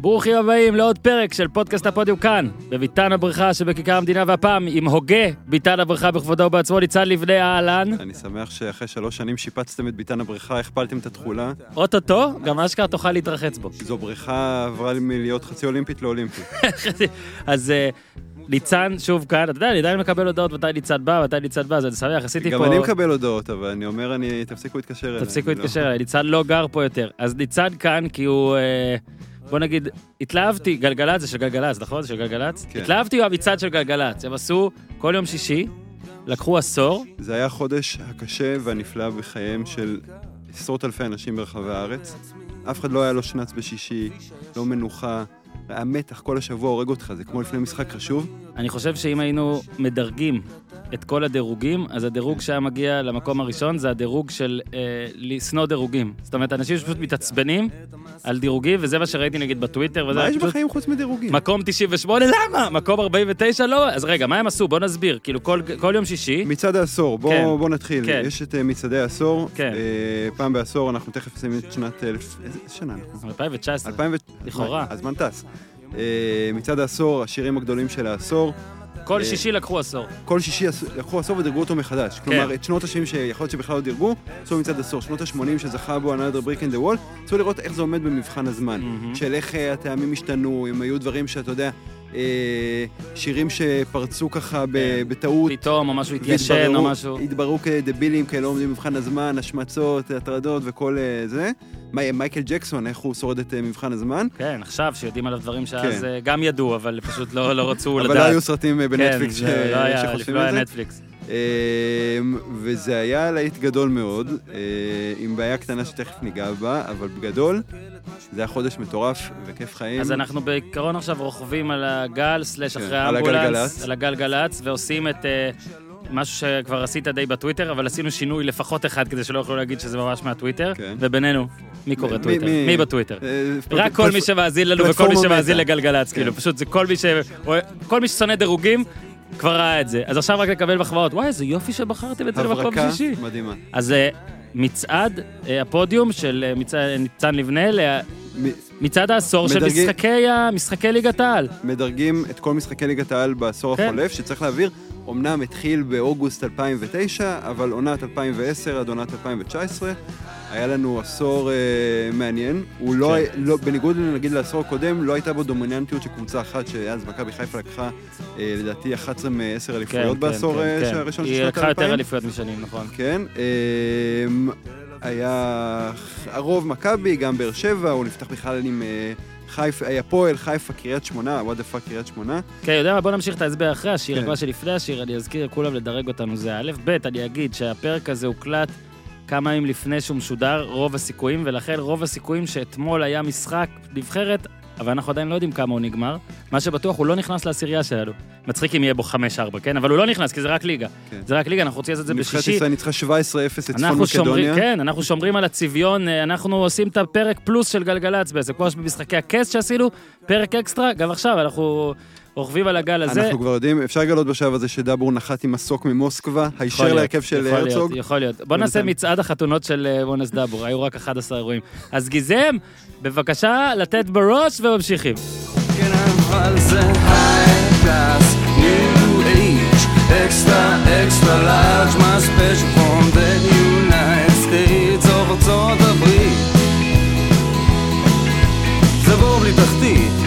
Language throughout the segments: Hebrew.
ברוכים הבאים לעוד פרק של פודקאסט הפודיום כאן, בביתן הבריכה שבכיכר המדינה, והפעם עם הוגה ביתן הבריכה בכבודו ובעצמו, ניצן לבני אהלן. אני שמח שאחרי שלוש שנים שיפצתם את ביתן הבריכה, הכפלתם את התכולה. אוטוטו, גם אשכרה תוכל להתרחץ בו. זו בריכה עברה מלהיות חצי אולימפית לאולימפית. אז ניצן שוב כאן, אתה יודע, אני עדיין מקבל הודעות מתי ניצן בא, מתי ניצן בא, אז אני שמח, עשיתי פה... גם אני מקבל הודעות, אבל אני אומר, אני, תפסיקו להתקשר אליי. תפסיקו לא- להתקשר אליי, ניצן לא גר פה יותר. אז ניצן כאן כי הוא, אה, בוא נגיד, התלהבתי, גלגלצ זה של גלגלצ, נכון? זה של גלגלצ? כן. התלהבתי מהמצעד של גלגלצ, הם עשו כל יום שישי, לקחו עשור, זה היה החודש הקשה והנפלא בחייהם של עשרות אלפי אנשים ברחבי הארץ. אף אחד לא היה לו שנץ בשישי, לא מנוחה. היה מתח כל השבוע הורג אותך, זה כמו לפני משחק חשוב. אני חושב שאם היינו מדרגים את כל הדירוגים, אז הדירוג שהיה מגיע למקום הראשון זה הדירוג של אה, לשנוא דירוגים. זאת אומרת, אנשים שפשוט מתעצבנים על דירוגים, וזה מה שראיתי נגיד בטוויטר, מה יש פשוט בחיים חוץ מדירוגים? מקום 98, למה? מקום 49, לא? אז רגע, מה הם עשו? בוא נסביר. כאילו, כל, כל יום שישי, מצעד העשור, בוא, כן. בוא נתחיל. כן. יש את אה, מצעדי העשור. כן. אה, פעם בעשור, אנחנו תכף נסיים את שנת... אלף... איזה שנה אנחנו? 2019, 2000 ו... לכאורה. הזמן טס. אה, מצעד העשור, השירים הגדולים של העשור. כל אה, שישי לקחו עשור. כל שישי לקחו עשור ודירגו אותו מחדש. כן. כלומר, את שנות ה-70 שיכול להיות שבכלל לא דירגו, עשו מצעד עשור. שנות ה-80 שזכה בו another brick in the wall, רצו לראות איך זה עומד במבחן הזמן. של איך אה, הטעמים השתנו, אם היו דברים שאתה יודע, שירים שפרצו ככה כן. בטעות. פתאום, או משהו התיישן, או משהו. התבררו כדבילים, כאלה לא עומדים במבחן הזמן, השמצות, הטרדות וכל אה, זה. מי- מייקל ג'קסון, איך הוא שורד את אה, מבחן הזמן. כן, עכשיו שיודעים עליו דברים שאז כן. אה, גם ידעו, אבל פשוט לא לא רצו לדעת. אבל לא היו סרטים אה, בנטפליקס ש- כן, זה שחושפים לא היה. נטפליקס. אמ, וזה היה להיט גדול מאוד, אה, עם בעיה קטנה שתכף ניגע בה, אבל בגדול, זה היה חודש מטורף וכיף חיים. אז אנחנו בעיקרון עכשיו רוכבים על הגל, סלאש כן, אחרי האמבולנס. על הגלגלצ, ועושים את אה, משהו שכבר עשית די בטוויטר, אבל עשינו שינוי לפחות אחד כדי שלא יוכלו להגיד שזה ממש מהטוויטר, כן. ובינינו, מי קורא טוויטר? מי- מי בטוויטר? אה, רק כל מי שמאזין לנו וכל מי שמאזין. לגלגלצ, כן. כאילו, פשוט זה כל מי ש... כל מי ששונא דירוגים כבר ראה את זה. אז עכשיו רק לקבל מחמאות, וואי, איזה יופי שבחרתם את זה למקום הברקה שישי. מדהימה. אז אה, מצעד אה, הפודיום של אה, ניצן לבנה, מצעד העשור של משחקי משחקי ליגת העל. מדרגים את כל משחקי ליגת העל בעשור כן. החולף, שצריך להעביר, אמנם התחיל באוגוסט 2009, אבל עונת 2010 עד עונת 2019. היה לנו עשור אה, מעניין, הוא לא, כן. לא, בניגוד נגיד לעשור הקודם, לא הייתה בו דומיננטיות של קבוצה אחת, שאז מכבי חיפה לקחה, אה, לדעתי, 11 מ-10 אליפויות בעשור אה, הראשון של היא שנות לקחה יותר. אליפויות משנים, נכון. כן, אמ, היה הרוב מכבי, גם באר שבע, הוא נפתח בכלל עם אה, חיפה, הפועל, חיפה, קריית שמונה, what the fuck קריית שמונה. כן, יודע מה? בוא נמשיך את ההסבר אחרי השיר, כן. מה שלפני השיר, אני אזכיר לכולם לדרג אותנו, זה א', ב', אני אגיד שהפרק הזה הוקלט כמה ימים לפני שהוא משודר, רוב הסיכויים, ולכן רוב הסיכויים שאתמול היה משחק נבחרת, אבל אנחנו עדיין לא יודעים כמה הוא נגמר. מה שבטוח, הוא לא נכנס לעשירייה שלנו. מצחיק אם יהיה בו 5-4, כן? אבל הוא לא נכנס, כי זה רק ליגה. כן. זה רק ליגה, אנחנו רוצים לעשות את זה נבחרת בשישי. ישראל ניצחה 17-0 את צפון מקדוניה. כן, אנחנו שומרים על הצביון, אה, אנחנו עושים את הפרק פלוס של גלגלצ בעצם, כמו במשחקי הכס שעשינו, פרק אקסטרה, גם עכשיו אנחנו רוכבים על הגל הזה. אנחנו כבר יודעים, אפשר לגלות בשלב הזה שדבור נחת עם מסוק ממוסקבה, הישר להיות, להרכב של יכול להיות, הרצוג. יכול להיות. בוא נעשה מצעד החתונות של אה, מונס דבור, היו רק 11 אירועים. אז גיזם, בבקשה לתת בראש וממשיכים. extra, extra large, my special from the United States of ארצות הברית. זה בור בלי תחתית,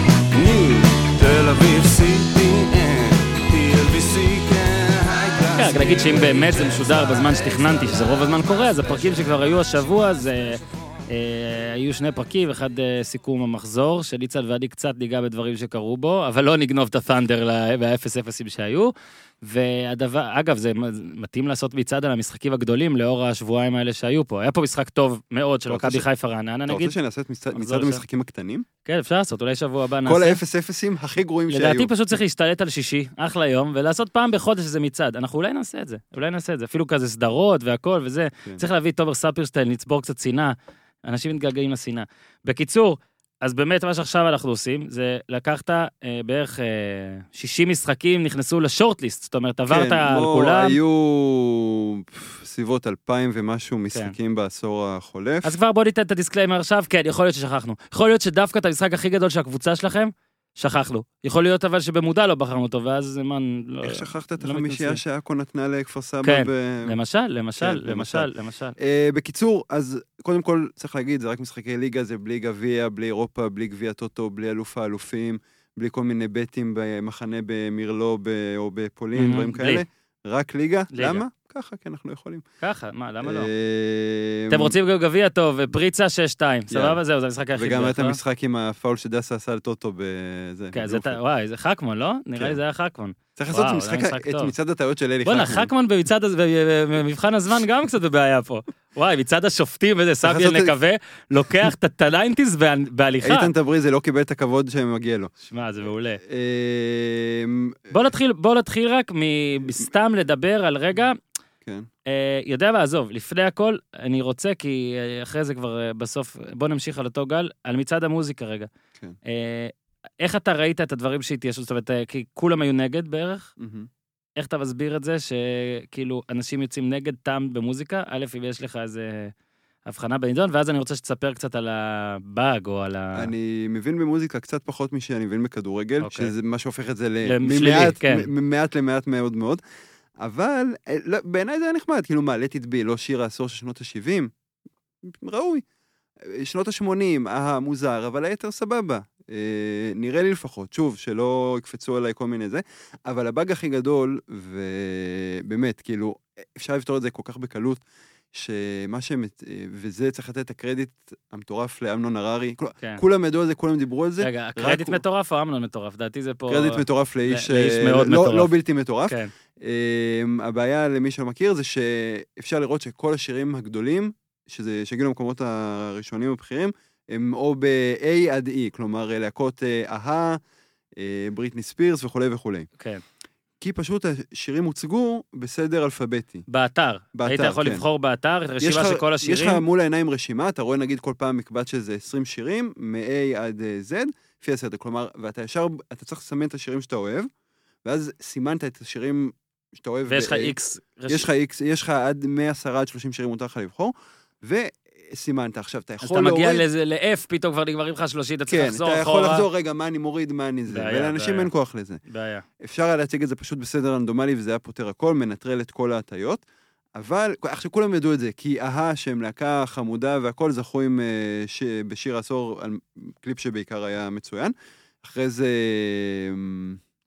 כן, רק נגיד שאם באמת זה משודר בזמן שתכננתי, שזה רוב הזמן קורה, אז הפרקים שכבר היו השבוע זה... אה, היו שני פרקים, אחד אה, סיכום המחזור, שניצן ואני קצת ניגע בדברים שקרו בו, אבל לא נגנוב את הת'אנדר והאפס אפסים שהיו. והדבר, אגב, זה מתאים לעשות מצעד על המשחקים הגדולים לאור השבועיים האלה שהיו פה. היה פה משחק טוב מאוד של אתה מכבי חיפה רעננה, אתה נגיד. רוצה שנעשה את מצעד-. המשחקים הקטנים? כן, אפשר לעשות, אולי שבוע הבא נעשה. כל האפס אפסים הכי גרועים שהיו. לדעתי פשוט צריך להשתלט על שישי, אחלה יום, ולעשות פעם בחודש איזה מצעד. אנחנו אולי נעשה את זה, אולי נעשה את זה. אפילו כזה סדרות והכל וזה. כן. צריך להביא את תומר ספירשטיין, לצבור קצת שנאה. אנשים מתגעגעים לשנאה. בקיצור, אז באמת מה שעכשיו אנחנו עושים, זה לקחת אה, בערך אה, 60 משחקים נכנסו ל shortlist, זאת אומרת, עברת כן, על כולם. היו פף, סביבות אלפיים ומשהו משחקים בעשור החולף. אז כבר בוא ניתן את ה disclaimer עכשיו, כן, יכול להיות ששכחנו. יכול להיות שדווקא את המשחק הכי גדול של הקבוצה שלכם, שכחנו. יכול להיות אבל שבמודע לא בחרנו אותו, ואז זה מה... לא... איך שכחת את לא החמישייה מתנצלים. שעכו נתנה לכפר סבא? כן, ב- למשל, למשל, כן, למשל, למשל. אה, בקיצור, אז קודם כל צריך להגיד, זה רק משחקי ליגה, זה בלי גביע, בלי אירופה, בלי גביע טוטו, בלי אלוף האלופים, בלי כל מיני בטים במחנה במירלו ב- או בפולין, מהמם, דברים בלי. כאלה. רק ליגה? ליגה. למה? ככה, כי אנחנו יכולים. ככה, מה, למה לא? אה, אתם רוצים גם גביע טוב, פריצה 6-2, סבבה? זהו, זה המשחק היחיד. וגם היה את? המשחק עם הפאול שדסה עשה לטוטו בזה. כן, זה. וואי, זה חכמון, לא? נראה כן. לי זה היה חכמון. צריך לעשות את. מצעד הטעויות של אלי בואנה, חכמון. חכמון במצעד, הז- במבחן הזמן גם קצת בבעיה פה. וואי, מצד השופטים, איזה סביאל נקווה, לוקח את- הניינטיז בהליכה. איתן תבריזי לא קיבל את הכבוד שמגיע לו. שמע, זה מעולה. אמ, בוא נתחיל רק מסתם לדבר על רגע, כן. אה, יודע מה, עזוב, לפני הכל, אני רוצה, כי אה, אחרי זה כבר אה, בסוף, בוא נמשיך על אותו גל, על מצעד המוזיקה רגע. כן. איך אתה ראית את הדברים שהתיישבו, זאת אומרת, כי כולם היו נגד בערך? מהמם. איך אתה מסביר את זה שכאילו אנשים יוצאים נגד טעם במוזיקה? א', אם יש לך איזה הבחנה בנידון, ואז אני רוצה שתספר קצת על הבאג או על ה... אני מבין במוזיקה קצת פחות משאני מבין בכדורגל, אוקיי. שזה מה שהופך את זה ל- לשלילי, ממעט- כן. למעט מאוד מאוד. אבל אה, לא, בעיניי זה היה נחמד, כאילו מה, let it be, לא שיר העשור של שנות ה-70? ראוי. אה, שנות ה-80, אהה, מוזר, אבל היתר סבבה. אה, נראה לי לפחות, שוב, שלא יקפצו עליי כל מיני זה, אבל הבאג הכי גדול, ובאמת, כאילו, אפשר לפתור את זה כל כך בקלות, שמה שהם, אה, וזה צריך לתת את הקרדיט המטורף לאמנון הררי, כן. כולם ידעו על זה, כולם דיברו על זה. רגע, רק הקרדיט הוא- מטורף או אמנון מטורף? דעתי זה פה... קרדיט מטורף לאיש, לאיש אה, מאוד לא, מטורף. לא בלתי מטורף. כן, הבעיה למי שלא מכיר זה שאפשר לראות שכל השירים הגדולים, שזה, שהגיעו למקומות הראשונים הבכירים, הם או ב-A עד E, כלומר להקות אה, אהה, אה, בריטני ספירס וכולי וכולי. כן. כי פשוט השירים הוצגו בסדר אלפביתי. באתר. באתר, היית יכול כן. לבחור באתר את הרשימה של כל יש לך השירים? מול העיניים רשימה, אתה רואה נגיד כל פעם מקבץ שזה 20 שירים, מ-A עד אה, Z, לפי הסדר. כלומר, ואתה ישר, אתה צריך לסמן את השירים שאתה אוהב, ואז סימנת את השירים שאתה אוהב. ויש לך איקס... יש לך איקס, יש לך עד 10 עד 30 שירים מותר לך לבחור, וסימנת. עכשיו, אתה אז יכול אתה להוריד... מגיע לאיזה- ל-F, פתאום כבר נגמרים לך 30, אתה צריך כן, לחזור אתה אחורה. יכול לחזור, רגע, מה אני מוריד, מה אני זה. ולאנשים. אין כוח לזה. בעיה. אפשר היה להציג את זה פשוט בסדר רנדומלי, וזה היה פותר הכל, מנטרל את כל ההטיות. אבל, עכשיו כולם ידעו את זה, כי אהה, שהם להקה חמודה והכל, זכו עם, אה, ש... בשיר העשור, על קליפ שבעיקר היה מצוין. אחרי זה, אה,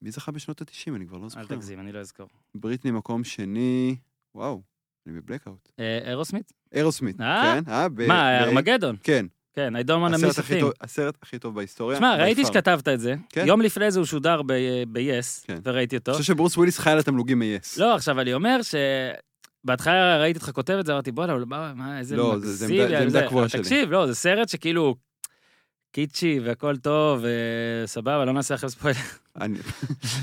מי זכה בשנות ה-90? אני כבר לא אל זוכר. תגזים, אני לא אזכור. בריטני מקום שני, וואו, אני בבלקאוט. אה, אירוסמית? אירוסמית, אה? כן? אה? מה, ארמגדון? כן, כן, I don't want to miss a thing. הסרט הכי טוב בהיסטוריה. שמע, ראיתי. שכתבת את זה. כן. יום לפני זה הוא שודר ב-yes, כן. וראיתי אותו. אני חושב שברוס וויליס חי על התמלוגים מ-yes. לא, עכשיו אני אומר ש... בהתחלה ראיתי אותך כותב את זה, אמרתי, בואנה, מה, איזה לא, זה- זה מגזים, עמדה- זה עמדה קבועה שלי. תקשיב, לא, זה סרט שכאילו קיצ'י והכל טוב, וסבבה, לא נעשה לכם ספוילר. לא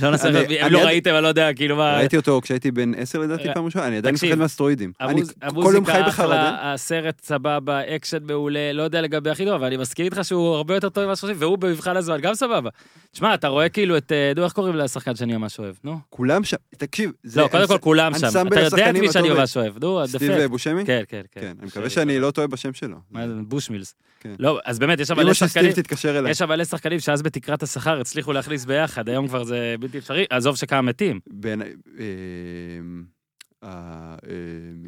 אם אני לא ראיתם, אני לא יודע, כאילו מה... ראיתי אותו כשהייתי בן עשר לדעתי אה, פעם ראשונה, אני עדיין מפחד מהסטרואידים. אני כל יום חי בחרדה. הסרט סבבה, אקשן מעולה, לא יודע לגבי הכי טוב, אבל אני מסכים איתך שהוא הרבה יותר טוב ממה שחושבים, והוא במבחן הזמן גם סבבה. תשמע, אתה רואה כאילו את, אה, נו, איך קוראים לשחקן שאני ממש אוהב, נו? כולם שם, תקשיב, זה לא, קודם כל כולם שם. אתה יודע את מי שאני. ממש אוהב, נו, סטיב, הדפוק. בושמי? כן, כן, כן. כן, אני מקווה שאני לא טועה בשם שלו. מה זה, בושמילס. כן. לא, אז באמת, יש שם מלא של שחקנים, סטיב. יש שם מלא שחקנים שאז בתקרת השכר הצליחו להכניס ביחד, היום כבר זה בלתי אפשרי, עזוב שכמה מתים. אה,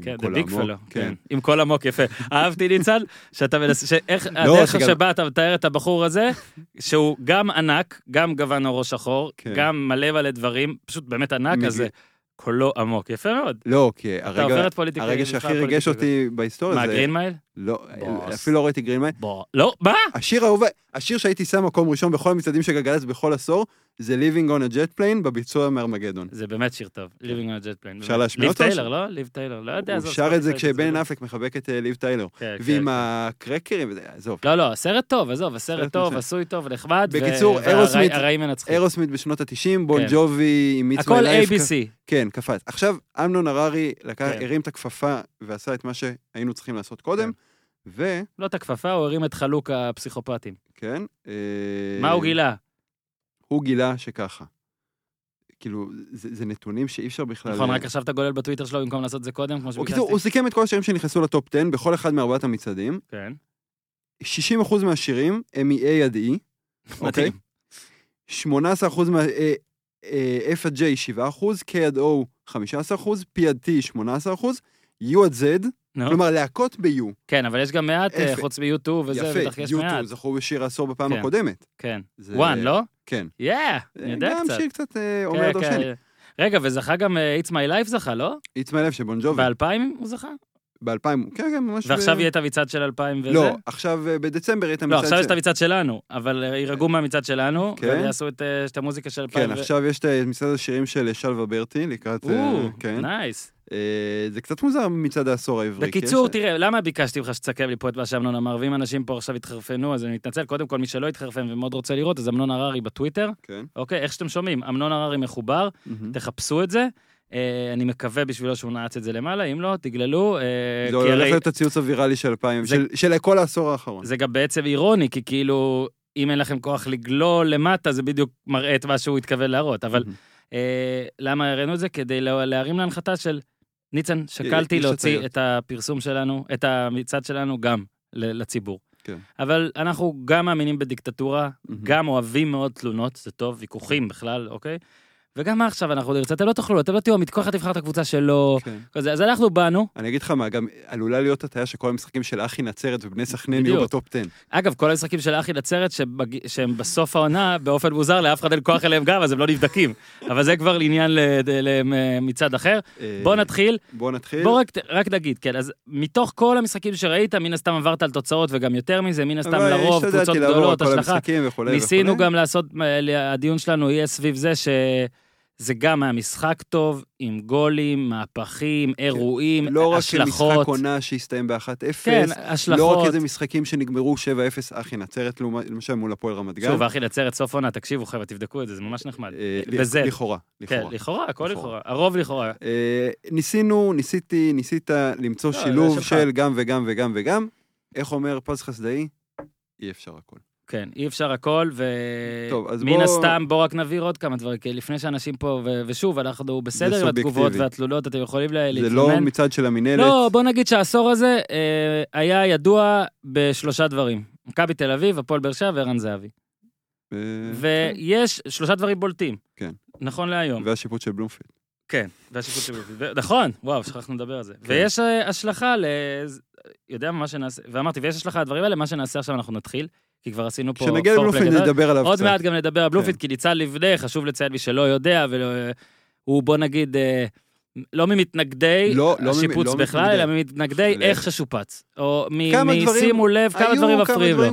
עם כל פלו. כן. עם כל עמוק, יפה. אהבתי ניצן, שאתה מנסה, שאיך, לא, הדרך שבה אתה מתאר את הבחור הזה, שהוא גם ענק, גם גוון עורו שחור, כן. גם מלא מלא דברים, פשוט באמת ענק, אז זה קולו עמוק, יפה מאוד. לא, כי אתה הרגע, עובר את פוליטיקה. הרגע שהכי ריגש אותי בהיסטוריה מה, זה... גרין מייל? לא, בוס. אפילו לא ראיתי גרינמייל. בוא. לא, מה? השיר האהוב, השיר שהייתי שם מקום ראשון בכל המצעדים של גלגלצ בכל עשור, זה Living on a Jet Plane בביצוע מארמגדון. זה באמת שיר טוב, Living on a Jet Plane. אפשר להשמיע אותו? ליב טיילר, לא? ליב טיילר, לא יודע. הוא שר את זה כשבן לא- אפק מחבק את אה, ליב טיילר. כן, ועם כן, הקרקרים, עזוב. לא, לא, הסרט טוב, עזוב, סרט הסרט טוב. עשוי טוב, נחמד. בקיצור, אירוסמית- בשנות ה-90, בון כן. ג'ובי עם מיץ הכל ABC. כן, קפץ. עכשיו, אמנון הררי כן. הרים את הכפפה ועשה את מה שהיינו צריכים לעשות קודם, ו... לא את הכפפה, הוא הרים את חלוק הפסיכופטים. כן. אה, מה הוא גילה? הוא גילה שככה. כאילו, זה, זה נתונים שאי אפשר בכלל... נכון, רק עכשיו אתה גולל בטוויטר שלו במקום לעשות את זה קודם, כמו הוא, שביקשתי? קיצור, הוא סיכם את כל השירים שנכנסו לטופ 10 בכל אחד מארבעת המצעדים. כן. 60% מהשירים הם מ-A עד E, אוקיי? מדהים. 18% מה... אה, אה, F עד J 7%, K עד O 15%, P עד T 18%, U עד Z, נו. כלומר להקות ב-U. כן, אבל יש גם מעט, אה, אפס. חוץ מ-U2 וזה, יפה, בטח יש מעט. U2 זכו בשיר העשור בפעם כן. הקודמת. כן. זה- One, לא? כן. יאה, אני יודע גם קצת. שיר קצת אה, אומר כן, דרשני. כן. רגע, וזכה גם אה, It's My Life זכה, לא? It's my life של בון ג'ובי. ב-2000 הוא זכה? ב-2000, כן, כן, ממש... ועכשיו ב- יהיה את המצעד של 2000 וזה? לא, עכשיו אה, בדצמבר יהיה את לא, המצעד עכשיו יש של- את המצעד שלנו, אבל אה, יירגעו מהמצעד שלנו, כן. ויעשו את אה, את המוזיקה של 2000. כן, ו- עכשיו יש את מצעד השירים של שלווה ברטי לקראת... אה, או, כן. nice. אה, זה קצת מוזר מצעד העשור העברי. כי בקיצור, יש- תראה, למה ביקשתי ממך שתסכם לי פה את מה שאמנון אמר, ואם אנשים פה עכשיו יתחרפנו, אז אני מתנצל. קודם כל, מי שלא יתחרפן ומאוד רוצה לראות, אז אמנון הררי בטוויטר, כן. אוקיי? איך שאתם שומעים, אמנון הררי מחובר. תחפשו את זה. אה, אני מקווה בשבילו שהוא נעץ את זה למעלה, אם לא, תגללו. אה, זה הולך להיות הציוץ הוויראלי של 2000, זה- של- של כל העשור האחרון. זה גם בעצם אירוני, כי כאילו, אם אין לכם כוח לגלול למטה, זה בדיוק מראה את מה שהוא התכוון להראות. אבל. אה, למה הראינו את זה? כדי לה- להרים להנחתה של ניצן, שקלתי להוציא. את הפרסום שלנו, את המצעד שלנו גם לציבור. כן. אבל אנחנו גם מאמינים בדיקטטורה, מהמם. גם אוהבים מאוד תלונות, זה טוב, ויכוחים בכלל, אוקיי? וגם עכשיו אנחנו נרצה, אתם לא תוכלו, אתם לא תהיו אמיתי, כל אחד יבחר את הקבוצה שלו, כן. אז אנחנו באנו, אני אגיד לך מה, גם עלולה להיות הטעיה שכל המשחקים של אחי נצרת ובני סכנין יהיו. בטופ 10. אגב, כל המשחקים של אחי נצרת, שבג... שהם בסוף העונה, באופן מוזר, לאף אחד אין כוח אליהם גם, אז הם לא נבדקים. אבל זה כבר. ל... מצד אחר. אה, בוא נתחיל, בוא נתחיל. בוא רק, רק נגיד, כן, אז מתוך כל המשחקים שראית, מן הסתם עברת על תוצאות וגם יותר מזה, מן הסתם לרוב, קבוצות גדולות, השלכה. ניסינו. גם לעשות, הדיון שלנו יהיה סביב זה שזה גם היה משחק טוב, עם גולים, מהפכים, אירועים, לא רק משחק השלכות. עונה שהסתיים ב-1-0, כן, לא רק השלכות. איזה משחקים שנגמרו 7-0 אחי נצרת, למשל מול הפועל רמת גן. שוב, אחי נצרת, סוף עונה, תקשיבו חבר'ה, תבדקו את זה, זה ממש נחמד. אה, וזה- לכאורה, כן, לכאורה. הכל לכאורה. הרוב לכאורה. אה, ניסינו, ניסיתי, ניסית למצוא לא, שילוב זה שלך. של גם וגם וגם וגם. איך אומר פז חסדאי? אי אפשר הכל. כן, אי אפשר הכל, ומן בוא- הסתם, בוא רק נבהיר עוד כמה דברים, כי לפני שאנשים פה, ו- ושוב, אנחנו בסדר עם התגובות. והתלונות, אתם יכולים לה- זה להתלונן. לא מצד של המינהלת. לא, בוא נגיד שהעשור הזה אה, היה ידוע בשלושה דברים. מכבי תל אביב, הפועל באר שבע וערן זהבי. אה, ויש שלושה דברים בולטים. כן. נכון להיום. והשיפוט של בלומפילד. כן, והשיפוט של בלומפילד. ו- נכון, וואו, שכחנו לדבר על זה. כן. ויש אה, השלכה ל... יודע מה שנעשה, ואמרתי, ויש השלכה לדברים האלה, מה שנעשה עכשיו אנחנו נתחיל, כי כבר עשינו פה כשנגיע לבלומפילד גדול. נדבר עליו עוד קצת. מעט גם נדבר על בלומפילד, כן. כי ניצן לבנה, חשוב לציין מי שלא יודע, והוא בוא נגיד, אה, לא ממתנגדי לא, לא השיפוץ לא בכלל. אלא ממתנגדי. איך ששופץ. או משימו לב כמה דברים מפריעים לו.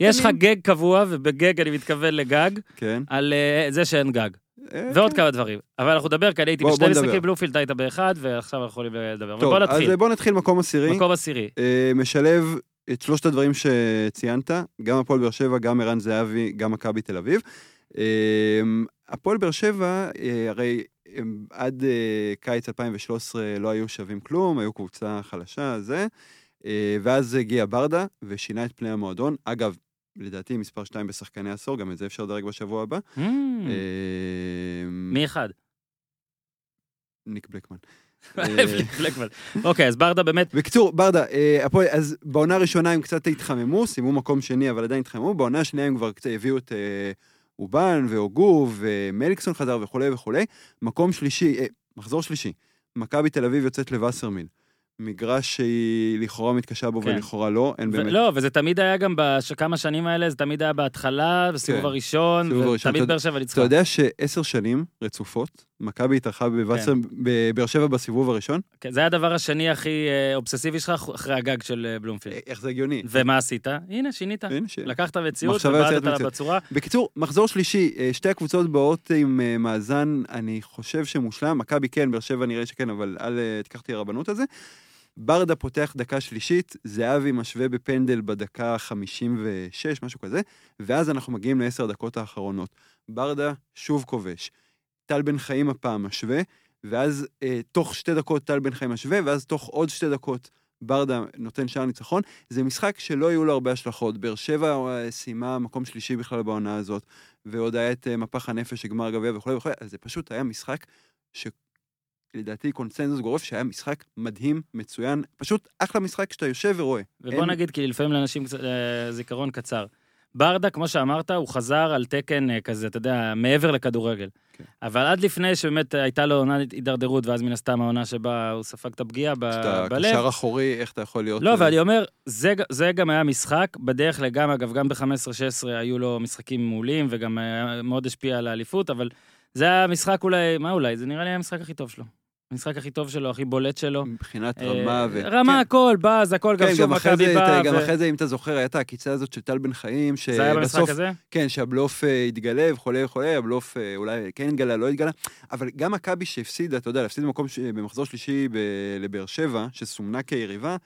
יש לך. גג קבוע, ובגג אני מתכוון לגג, כן. על אה, זה שאין גג. אה, ועוד כן. כמה דברים. אבל אנחנו נדבר, כי אני הייתי בשני. משחקים בלומפילד, היית באחד, ועכשיו אנחנו יכולים לדבר. טוב, אז בוא נתחיל מקום עשירי. מקום עשירי. משלב את שלושת הדברים שציינת, גם הפועל באר שבע, גם ערן זהבי, גם מכבי תל אביב. אה, הפועל באר שבע, אה, הרי הם עד אה, קיץ 2013 לא היו שווים כלום, היו קבוצה חלשה, זה. אה, ואז הגיע ברדה ושינה את פני המועדון. אגב, לדעתי מספר 2 בשחקני עשור, גם את זה אפשר לדרג בשבוע הבא. Mm, אה, מי אחד? ניק בלקמן. פלקמן. אוקיי, אז ברדה באמת, בקיצור, ברדה, אה, הפועל, אז בעונה הראשונה הם קצת התחממו, סיימו מקום שני, אבל עדיין התחממו, בעונה השנייה הם כבר קצת הביאו את אה, אובן והוגו ומליקסון חזר וכולי וכולי. מקום שלישי, אה, מחזור שלישי, מכבי תל אביב יוצאת לווסרמיל. מגרש שהיא לכאורה מתקשה בו כן. ולכאורה לא, אין באמת. לא, וזה תמיד היה גם בכמה שנים האלה, זה תמיד היה בהתחלה, בסיבוב כן. הראשון. ותמיד אתה- באר שבע אתה ניצחה. יודע שעשר שנים רצופות, מכבי התארחה בווסר- בבאר שבע בסיבוב הראשון? כן, זה היה הדבר השני הכי אה, אובססיבי שלך, אחרי הגג של אה, בלומפילד. אה, איך זה הגיוני? ומה עשית? הנה, שינית. לקחת מציאות ובעטת יוצרת לה. בצורה. בקיצור, מחזור שלישי, שתי הקבוצות באות עם מאזן, אני חושב שמושלם, מכבי כן, באר שבע נראה שכן, אבל אל תיקח אותי הרבנות הזה. ברדה פותח דקה שלישית, זהבי משווה בפנדל בדקה 56, משהו כזה, ואז אנחנו מגיעים לעשר דקות האחרונות. ברדה שוב כובש. טל בן חיים הפעם משווה, ואז אה, תוך שתי דקות טל בן חיים משווה, ואז תוך עוד שתי דקות ברדה נותן שער ניצחון. זה משחק שלא יהיו לו הרבה השלכות. באר שבע אה, סיימה מקום שלישי בכלל בעונה הזאת, ועוד היה את אה, מפח הנפש, גמר גביע וכולי וכולי, אז זה פשוט היה משחק שלדעתי קונצנזוס גורף, שהיה משחק מדהים, מצוין, פשוט אחלה משחק שאתה יושב ורואה. ובוא אין- נגיד, כי לפעמים לאנשים אה, זיכרון קצר. ברדה, כמו שאמרת, הוא חזר על תקן אה, כזה, אתה יודע, מעבר לכדורגל. כן. אבל עד לפני שבאמת הייתה לו עונת הידרדרות, ואז מן הסתם העונה שבה הוא ספג את הפגיעה ב- שאתה בלב. קשר אחורי, איך אתה יכול להיות... לא, אה, ואני אומר, זה, זה גם היה משחק, בדרך לגם, אגב, גם ב-15-16 היו לו משחקים מעולים, וגם אה, מאוד השפיע על האליפות, אבל זה היה משחק אולי, מה אולי? זה נראה לי המשחק הכי טוב שלו. המשחק הכי טוב שלו, הכי בולט שלו. מבחינת אה, רמה ו... רמה, הכל, באז, הכל, גם כן, שוב גם אחרי מכבי באה. גם אחרי זה, אם אתה זוכר, הייתה העקיצה הזאת של טל בן חיים, זה היה במשחק שבסוף, הזה? כן, שהבלוף אה, התגלה וכולי וכולי, הבלוף אה, אולי כן התגלה, לא התגלה, אבל גם מכבי שהפסידה, אתה יודע, להפסיד במקום, במחזור שלישי לבאר שבע, שסומנה כיריבה,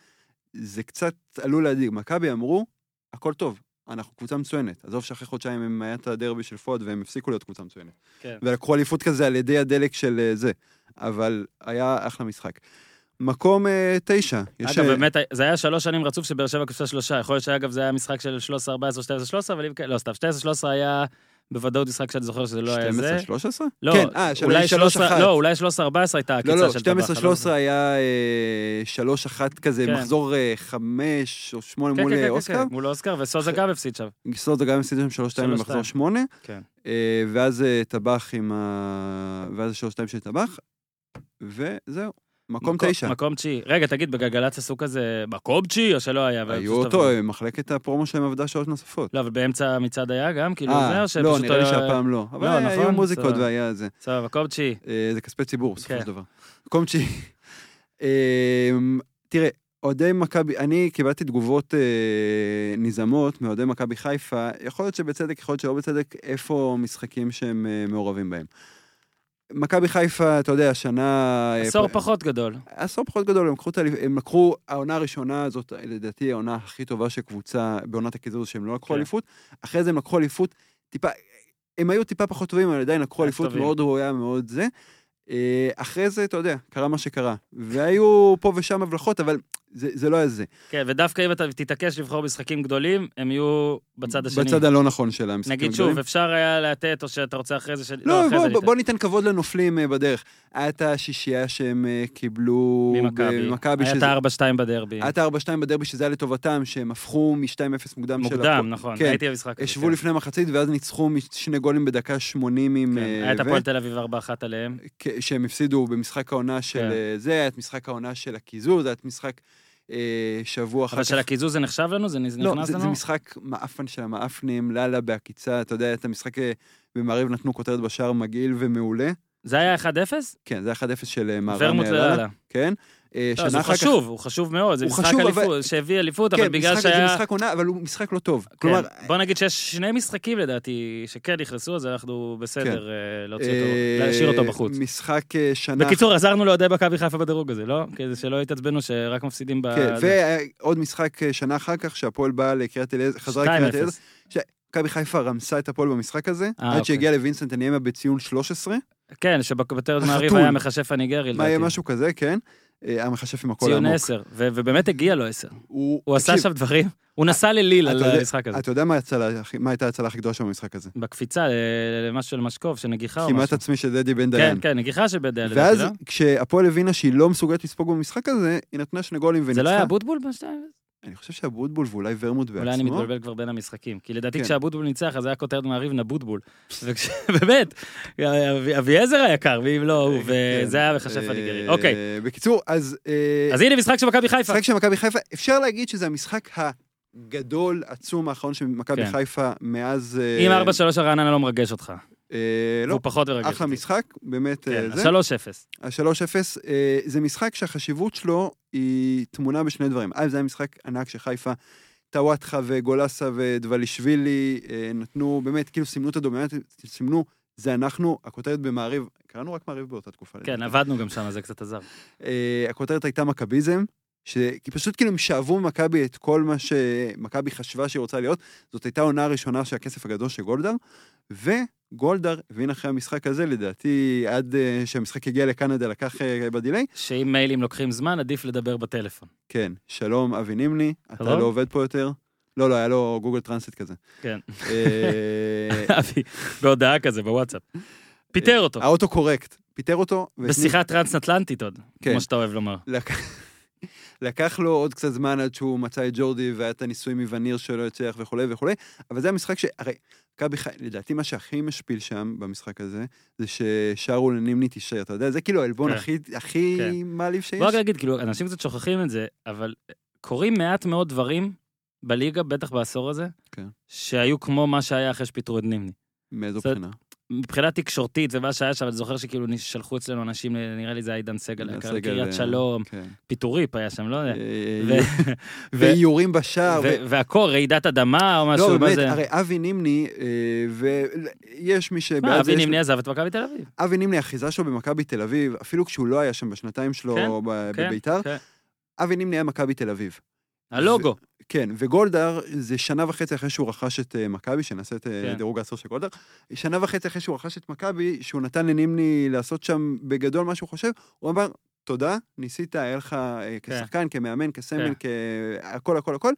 זה קצת עלול להדאיג. מכבי אמרו, הכל טוב, אנחנו קבוצה מצוינת. עזוב שאחרי חודשיים הם היה את הדרבי של פוד והם הפסיקו להיות קבוצה מצוינת. כן. ולקחו אליפות כזה על ידי הדלק של זה, אבל היה אחלה משחק. מקום אה, תשע. יש, אגב, אה, באמת, זה היה שלוש שנים רצוף שבאר שבע כבשה שלושה. יכול להיות שאגב זה היה משחק של 13, 14, 12, 13, אבל אם כן, לא, סתם, 12, 13 היה בוודאות משחק שאני זוכר שזה לא היה זה. 12-13? לא, כן, אה, אולי 13, 3-1. לא, אולי 13-14 הייתה לא, העקיצה לא, של טבח. 12-13 היה אה, 3-1 כזה, כן. מחזור 5 או 8 כן, מול כן, אה, כן, אוסקר. כן, מול אוסקר, וסוזה גם הפסיד שם. גיסות גם הפסיד שם 3-2 במחזור 3-2. 8, כן. אה, ואז אה, טבח עם ה... ואז 3-2 של טבח, וזהו, מקום 9. מקום תשיעי. רגע, תגיד, בגלגלצ עשו כזה מקום תשיעי, או שלא היה? היו אותו, מחלקת הפרומו שלהם עבדה שעות נוספות. לא, אבל באמצע המצעד היה גם? כאילו, זה אה, או שפשוט... לא, נראה לי שהפעם לא. אבל לא, אה, היו נכון? מוזיקות. והיה זה. סבבה, מקום תשיעי. אה, זה כספי ציבור, בסופו כן. של דבר. מקום תשיעי. אה, תראה, אוהדי מכבי, אני קיבלתי תגובות אה, נזעמות מאוהדי מכבי חיפה, יכול להיות שבצדק, יכול להיות שלא בצדק, איפה משחקים שהם אה, מעורבים בהם. מכבי חיפה, אתה יודע, השנה... אה, עשור פ- פחות גדול. עשור פחות גדול, הם לקחו, הם לקחו, העונה הראשונה הזאת, לדעתי העונה הכי טובה של קבוצה בעונת הקיזוז, שהם לא לקחו כן. אליפות, אחרי זה הם לקחו אליפות טיפה, הם היו טיפה פחות טובים, אבל עדיין לקחו אליפות טובים. מאוד ראויה, מאוד זה. אה, אחרי זה, אתה יודע, קרה מה שקרה. והיו פה ושם הבלחות, אבל זה, זה לא היה זה. כן, ודווקא אם אתה תתעקש לבחור משחקים גדולים, הם יהיו בצד השני. בצד הלא נכון של המשחקים נגיד הגדולים. שוב, אפשר היה לתת, או שאתה רוצה אחרי זה... ש... לא, אחרי בוא, זה בוא. בוא ניתן כבוד לנופלים אה, בדרך. היה את השישייה שהם אה, קיבלו ממכבי. היה את שזה- ה-4-2 בדרבי. היה את ה-4-2 בדרבי שזה היה לטובתם, שהם הפכו מ-2-0 מוקדם של מוקדם, נכון. כן. הייתי במשחק הזה. ישבו כן. לפני מחצית, ואז ניצחו משני גולים בדקה 80 עם... כן, אה, היה את ו- הפועל תל אביב 4-1 עליהם. שהם הפסידו במשחק העונה של כן. זה, היה את משחק העונה של הקיזוז, היה את משחק שבוע אחר אבל כך. של הקיזוז זה נחשב לנו? זה נכנס לא, לנו? זה, זה משחק מעפן של המעפנים, לאללה בעקיצה, אתה יודע, את המשחק אה, במעריב נתנו כותרת בשער מגעיל ומעולה. זה היה 1-0? כן, זה 1-0 של אה, ורמוט לאללה, לאללה. כן. אה, לא, שנה הוא אחר כך- חשוב, הוא חשוב מאוד. זה הוא משחק אבל- אליפות, שהביא אליפות, אבל כן, בגלל משחק, שהיה... זה משחק עונה, אבל הוא משחק לא טוב. כן, כלומר, בוא נגיד שיש שני משחקים לדעתי שכן נכנסו, אז אנחנו בסדר אה, אותו, אה, להשאיר אותו בחוץ. משחק אה, שנה... בקיצור, עזרנו לאוהדי מכבי חיפה בדירוג הזה, לא? כדי שלא יתעצבנו שרק מפסידים ב... כן. ועוד משחק אה, שנה אחר כך, שהפועל באה לקריית אליעזר, חזרה 2-0. לקריית אליעזר. מכבי חיפה רמסה את הפועל במשחק הזה, אה, עד אוקיי. שהגיע לווינסנט הניאמה בציון 13, כן, שבכותרת מעריב. היה מכשף הניגרי, לדעתי. משהו כזה, כן. אה, המכשף עם הקול ציון העמוק. 10, ו- ובאמת הגיע לו 10. הוא הוא עשה שם דברים, הוא נסע לליל על המשחק הזה. אתה יודע מה ההצלה הכי- מה הייתה ההצלה הכי גדולה שם במשחק הזה? בקפיצה ל- למשהו של משקוף, של נגיחה או כמעט משהו. עצמי של דדי בן כן, דיין. כן, נגיחה של בדיה, לדעתי, ואז לא? כשהפועל הבינה שהיא לא מסוגלת לספוג במשחק הזה, היא נתנה שני גולים וניצחה. זה לא היה אבוטבול בשתיים? אני חושב שאבוטבול ואולי ורמוט בעצמו. אולי אני מתבלבל כבר בין המשחקים. כי לדעתי כן. כשאבוטבול ניצח, אז היה כותרת מעריב נבוטבול. באמת, אבי- אביעזר היקר, ואם לא הוא, וזה היה מכשף אה, הניגרי. אוקיי, בקיצור, אז... אה, אז הנה משחק של מכבי חיפה. משחק של מכבי חיפה, אפשר להגיד שזה המשחק הגדול, עצום האחרון של מכבי כן. חיפה מאז... אה, אם 4-3 הרעננה לא מרגש אותך. אה, לא, והוא פחות מרגש אחלה. משחק, באמת כן, אה, זה. 3-0. ה-3-0, אה, זה משחק שהחשיבות שלו היא טמונה בשני דברים. א', זה היה משחק ענק שחיפה, טוואטחה וגולסה ודבלישווילי נתנו, באמת, כאילו סימנו את הדומיננטיות, סימנו, זה אנחנו, הכותרת במעריב, קראנו רק מעריב באותה תקופה. כן. עבדנו גם שם, זה קצת עזר. הכותרת הייתה מכביזם. כי פשוט כאילו הם שאבו ממכבי את כל מה שמכבי חשבה שהיא רוצה להיות. זאת הייתה העונה הראשונה של הכסף הגדול של גולדהר, גולדהר הבין אחרי המשחק הזה, לדעתי, עד אה, שהמשחק הגיע לקנדה, לקח אה, בדיליי, שאם מיילים לוקחים זמן, עדיף לדבר בטלפון. כן, שלום, אבי נימני, אתה. לא עובד פה יותר. לא, לא, היה לו גוגל טרנסט כזה. כן. אה, אבי, בהודעה כזה, בוואטסאפ. פיטר אותו. ה autocorrect, פיטר אותו. בשיחה טרנס-אטלנטית עוד, כן. כמו שאתה אוהב לומר. לקח- לו עוד קצת זמן עד שהוא מצא את ג'ורדי והיה את הניסוי מווניר שלא הצליח וכולי וכולי, אבל זה המשחק שהרי, מכבי חיפה, לדעתי מה שהכי משפיל שם במשחק הזה, זה ששרו לנימני תישאר, אתה יודע, זה כאילו העלבון כן. הכי, הכי כן. מעליב שיש. בוא רק נגיד, כאילו, אנשים קצת שוכחים את זה, אבל קורים מעט מאוד דברים בליגה, בטח בעשור הזה, כן. שהיו כמו מה שהיה אחרי שפיטרו את נימני. מאיזו בחינה? מבחינה תקשורתית ומה שהיה שם, אני זוכר שכאילו שלחו אצלנו אנשים, נראה לי זה היה עידן סגל, לקריית אה, שלום, כן. פיטוריפ היה שם, לא יודע. אה, ו- ואיורים בשער. והכל, רעידת אדמה או משהו, לא, מה באמת, זה? הרי אבי נימני, אה, ויש מי מה, זה... אבי נימני עזב את מכבי תל אביב. אבי נימני, האחיזה שלו במכבי תל אביב, אפילו כשהוא לא היה שם בשנתיים שלו כן, כן, בביתר. אבי נימני היה מכבי תל אביב. הלוגו. כן, וגולדהר, זה שנה וחצי אחרי שהוא רכש את אה, מכבי, שנעשה את אה, כן. דירוג העשור של גולדהר, שנה וחצי אחרי שהוא רכש את מכבי, שהוא נתן לנימני לעשות שם בגדול מה שהוא חושב, הוא אמר, תודה, ניסית, היה לך אה, כשחקן, כמאמן, כסמל, כן. כהכל, הכל, הכל,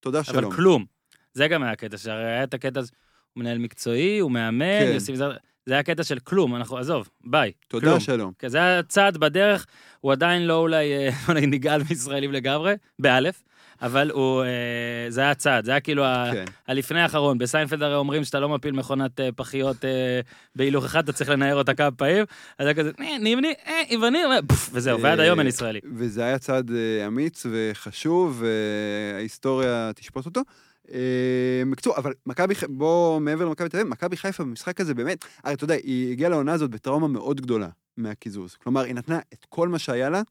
תודה, אבל שלום. כלום. זה גם היה הקטע, שהרי היה את הקטע הוא מנהל מקצועי, הוא מאמן, כן. יוסי מזר, זה היה קטע של כלום, אנחנו, עזוב, ביי. תודה, כלום. שלום. כי זה היה צעד בדרך, הוא עדיין לא אולי, בוא נגיד, נגאל מישראלים לגמרי, באלף, אבל הוא, אה, זה היה צעד, זה היה כאילו כן. הלפני האחרון. בסיינפלד הרי אומרים שאתה לא מפיל מכונת אה, פחיות אה, בהילוך אחד, אתה צריך לנער אותה כמה פעמים, אז היה כזה, "אה, נימני, יווני, וזהו, ועד היום אין ישראלי. וזה היה צעד אמיץ וחשוב, וההיסטוריה תשפוט אותו. בקיצור, אבל מכבי, ח- בוא מעבר למכבי תל אביב, מכבי חיפה במשחק הזה באמת, הרי אתה יודע, היא הגיעה לעונה הזאת בטראומה מאוד גדולה מהקיזוז. כלומר, היא נתנה את כל מה שהיה לה,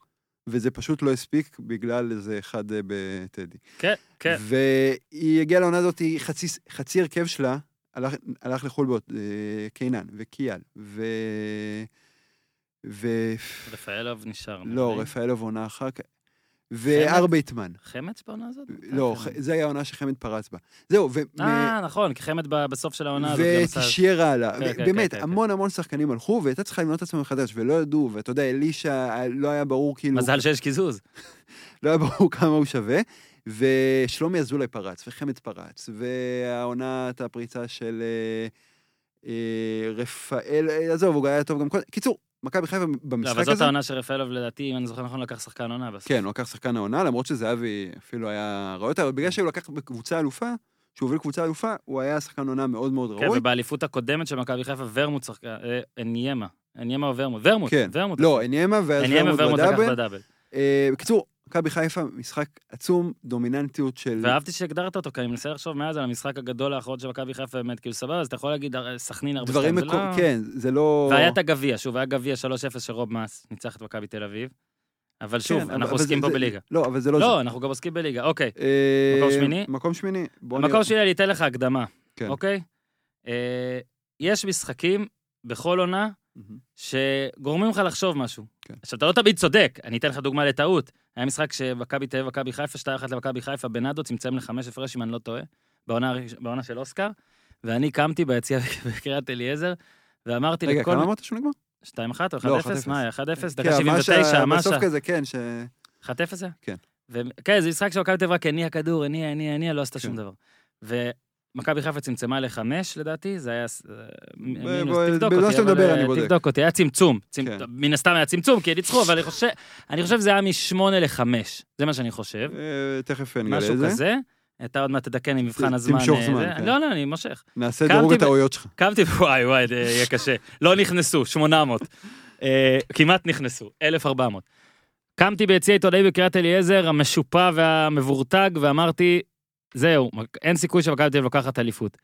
וזה פשוט לא הספיק בגלל איזה אחד אה, בטדי. כן, כן. והיא הגיעה לעונה הזאת, חצי, חצי הרכב שלה הלך, הלך לחו"ל באות, אה, קינן וקיאל, ו... ו... רפאלוב נשאר. לא. רפאלוב עונה אחר כך. וארבייטמן. חמץ בעונה הזאת? לא, חמד. ח- זה היה העונה שחמד פרץ בה. זהו, ו... אה, נכון, כי חמד בסוף של העונה הזאת גם עשה... עלה. כן, כן, באמת, כן, כן, המון המון שחקנים הלכו, והייתה צריכה לבנות את עצמם מחדש, ולא ידעו, ואתה יודע, אלישע, אה, לא היה ברור כאילו... מזל שיש קיזוז. לא היה ברור כמה הוא שווה. ושלומי אזולאי פרץ, וחמד פרץ, והעונת הפריצה של אה, אה, רפאל, אה, עזוב, הוא היה טוב גם קודם. קיצור, מכבי חיפה לא, במשחק אבל הזה... זאת העונה של רפאלוב, לדעתי, אם אני זוכר נכון, לקח שחקן עונה בסוף. כן, הוא לקח שחקן העונה, למרות שזהבי אפילו היה ראוי יותר, אבל בגלל שהוא לקח בקבוצה אלופה, שהוא הוביל קבוצה אלופה, הוא היה שחקן עונה מאוד מאוד כן, ראוי. ובאליפות הקודמת של מכבי חיפה, ורמוט שחקן, אה, אניימה. אניימה או ורמוט? ורמוט, כן. ורמוט. לא, אניימה ואז ורמוט. בדאבל. אה, בקיצור, מכבי חיפה, משחק עצום, דומיננטיות של... ואהבתי שהגדרת אותו, כי אני מנסה לחשוב מאז על המשחק הגדול האחרון של מכבי חיפה, באמת, כאילו סבבה, אז אתה יכול להגיד סכנין הרבה דברים מקו... לא- כן, זה לא... והיה את הגביע, שוב, היה גביע 3-0 שרוב מאס ניצח את מכבי תל אביב. אבל שוב, כן, אנחנו אבל עוסקים זה- פה זה- בליגה. לא, אבל זה לא לא, זה. אנחנו גם עוסקים בליגה, אוקיי. אה, מקום שמיני? מקום שמיני. בוא נראה. במקום שלי אני אתן לך הקדמה, כן. אוקיי? אה, יש משחקים בכל עונה. שגורמים לך לחשוב משהו. כן. עכשיו, אתה לא תמיד צודק, אני אתן לך דוגמה לטעות. היה משחק שמכבי תל אביב, מכבי חיפה, 2-1 למכבי חיפה, בנאדו צמצם לחמש הפרש, אם אני לא טועה, בעונה, של אוסקר, ואני קמתי ביציע בקריית אליעזר, ואמרתי רגע, לכל... כמה אמרת שהוא נגמר? 2-1 או 1-0? לא, 1-0. מה היה? 1-0? כן, דקה ממש 79, מה בסוף? כזה, כן, ש... 1-0 זה? כן. ו- כן, זה משחק שמכבי תל אביב רק הניע כדור, הניע, הניע, הניע, לא עשתה שום כן. דבר. ומכבי חיפה צמצמה לחמש, לדעתי, זה היה... אה, מינוס, תבדוק אותי, אבל, אה. תבדוק אותי, היה צמצום. צמצ- כן. מן הסתם היה צמצום, כי ניצחו, אבל אני חושב, שזה היה משמונה לחמש. זה מה שאני חושב. אה, תכף נגלה משהו את זה. כזה. אתה עוד מעט תתקן עם מבחן הזמן. תמשוך זמן. כן. לא, לא, אני מושך. נעשה דירוג הטעויות שלך. קמתי, וואי, וואי, זה יהיה קשה. לא נכנסו, 800. אה, כמעט נכנסו, 1,400. קמתי ביציע עיתונאי בקריית אליעזר, המשופע והמבורטג, ואמרתי, זהו, אין סיכוי שמכבי תל אביב לוקחת אליפות.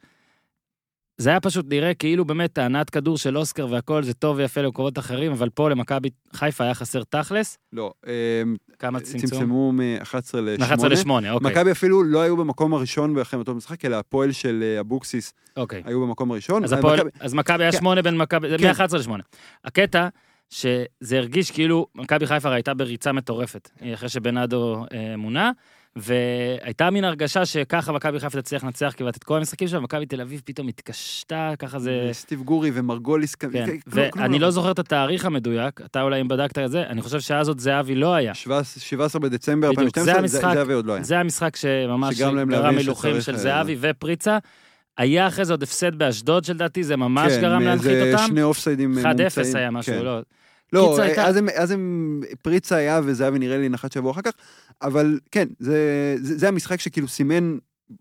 זה היה פשוט נראה כאילו באמת טענת כדור של אוסקר והכל, זה טוב ויפה למקומות אחרים, אבל פה למכבי חיפה היה חסר תכלס. לא, אה, כמה צמצום? צמצמו מ-11 ל-8. מ-11 ל-8, אוקיי. מכבי אפילו לא היו במקום הראשון אחרי אותו משחק, אלא הפועל של אה, אבוקסיס אוקיי. היו במקום הראשון. אז אה, הפועל, מכבי- אז מכבי היה כן. שמונה בין מכבי, זה כן. מ-11 ל-8. הקטע, שזה הרגיש כאילו, מכבי חיפה ראיתה בריצה מטורפת, אחרי שבנאדו אה, מונה, והייתה מין הרגשה שככה מכבי חיפה תצליח לנצח כמעט את כל המשחקים שלה, מכבי תל אביב פתאום התקשתה, ככה זה... סטיב גורי ומרגוליס, כן, כלום- כלום ואני לא זוכר את התאריך המדויק, אתה אולי אם בדקת את זה, אני חושב שאז עוד זהבי לא היה. 17 17 בדצמבר בדיוק, 2012, זה זה המשחק. זה עוד לא היה. זה המשחק שממש גרם שצריך, של אה, זהבי ופריצה. היה אחרי זה עוד הפסד באשדוד שלדעתי, זה ממש גרם כן, להנחית זה אותם. שני אופסיידים 1-0 מומצאים. היה משהו, כן. לא. לא, קיצר, הייתה- אז הם, אז הם, פריצה היה וזהבי נראה לי נחת שבוע אחר כך, אבל כן, זה, זה, זה המשחק שכאילו סימן,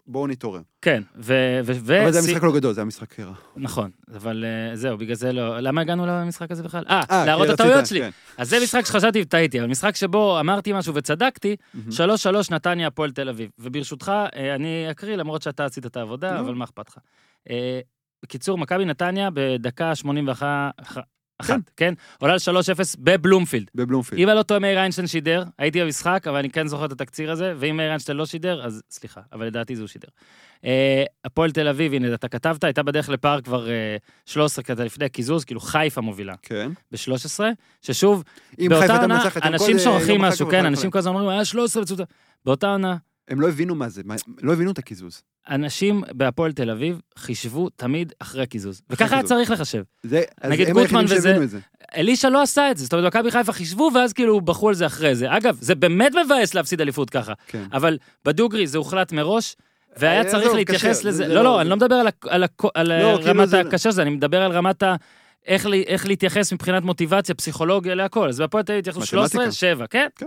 בואו נתעורר. כן, ו... ו- ו- אבל זה סי- המשחק לא גדול, זה המשחק רע. נכון, אבל אה, זהו, בגלל זה לא... למה הגענו למשחק הזה בכלל? אה, אה, להראות כי את הטעויות שלי. כן. אז זה משחק שחשבתי וטעיתי, אבל משחק שבו אמרתי משהו וצדקתי, מהמם. 3-3 נתניה הפועל תל אביב. וברשותך, אה, אני אקריא, למרות שאתה עשית את העבודה. אבל מה אכפת לך. אה, בקיצור, מכבי נתניה בדקה 81, כן. כן? עולה על 3-0 בבלומפילד. בבלומפילד. אם אני לא טועה, מאיר איינשטיין שידר, הייתי במשחק, אבל אני כן זוכר את התקציר הזה, ואם מאיר איינשטיין לא שידר, אז סליחה, אבל לדעתי זה הוא שידר. אה, הפועל תל אביב, הנה, אתה כתבת, הייתה בדרך לפער כבר אה, 13 כזה לפני קיזוז, כאילו חיפה מובילה כן. ב-13, ששוב, באותה עונה, אנשים אה, שוכחים יום אחר משהו, כן, אנשים כל הזמן אומרים, היה 13 בצותה. באותה עונה, הם לא הבינו מה זה, לא הבינו את הקיזוז. אנשים בהפועל תל אביב חישבו תמיד אחרי קיזוז. וככה היה. צריך לחשב. זה, נגיד גוטמן וזה-. אלישע לא עשה את זה, זאת אומרת, מכבי חיפה חישבו, ואז כאילו בחרו על זה אחרי זה. אגב, זה באמת מבאס להפסיד אליפות ככה. כן. אבל בדוגרי זה הוחלט מראש, והיה אה, צריך עזוב, להתייחס קשה, לזה. זה- זה לא, לא- לא, אני לא מדבר על על על לא, כאילו רמת זה- הקשה זה, אני מדבר על רמת ה... איך איך להתייחס מבחינת מוטיבציה, פסיכולוגיה, להכל. אז בהפועל תל אביב התייחסו 13, מתמטיקה. 7, כן? כן.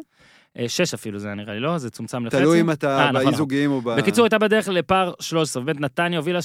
אה, 6 אפילו זה נראה לי, לא? זה צומצם לחצי. תלוי אם אתה אה, נכון, נכון. באי-זוגיים או ב... בקיצור, הייתה בדרך לפער 13, באמת נתניה הובילה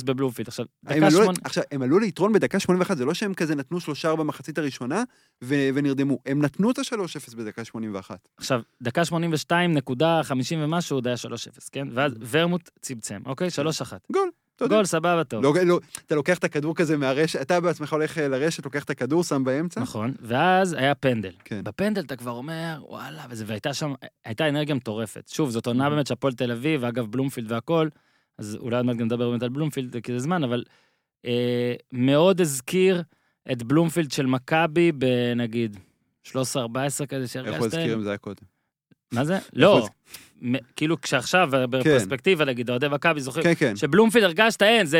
3-0 בבלומפילד. עכשיו, דקה שמונה... עכשיו, הם עלו ליתרון בדקה 81, זה לא שהם כזה נתנו שלושה במחצית הראשונה ונרדמו. הם נתנו את ה-3-0 בדקה 81. עכשיו, דקה 82 נקודה 50 ומשהו, עוד היה 3-0, כן? ואז ורמוט צמצם, אוקיי? 3-1. גול. גול, סבבה, טוב. לא, לא, אתה לוקח את הכדור כזה מהרשת, אתה בעצמך הולך אה, לרשת, לוקח את הכדור, שם באמצע. נכון, ואז היה פנדל. כן. בפנדל אתה כבר אומר, וואלה, וזה, והייתה שם, הייתה אנרגיה מטורפת. שוב, זאת עונה. באמת שהפועל תל אביב, אגב, בלומפילד והכל, אז אולי עוד מעט גם נדבר באמת על בלומפילד, כי זה זמן, אבל אה, מאוד הזכיר את בלומפילד של מכבי בנגיד 13-14 כזה, איך שהרגשת... הוא הזכיר אם זה היה קודם? מה זה? לא, כאילו כשעכשיו, בפרספקטיבה, נגיד, אוהדי מכבי זוכרים, כן, כן. שבלומפילד הרגשת, אין, זאת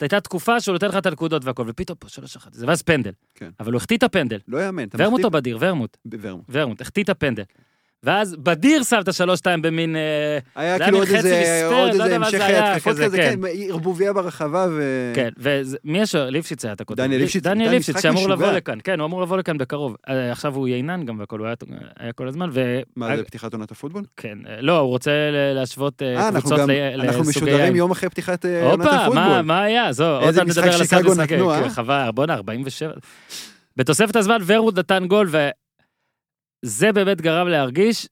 הייתה תקופה שהוא נותן לך את הנקודות והכל, ופתאום פה שלוש אחת, זה ואז פנדל. כן. אבל הוא החטיא את הפנדל. לא יאמן. אתה ורמוט או בדיר? ורמוט. בוורמוט. ורמוט, החטיא את הפנדל. ואז בדיר שם את השלוש-שתיים במין... אה, היה כאילו עוד איזה, עוד לא איזה המשך התקפות כזה, כן. כן, ערבוביה ברחבה ו... כן, ומי יש? ליפשיץ היה את הכותב. דניאל ליפשיץ, דניאל ליפשיץ, שאמור. לבוא לכאן. כן, הוא אמור לבוא לכאן בקרוב. אה, עכשיו הוא יינן גם והכל, הוא היה- כל הזמן, ו... מה זה, פתיחת עונת הפוטבול? כן, אה, לא, הוא רוצה להשוות אה, אה, קבוצות גם, ל- אנחנו לסוגי משודרים. יום אחרי פתיחת אה, עונת הופה, מה, הפוטבול. היה? זו, עוד משחק נדבר על אה? כן, חבל, בואנה, 47. בתוספת הזמן ורוד נתן גול, וזה באמת גרם להרגיש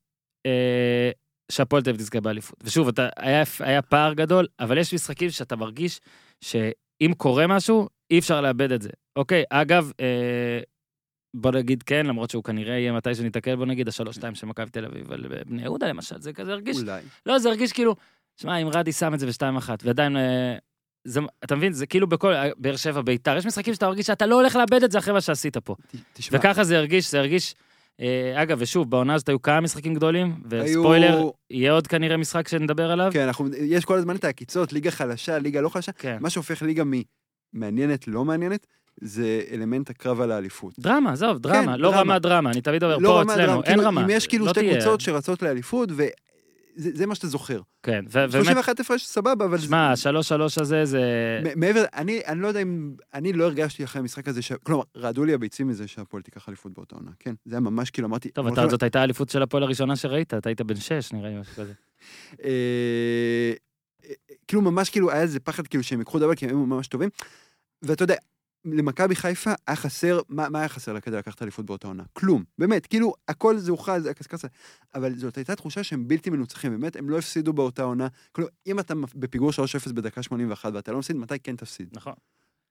אה, שהפועל תל אביב תזכה באליפות. ושוב, אתה, היה, היה פער גדול, אבל יש משחקים שאתה מרגיש שאם קורה משהו, אי אפשר לאבד את זה. אוקיי, אגב, אה, בוא נגיד כן, למרות שהוא כנראה יהיה מתי שניתקל, בוא נגיד השלוש-שתיים של מכבי תל אביב, אבל בני יהודה למשל, זה כזה הרגיש אולי. לא, זה הרגיש כאילו, שמע, אם רדי שם את זה בשתיים אחת, ועדיין, אה, זה, אתה מבין, זה כאילו בכל, אה, באר שבע, ביתר, יש משחקים שאתה מרגיש שאתה לא הולך לאבד את זה אחרי מה שעשית פה. ת- תשמע, וככה זה הרגיש, זה הרגיש, אה, אגב, ושוב, בעונה הזאת היו כמה משחקים גדולים, היו- וספוילר, יהיה עוד כנראה משחק שנדבר עליו. כן, אנחנו, יש כל הזמן את העקיצות, ליגה חלשה, ליגה לא חלשה. כן. מה שהופך ליגה ממעניינת, לא מעניינת, זה אלמנט הקרב על האליפות. דרמה, עזוב, דרמה, כן, לא דרמה. רמה דרמה, אני תמיד אומר, לא פה רמה אצלנו, דרמה, אין כאילו, רמה. אם יש כאילו לא שתי תהיה- קבוצות שרצות לאליפות, וזה זה מה שאתה זוכר. כן, ובאמת, 31 הפרש, סבבה, אבל... שמע, השלוש שלוש הזה זה... מעבר, אני, אני לא יודע אם, אני לא הרגשתי אחרי המשחק הזה, ש... כלומר, רעדו לי הביצים מזה שהפועל תיקח אליפות באותה עונה, כן? זה היה ממש כאילו, אמרתי... טוב, אתה, זאת הייתה האליפות של הפועל הראשונה שראית, אתה היית בן שש, נראה לי, משהו כזה. אה, אה, כאילו, ממש כאילו, היה איזה פחד כאילו שהם ייקחו דאבל, כי הם היו ממש טובים. ואתה יודע, למכבי חיפה היה חסר, מה, מה היה חסר לה כדי לקחת אליפות באותה עונה? כלום, באמת, כאילו, הכל זה הוכרז, זה אבל זאת הייתה תחושה שהם בלתי מנוצחים, באמת, הם לא הפסידו באותה עונה. כאילו, אם אתה בפיגור 3-0 בדקה 81 ואתה לא מפסיד, מתי כן תפסיד? נכון.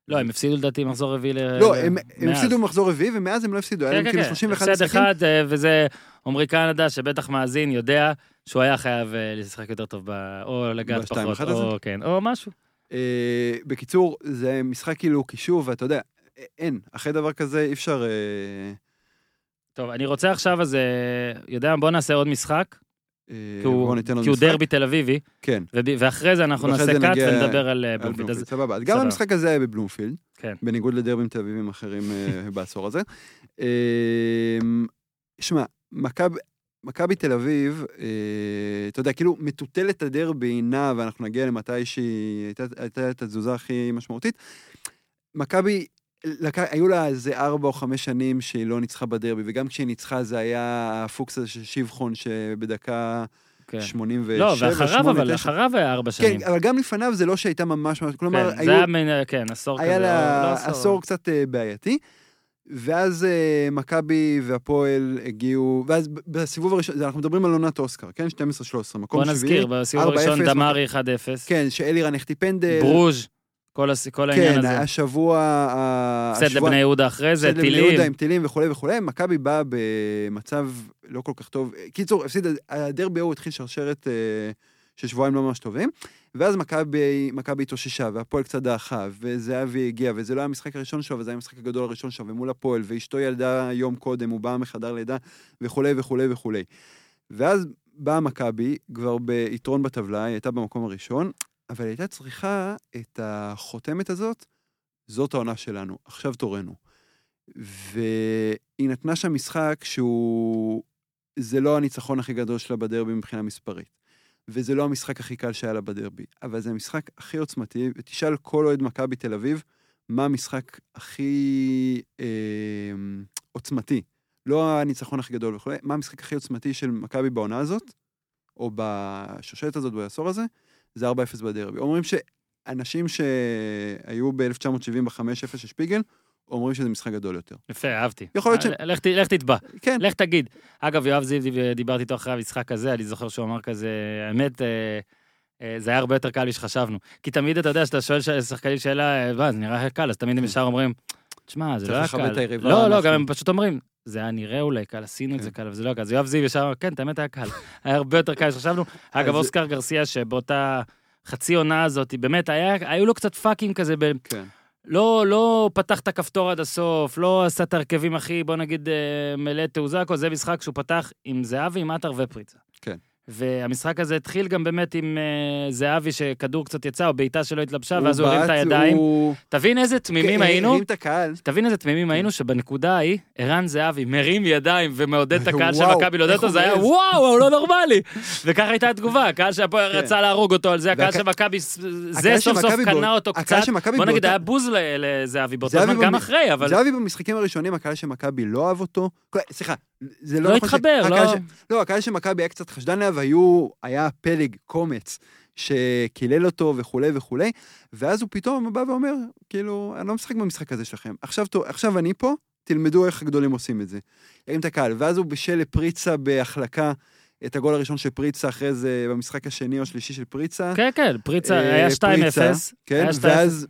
לא, הם הפסידו לדעתי מחזור רביעי ל... לא, הם, הם. הפסידו במחזור רביעי, ומאז הם לא הפסידו, היה כן, להם כן, כאילו כן. 31 הפסד משחקים. אחד, אה, וזה עמרי קנדה, שבטח מאזין, יודע שהוא היה חייב אה, לשחק יותר טוב. או לגעת פחות, או כן, או משהו. אה, בקיצור, זה משחק כאילו קישור, ואתה יודע, אין, אחרי דבר כזה אי אפשר... אה, טוב, אני רוצה עכשיו, אז, אה, יודע, בוא נעשה עוד משחק. כי הוא- כי הוא. דרבי תל אביבי, כן, ואחרי זה אנחנו נעשה קאט ונדבר על בלומפילד. אז- סבבה. אז גם. המשחק הזה היה בבלומפילד, כן. בניגוד לדרבים תל אביבים אחרים בעשור הזה. שמע, מכבי... מכבי תל אביב, אה, אתה יודע, כאילו מטוטלת הדרבי נע, ואנחנו נגיע למתי שהיא הייתה, הייתה את התזוזה הכי משמעותית. מכבי, לק... היו לה איזה ארבע או חמש שנים שהיא לא ניצחה בדרבי, וגם כשהיא ניצחה זה היה הפוקס הזה של שבחון שבדקה כן. 87, לא, ואחריו, אבל 89. אחריו היה ארבע שנים. כן, אבל גם לפניו זה לא שהייתה ממש, כלומר, כן, היו, זה היה כן, עשור כזה. היה או- לה לא עשור קצת אה, בעייתי. ואז אה, מכבי והפועל הגיעו, ואז בסיבוב הראשון, אנחנו מדברים על עונת אוסקר, כן? 12-13, מקום בוא שביעי. נזכיר, בסיבוב 4-0, הראשון דמרי 1-0. כן, שאלירן החטיא פנדל. ברוז', כל הס- כל העניין כן, הזה. השבוע... ה- הפסד השבוע- לבני יהודה אחרי זה, הפסד לבני טילים. יהודה עם טילים וכולי וכולי. מכבי באה במצב לא כל כך טוב. קיצור, הפסיד, הדרבי ההוא התחיל שרשרת אה, של שבועיים לא ממש טובים. ואז מכבי התאוששה, והפועל קצת דעכה, וזהבי הגיע, וזה לא היה המשחק הראשון שלו, וזה היה המשחק הגדול הראשון שלו, ומול הפועל, ואשתו ילדה יום קודם, הוא בא מחדר לידה, וכולי וכולי וכולי. ואז באה מכבי, כבר ביתרון בטבלה, היא הייתה במקום הראשון, אבל היא הייתה צריכה את החותמת הזאת, זאת העונה שלנו, עכשיו תורנו. והיא נתנה שם משחק שהוא... זה לא הניצחון הכי גדול שלה בדרבי מבחינה מספרית. וזה לא המשחק הכי קל שהיה לה בדרבי, אבל זה המשחק הכי עוצמתי, ותשאל כל אוהד מכבי תל אביב, מה המשחק הכי אה, עוצמתי. לא הניצחון הכי גדול וכו', מה המשחק הכי עוצמתי של מכבי בעונה הזאת, או בשושלת הזאת, בעשור הזה, זה 4-0 בדרבי. אומרים שאנשים שהיו ב-1970 ב-5-0 של שפיגל, אומרים שזה משחק גדול יותר. יפה, אהבתי. יכול להיות ש- אה, לך ת- לך תתבע, כן, לך תגיד. אגב, יואב זיו, דיב- דיברתי איתו אחרי המשחק הזה, אני זוכר שהוא אמר כזה, האמת, אה, אה, זה היה הרבה יותר קל משחשבנו. כי תמיד אתה יודע, שאתה שואל ש- שחקנים שאלה, מה, זה נראה קל, אז תמיד הם ישר אומרים, תשמע, זה לא היה קל. לא, לא, גם הם פשוט אומרים, זה היה נראה אולי קל, עשינו את זה כן. קל, אבל זה לא היה קל. אז יואב זיו ישר אמר, כן, את האמת היה קל. היה הרבה יותר קל משחשבנו. אגב, אוסקר גרסיה, שבאותה חצי עונה הזאת, באמת, היו לו קצת פאקים כזה, ב- כן. לא, לא פתח את הכפתור עד הסוף, לא עשה את ההרכבים הכי, בוא נגיד, אה, מלא תעוזה, כל זה משחק שהוא פתח עם זהבי, עם עטר ופריצה. כן. והמשחק הזה התחיל גם באמת עם אה, זהבי, שכדור קצת יצא, או בעיטה שלא התלבשה, הוא ואז הוא הרים את הידיים. הוא- תבין איזה תמימים כן, היינו, הרים את הקהל. תבין איזה תמימים היינו, שבנקודה ההיא, ערן זהבי מרים ידיים ומעודד את הקהל של מכבי לעודד אותו, זה היה. וואו, הוא לא נורמלי. וככה הייתה התגובה, הקהל שהפועל כן. רצה להרוג אותו על זה, הקהל של מכבי, זה של סוף סוף קנה אותו קצת. של בוא נגיד, היה בוז לזהבי באותו זמן, גם אחרי, אבל זהבי במשחקים הראשונים, הקהל של מכבי לא אהב אותו. סליחה, זה לא לא נכון ש- התחבר, הקהל לא... ש- לא, הקהל של מכבי היה קצת חשדן עליו, היו, היה פלג, קומץ, שקילל אותו וכולי וכולי, ואז הוא פתאום בא ואומר, כאילו, אני לא משחק במשחק הזה שלכם. עכשיו, עכשיו אני פה, תלמדו איך הגדולים עושים את זה. ירים את הקהל, ואז הוא בשל לפריצה בהחלקה, את הגול הראשון של פריצה, אחרי זה במשחק השני או השלישי של פריצה. כן, כן, פריצה, אה, היה 2-0. פריצה, כן, היה 2-0. ואז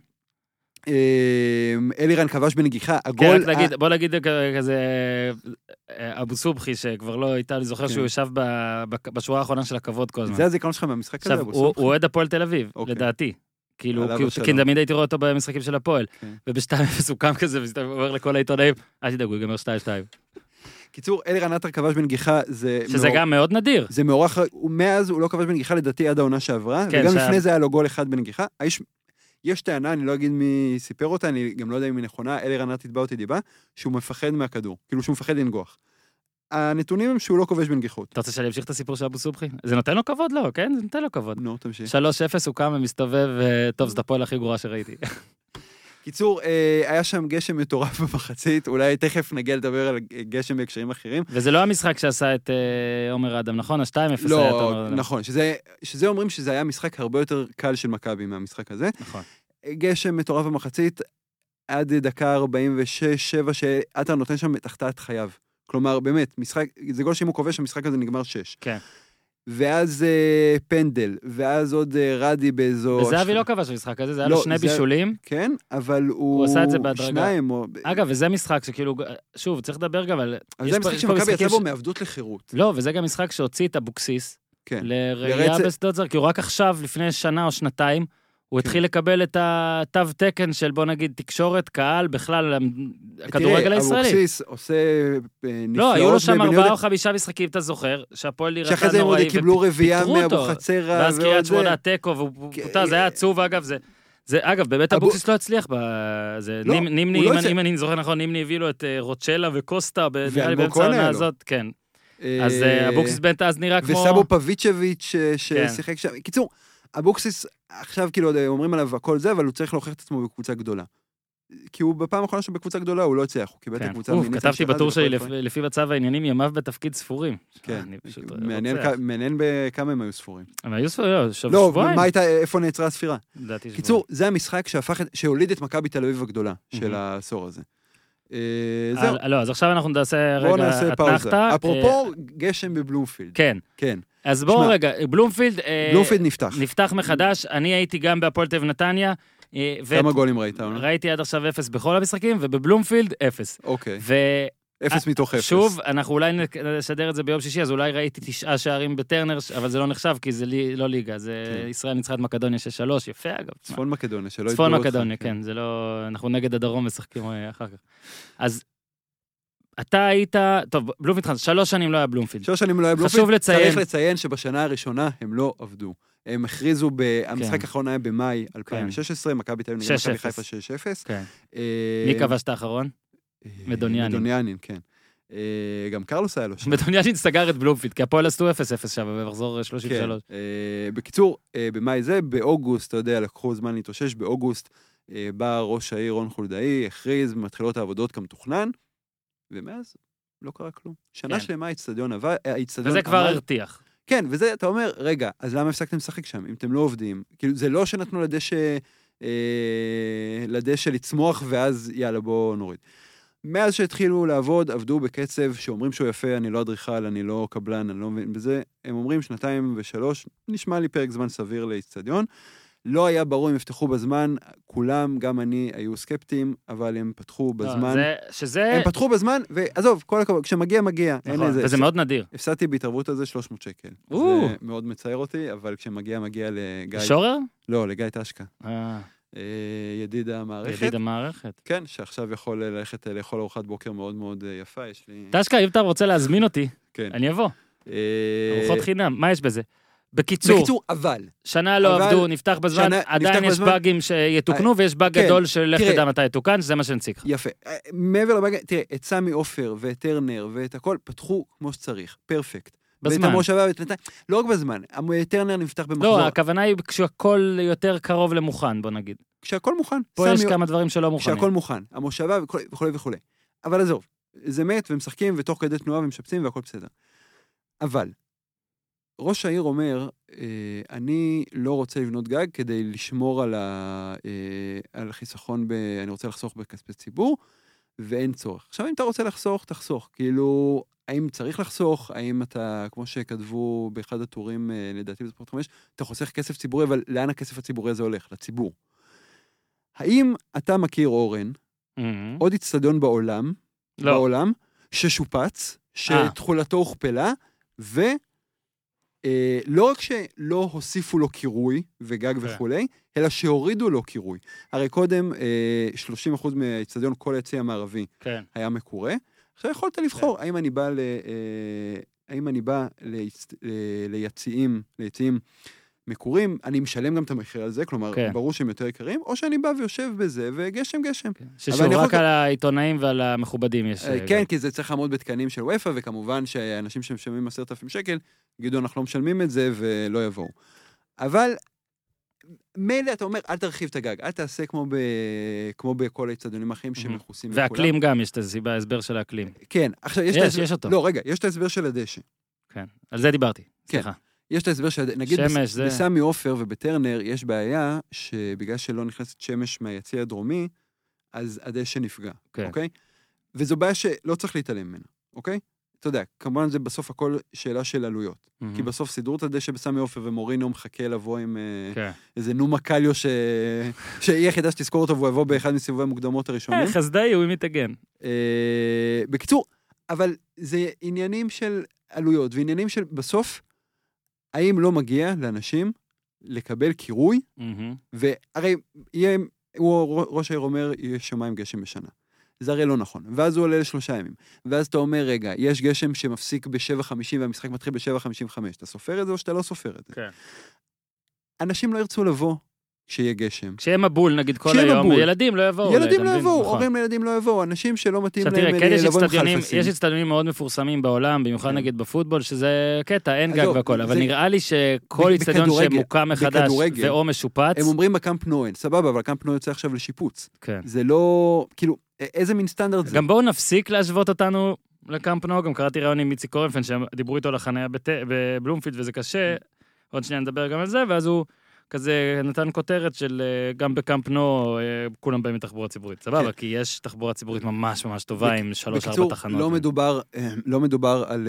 אלירן כבש בנגיחה, כן, הגול... רק נגיד, בוא נגיד כזה, אה, אבו סובחי, שכבר לא הייתה, אני זוכר כן. שהוא ישב בשורה האחרונה של הכבוד כל הזמן. זה הזיכרון שלך מהמשחק הזה, אבו סובחי? הוא אוהד הפועל תל אביב, אוקיי. לדעתי. כאילו, כי תמיד הייתי רואה אותו במשחקים של הפועל. כן. וב-2-0 הוא קם כזה, והוא אומר לכל העיתונאים, אל תדאגו, ייגמר 2-2. קיצור, אלירן עטר כבש בנגיחה, זה... שזה מאור- גם מאוד נדיר. זה מאורח, מאז הוא לא כבש בנגיחה לדעתי עד העונה שעברה, כן, וגם שהיה- לפני זה היה לו גול אחד בנגיחה. האיש, יש טענה, אני לא אגיד מי סיפר אותה, אני גם לא יודע אם היא נכונה, אלירן עטר תתבע אותי דיבה, שהוא מפחד מהכדור, כאילו שהוא מפחד לנגוח. הנתונים הם שהוא לא כובש בנגיחות. אתה רוצה שאני אמשיך את הסיפור של אבו סובחי? זה נותן לו כבוד? לא, כן? זה נותן לו כבוד. נו, תמשיך. 3-0 הוא קם ומסתובב, אה, טוב, זאת הפועל הכי גרועה שראיתי. קיצור, אה, היה שם גשם מטורף במחצית, אולי תכף נגיע לדבר על גשם בהקשרים אחרים. וזה לא המשחק שעשה את אה, עומר אדם, נכון? ה-2-0 היה את לא, עומר אדם. נכון, שזה, שזה אומרים שזה היה משחק הרבה יותר קל של מכבי מהמשחק הזה. נכון. גשם מטורף במחצית, עד דקה 46-7, שעטר נותן שם את החטאת חייו. כלומר, באמת, משחק, זה גול שאם הוא כובש, המשחק הזה נגמר 6. כן. ואז אה, פנדל, ואז עוד אה, רדי באזור... וזהבי לא כבש במשחק הזה, זה היה לא, לו שני זה- בישולים. כן, אבל הוא... הוא עשה את זה בהדרגה. שניים, או... אגב, וזה משחק שכאילו, שוב, צריך לדבר גם על... אבל זה פה שמכבי יצא בו מעבדות לחירות. לא, וזה גם משחק שהוציא את אבוקסיס כן. לרעייה בשדות זר, כי הוא רק עכשיו, לפני שנה או שנתיים, הוא כן. התחיל לקבל את התו תקן של, בוא נגיד, תקשורת, קהל, בכלל, הכדורגל תראה, הישראלי. אבוקסיס עושה אה, נפלאות. לא, היו לו שם ארבעה או חמישה משחקים, אתה זוכר, שהפועל נראתה שאחרי זה הם עוד נוראי, קיבלו רביעייה ופיטרו אותו. מאבוחצירא ואז קריית. שמונה תיקו, והוא פוטר, זה היה עצוב, אגב, זה... זה, אגב, באמת אבו- אבוקסיס לא הצליח בזה. לא, נימ- נימני, לא אם. אני- אם אני זוכר נכון, נימני הביא לו את אה, רוצ'לה וקוסטה, נראה לי באמצע העונה. הזאת, כן. אה, אז אה, אבוקסיס באמת אז נראה כמו... וסבו פביצ'ביץ' כן. ששיחק שם. קיצור, אבוקסיס, עכשיו כאילו אומרים עליו הכל זה, אבל הוא צריך להוכיח את עצמו בקבוצה גדולה. כי הוא בפעם האחרונה שהוא בקבוצה גדולה, הוא לא הצליח, הוא קיבל את כן. הקבוצה אוף, כתבתי בטור שלי. לפי מצב העניינים, ימיו בתפקיד ספורים. כן, אני פשוט מעניין בכמה הם היו ספורים. הם היו ספורים, לא, לא, שבועיים. מה הייתה, איפה נעצרה הספירה? קיצור, זה המשחק שהוליד את מכבי תל אביב הגדולה של. העשור הזה. אה, זהו, אה, לא, אז עכשיו אנחנו נעשה רגע נעשה פאוזה. אתנחתא. אפרופו גשם בבלומפילד. כן, כן, אז בואו רגע, בלומפילד... אה, בלומפילד נפתח. נפתח מחדש, אני הייתי גם בהפועל תל אביב נתניה. אה, כמה גולים ראית? עונה? ראיתי עד עכשיו אפס בכל המשחקים, ובבלומפילד אפס. אוקיי, אפס מתוך אפס. אנחנו אולי נשדר את זה ביום שישי, אז אולי ראיתי תשעה שערים בטרנר, אבל זה לא נחשב, כי זה לי- לא ליגה, זה כן. ישראל ניצחה את מקדוניה 6-3, יפה אגב. צפון מקדוניה, שלא צפון יתבעו אותך, מקדוניה, כן, זה לא... אנחנו נגד הדרום משחקים אה, אחר כך. אז אתה היית... טוב, בלומפילד, שלוש שנים לא היה בלומפילד. שלוש שנים לא היה בלומפילד. חשוב לציין- צריך לציין שבשנה הראשונה הם לא עבדו. הם הכריזו, ב... המשחק כן. האחרון היה במאי 2016, מכבי תל אביב נגד 6-0. מכבי חיפה 6-0. כן. אה, מי כבש את האחרון? אה, מדוניאנין. מדוניאנין, כן. אה, גם קרלוס היה לו שם. מדוניאנין סגר את בלומפילד, כי הפועל עשו 0-0 שם במחזור 33. כן. אה, בקיצור, במאי זה, באוגוסט, אתה יודע, לקחו זמן להתאושש, באוגוסט בא ראש העיר רון חולדאי, הכריז, מתחילות העבודות כמתוכנן, ומאז לא קרה כלום. שנה כן. שלמה האיצטדיון אה, האיצטדיון וזה כבר הרתיח. כן, וזה, אתה אומר, רגע, אז למה הפסקתם לשחק שם, אם אתם לא עובדים? כאילו, זה לא שנתנו לדשא, אה, לדשא לצמוח, ואז יאללה, בואו נוריד. מאז שהתחילו לעבוד, עבדו בקצב שאומרים שהוא יפה, אני לא אדריכל, אני לא קבלן, אני לא מבין בזה. הם אומרים שנתיים ושלוש, נשמע לי פרק זמן סביר לאיצטדיון. לא היה ברור אם יפתחו בזמן, כולם, גם אני, היו סקפטיים, אבל הם פתחו לא, בזמן. זה- שזה... הם פתחו בזמן, ועזוב, כל הכבוד, כשמגיע, מגיע. נכון, איזה... וזה מאוד נדיר. הפסדתי בהתערבות הזה 300 שקל. או. זה מאוד מצער אותי, אבל כשמגיע, מגיע לגיא... שורר? לא, לגיא טשקה. אה, אה, ידיד המערכת. ידיד המערכת. כן, שעכשיו יכול ללכת אה, לאכול ארוחת בוקר מאוד מאוד אה, יפה, יש לי... טשקה, אם אתה רוצה להזמין אותי, כן. אני אבוא. אה, ארוחות חינם, מה יש בזה? בקיצור, בקיצור, אבל, שנה לא אבל- עבדו, נפתח בזמן, שנה- עדיין נפתח יש בזמן. באגים שיתוקנו, ויש באג כן, גדול של לך. תדע מתי יתוקן, שזה מה שנציג לך. יפה. אה, מעבר לבאג, תראה, את סמי עופר ואת טרנר ואת הכל פתחו כמו שצריך, פרפקט. בזמן. ואת המושבה ואת נתניה, לא רק בזמן, טרנר נפתח במחזור, לא, הכוונה היא כשהכול יותר קרוב למוכן, בוא נגיד. כשהכל מוכן. פה יש כמה דברים שלא מוכנים. כשהכל מוכן, המושבה וכולי וכולי. אבל עזוב, זה מת ומשחקים ותוך כדי תנועה ומשפצים והכל בסדר. אבל, ראש העיר אומר, אה, אני לא רוצה לבנות גג כדי לשמור על, ה, אה, על החיסכון, ב, אני רוצה לחסוך בכספי ציבור, ואין צורך. עכשיו, אם אתה רוצה לחסוך, תחסוך. כאילו, האם צריך לחסוך? האם אתה, כמו שכתבו באחד הטורים, אה, לדעתי בספורט 5, אתה חוסך כסף ציבורי, אבל לאן הכסף הציבורי הזה הולך? לציבור. האם אתה מכיר, אורן, מהמם. עוד איצטדיון בעולם, לא. בעולם, ששופץ, שתכולתו הוכפלה, ולא אה, לא רק שלא הוסיפו לו קירוי וגג כן. וכולי, אלא שהורידו לו קירוי. הרי קודם אה, 30% מהאיצטדיון, כל היציא המערבי, כן. היה מקורה. עכשיו יכולת לבחור, האם אני בא, ל, אה, האם אני בא ליצ, ל- ליציעים, ליציעים מקורים, אני משלם גם את המחיר על זה, כלומר, כן. ברור שהם יותר יקרים, או שאני בא ויושב בזה, וגשם גשם. ששוב, אני יכול רק גם- על העיתונאים ועל המכובדים יש... אה, אה, כן, גם. כי זה צריך לעמוד בתקנים של וופא, וכמובן שאנשים שמשלמים עשרת אלפים שקל, יגידו, אנחנו לא משלמים את זה, ולא יבואו. אבל מילא אתה אומר, אל תרחיב את הגג, אל תעשה כמו, ב... כמו בכל האצטדיונים האחרים. שמכוסים בכולם. והאקלים גם, יש את הסיבה, ההסבר של האקלים. כן, עכשיו יש, יש, את. יש אותו. לא, רגע, יש את ההסבר של הדשא. כן, על זה דיברתי. סליחה. יש את ההסבר של הדשא. נגיד, שמש, בס... זה- בסמי עופר ובטרנר יש בעיה שבגלל שלא נכנסת שמש מהיציא הדרומי, אז הדשא נפגע, כן. אוקיי? וזו בעיה שלא צריך להתעלם ממנה, אוקיי? אתה יודע, כמובן זה בסוף הכל שאלה של עלויות. מהמם. כי בסוף סידרו את הדשא בסמי עופר ומורינו מחכה לבוא עם אה, כן. איזה נומה קליו ש... שהיא היחידה שתזכור אותו והוא יבוא באחד מסיבובי המוקדמות הראשונים. אה, חסדאי הוא יתגן. אה, בקיצור, אבל זה עניינים של עלויות ועניינים של בסוף, האם לא מגיע לאנשים לקבל קירוי, מהמם. והרי יהיה, הוא, ראש העיר אומר, יהיה שמיים גשם בשנה. זה הרי לא נכון. ואז הוא עולה לשלושה ימים. ואז אתה אומר, רגע, יש גשם שמפסיק ב-7.50 והמשחק מתחיל ב-7.55. אתה סופר את זה או שאתה לא סופר את זה? כן. אנשים לא ירצו לבוא כשיהיה גשם. כשיהיה מבול נגיד כל היום, מבול. ילדים לא יבואו. ילדים לא? יבואו, נכון. הורים לילדים לא יבואו, אנשים שלא מתאים להם תראה, כן לבוא עם חלפסים. יש אצטדיונים מאוד מפורסמים בעולם, במיוחד כן. נגיד בפוטבול, שזה קטע, אין גג והכל, אבל נראה לי שכל אצטדיון שמוקם מחדש ואו משופץ, הם אומרים בקאמפ נו, סבבה, אבל הקאמפ נו יוצא עכשיו לשיפוץ. כן. זה לא, כאילו, איזה מין סטנדרט זה? גם בואו נפסיק להשוות אותנו לקאמפ נו, גם קראתי ראיון עם איציק קורנפיין, שהם דיברו איתו על החניה בבלומפילד וזה קשה, עוד שנייה נדבר גם על זה, ואז הוא כזה נתן כותרת של אה, גם בקאמפ נו, אה, כולם באים מתחבורה ציבורית. סבבה, כן. כי יש תחבורה ציבורית ממש ממש טובה עם שלוש-ארבע בקיצור, תחנות. לא מדובר, אה, לא מדובר על...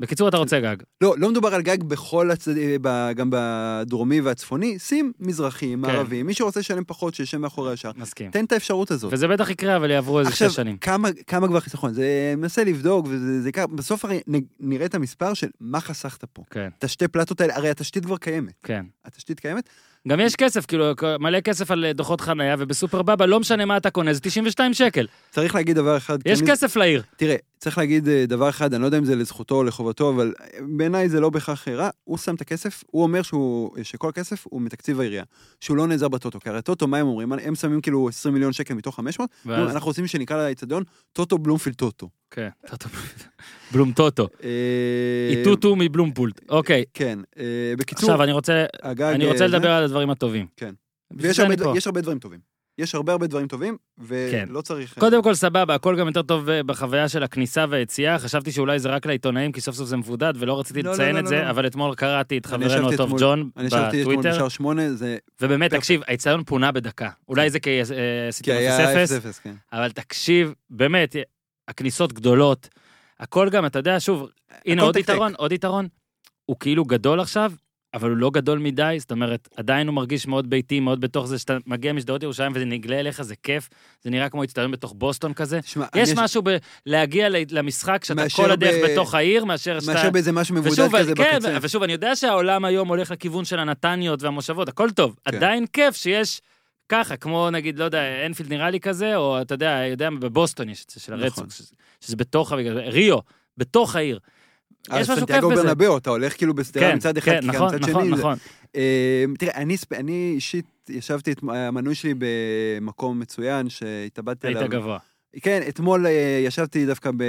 בקיצור, אתה רוצה גג. לא, לא מדובר על גג בכל הצדדים, גם בדרומי והצפוני, שים מזרחי, כן. מערבי, מי שרוצה לשלם פחות, שישב מאחורי השאר. מסכים. תן את האפשרות הזאת. וזה בטח יקרה, אבל יעברו איזה עכשיו, שש שנים. כמה, כמה כבר חיסכון? זה מנסה לבדוק, וזה זה ייקח, בסוף הרי נראה את המספר של מה חסכת פה. כן, את השתי פלטות האלה, הרי התשתית כבר קיימת. כן. התשתית קיימת, גם יש כסף, כאילו, מלא כסף על אה, דוחות חנייה, ובסופר בבא, לא משנה מה אתה קונה, זה 92 שקל. צריך להגיד דבר אחד. יש כן, כסף לעיר. תראה, צריך להגיד אה, דבר אחד, אני לא יודע אם זה לזכותו או לחובתו, אבל אה, בעיניי זה לא בהכרח רע. הוא שם את הכסף, הוא אומר שהוא, שכל הכסף הוא מתקציב העירייה. שהוא לא נעזר בטוטו. כי הרי טוטו, מה הם אומרים? הם שמים כאילו 20 מיליון שקל מתוך 500, ואז- אנחנו רוצים שנקרא לאצטדיון טוטו בלומפילד טוטו. כן. בלום טוטו. אה, איטוטו מבלומפולט. אוקיי, כן, אה, בקיצור, עכשיו אני רוצה, אה, לדבר על הדברים הטובים. כן. ויש הרבה, דברים טובים. יש הרבה הרבה דברים טובים, כן. ולא צריך... קודם כל סבבה, הכל גם יותר טוב בחוויה של הכניסה והיציאה, חשבתי שאולי זה רק לעיתונאים, כי סוף סוף זה מבודד, ולא רציתי לא, לא, לציין לא, את לא, זה, לא. אבל אתמול קראתי את חברנו הטוב ג'ון אני ישבתי אתמול בטוויטר, בשער שמונה, זה... ובאמת. תקשיב, האיצטדיון פונה בדקה. אולי זה כי עשיתי כי היה 0-0, 0-0, כן. אבל תקשיב, באמת, הכניסות גדולות, הכל גם, אתה יודע, שוב, הנה עוד. יתרון, עוד יתרון, הוא כאילו גדול עכשיו, אבל הוא לא גדול מדי, זאת אומרת, עדיין הוא מרגיש מאוד ביתי, מאוד בתוך זה, שאתה מגיע משדרות ירושלים וזה נגלה אליך, זה כיף, זה נראה כמו אצטדיון בתוך בוסטון כזה. תשמע, יש משהו בלהגיע למשחק שאתה כל הדרך ב- בתוך העיר, מאשר שאתה... מאשר באיזה משהו מבודד ושוב, כזה כן, בקצה. ושוב, אני יודע שהעולם היום הולך לכיוון של הנתניות והמושבות, הכל טוב. כן. עדיין כיף שיש ככה, כמו נגיד, לא יודע, אנפילד נראה לי כזה, או אתה יודע, יודע, בבוסטון יש את זה, של נכון. הרצוג, שזה- בתוך, ריו, בתוך העיר. על יש משהו כיף בזה. ברנבאו, אתה הולך כאילו בשדרה כן, מצד אחד, כן, נכון, מצד נכון, שני... נכון. אה, תראה, אני אני אישית ישבתי את המנוי שלי במקום מצוין, שהתאבדתי היית עליו. גבוה. כן, אתמול אה, ישבתי דווקא ב...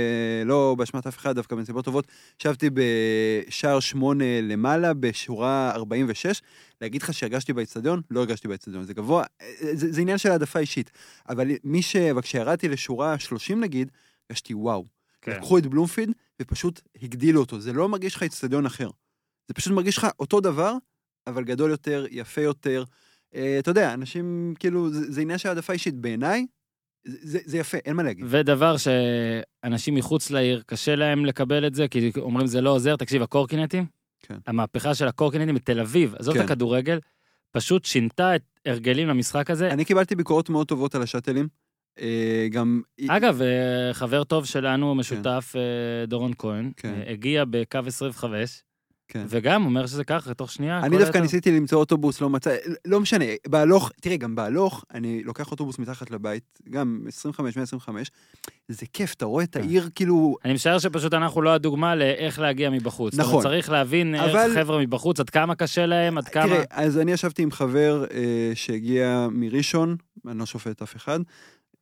לא באשמת אף אחד, דווקא בנסיבות טובות, ישבתי בשער שמונה למעלה, בשורה 46. להגיד לך שהרגשתי באצטדיון? לא הרגשתי באצטדיון, זה גבוה, אה, זה, זה עניין של העדפה אישית. אבל מי ש... אבל כשירדתי לשורה 30 נגיד, הרגשתי וואו. כן. לקחו את בלומפילד ופשוט הגדילו אותו. זה לא מרגיש לך אצטדיון אחר. זה פשוט מרגיש לך אותו דבר, אבל גדול יותר, יפה יותר. אה, אתה יודע, אנשים, כאילו, זה, זה עניין של העדפה אישית. בעיניי, זה, זה, יפה, אין מה להגיד. ודבר שאנשים מחוץ לעיר, קשה להם לקבל את זה, כי אומרים זה לא עוזר. תקשיב, הקורקינטים, כן. המהפכה של הקורקינטים בתל אביב, עזוב את כן. הכדורגל, פשוט שינתה את הרגלים למשחק הזה. אני קיבלתי ביקורות מאוד טובות על השאטלים. אה, גם... אגב, אה, חבר טוב שלנו, משותף, אה, דורון כהן, כן. הגיע בקו 25, כן. וגם אומר שזה ככה, תוך שנייה. אני דווקא טוב. ניסיתי למצוא אוטובוס, לא מצא... לא משנה, בהלוך, תראה, גם בהלוך, אני לוקח אוטובוס מתחת לבית, גם 25, 125, זה כיף, אתה רואה את כן. העיר כאילו... אני משער שפשוט אנחנו לא הדוגמה לאיך להגיע מבחוץ. זאת נכון. צריך להבין אבל- איך חבר'ה מבחוץ, עד כמה קשה להם, עד כמה... תראה, אז אני ישבתי עם חבר אה, שהגיע מראשון, אני לא שופט אף אחד,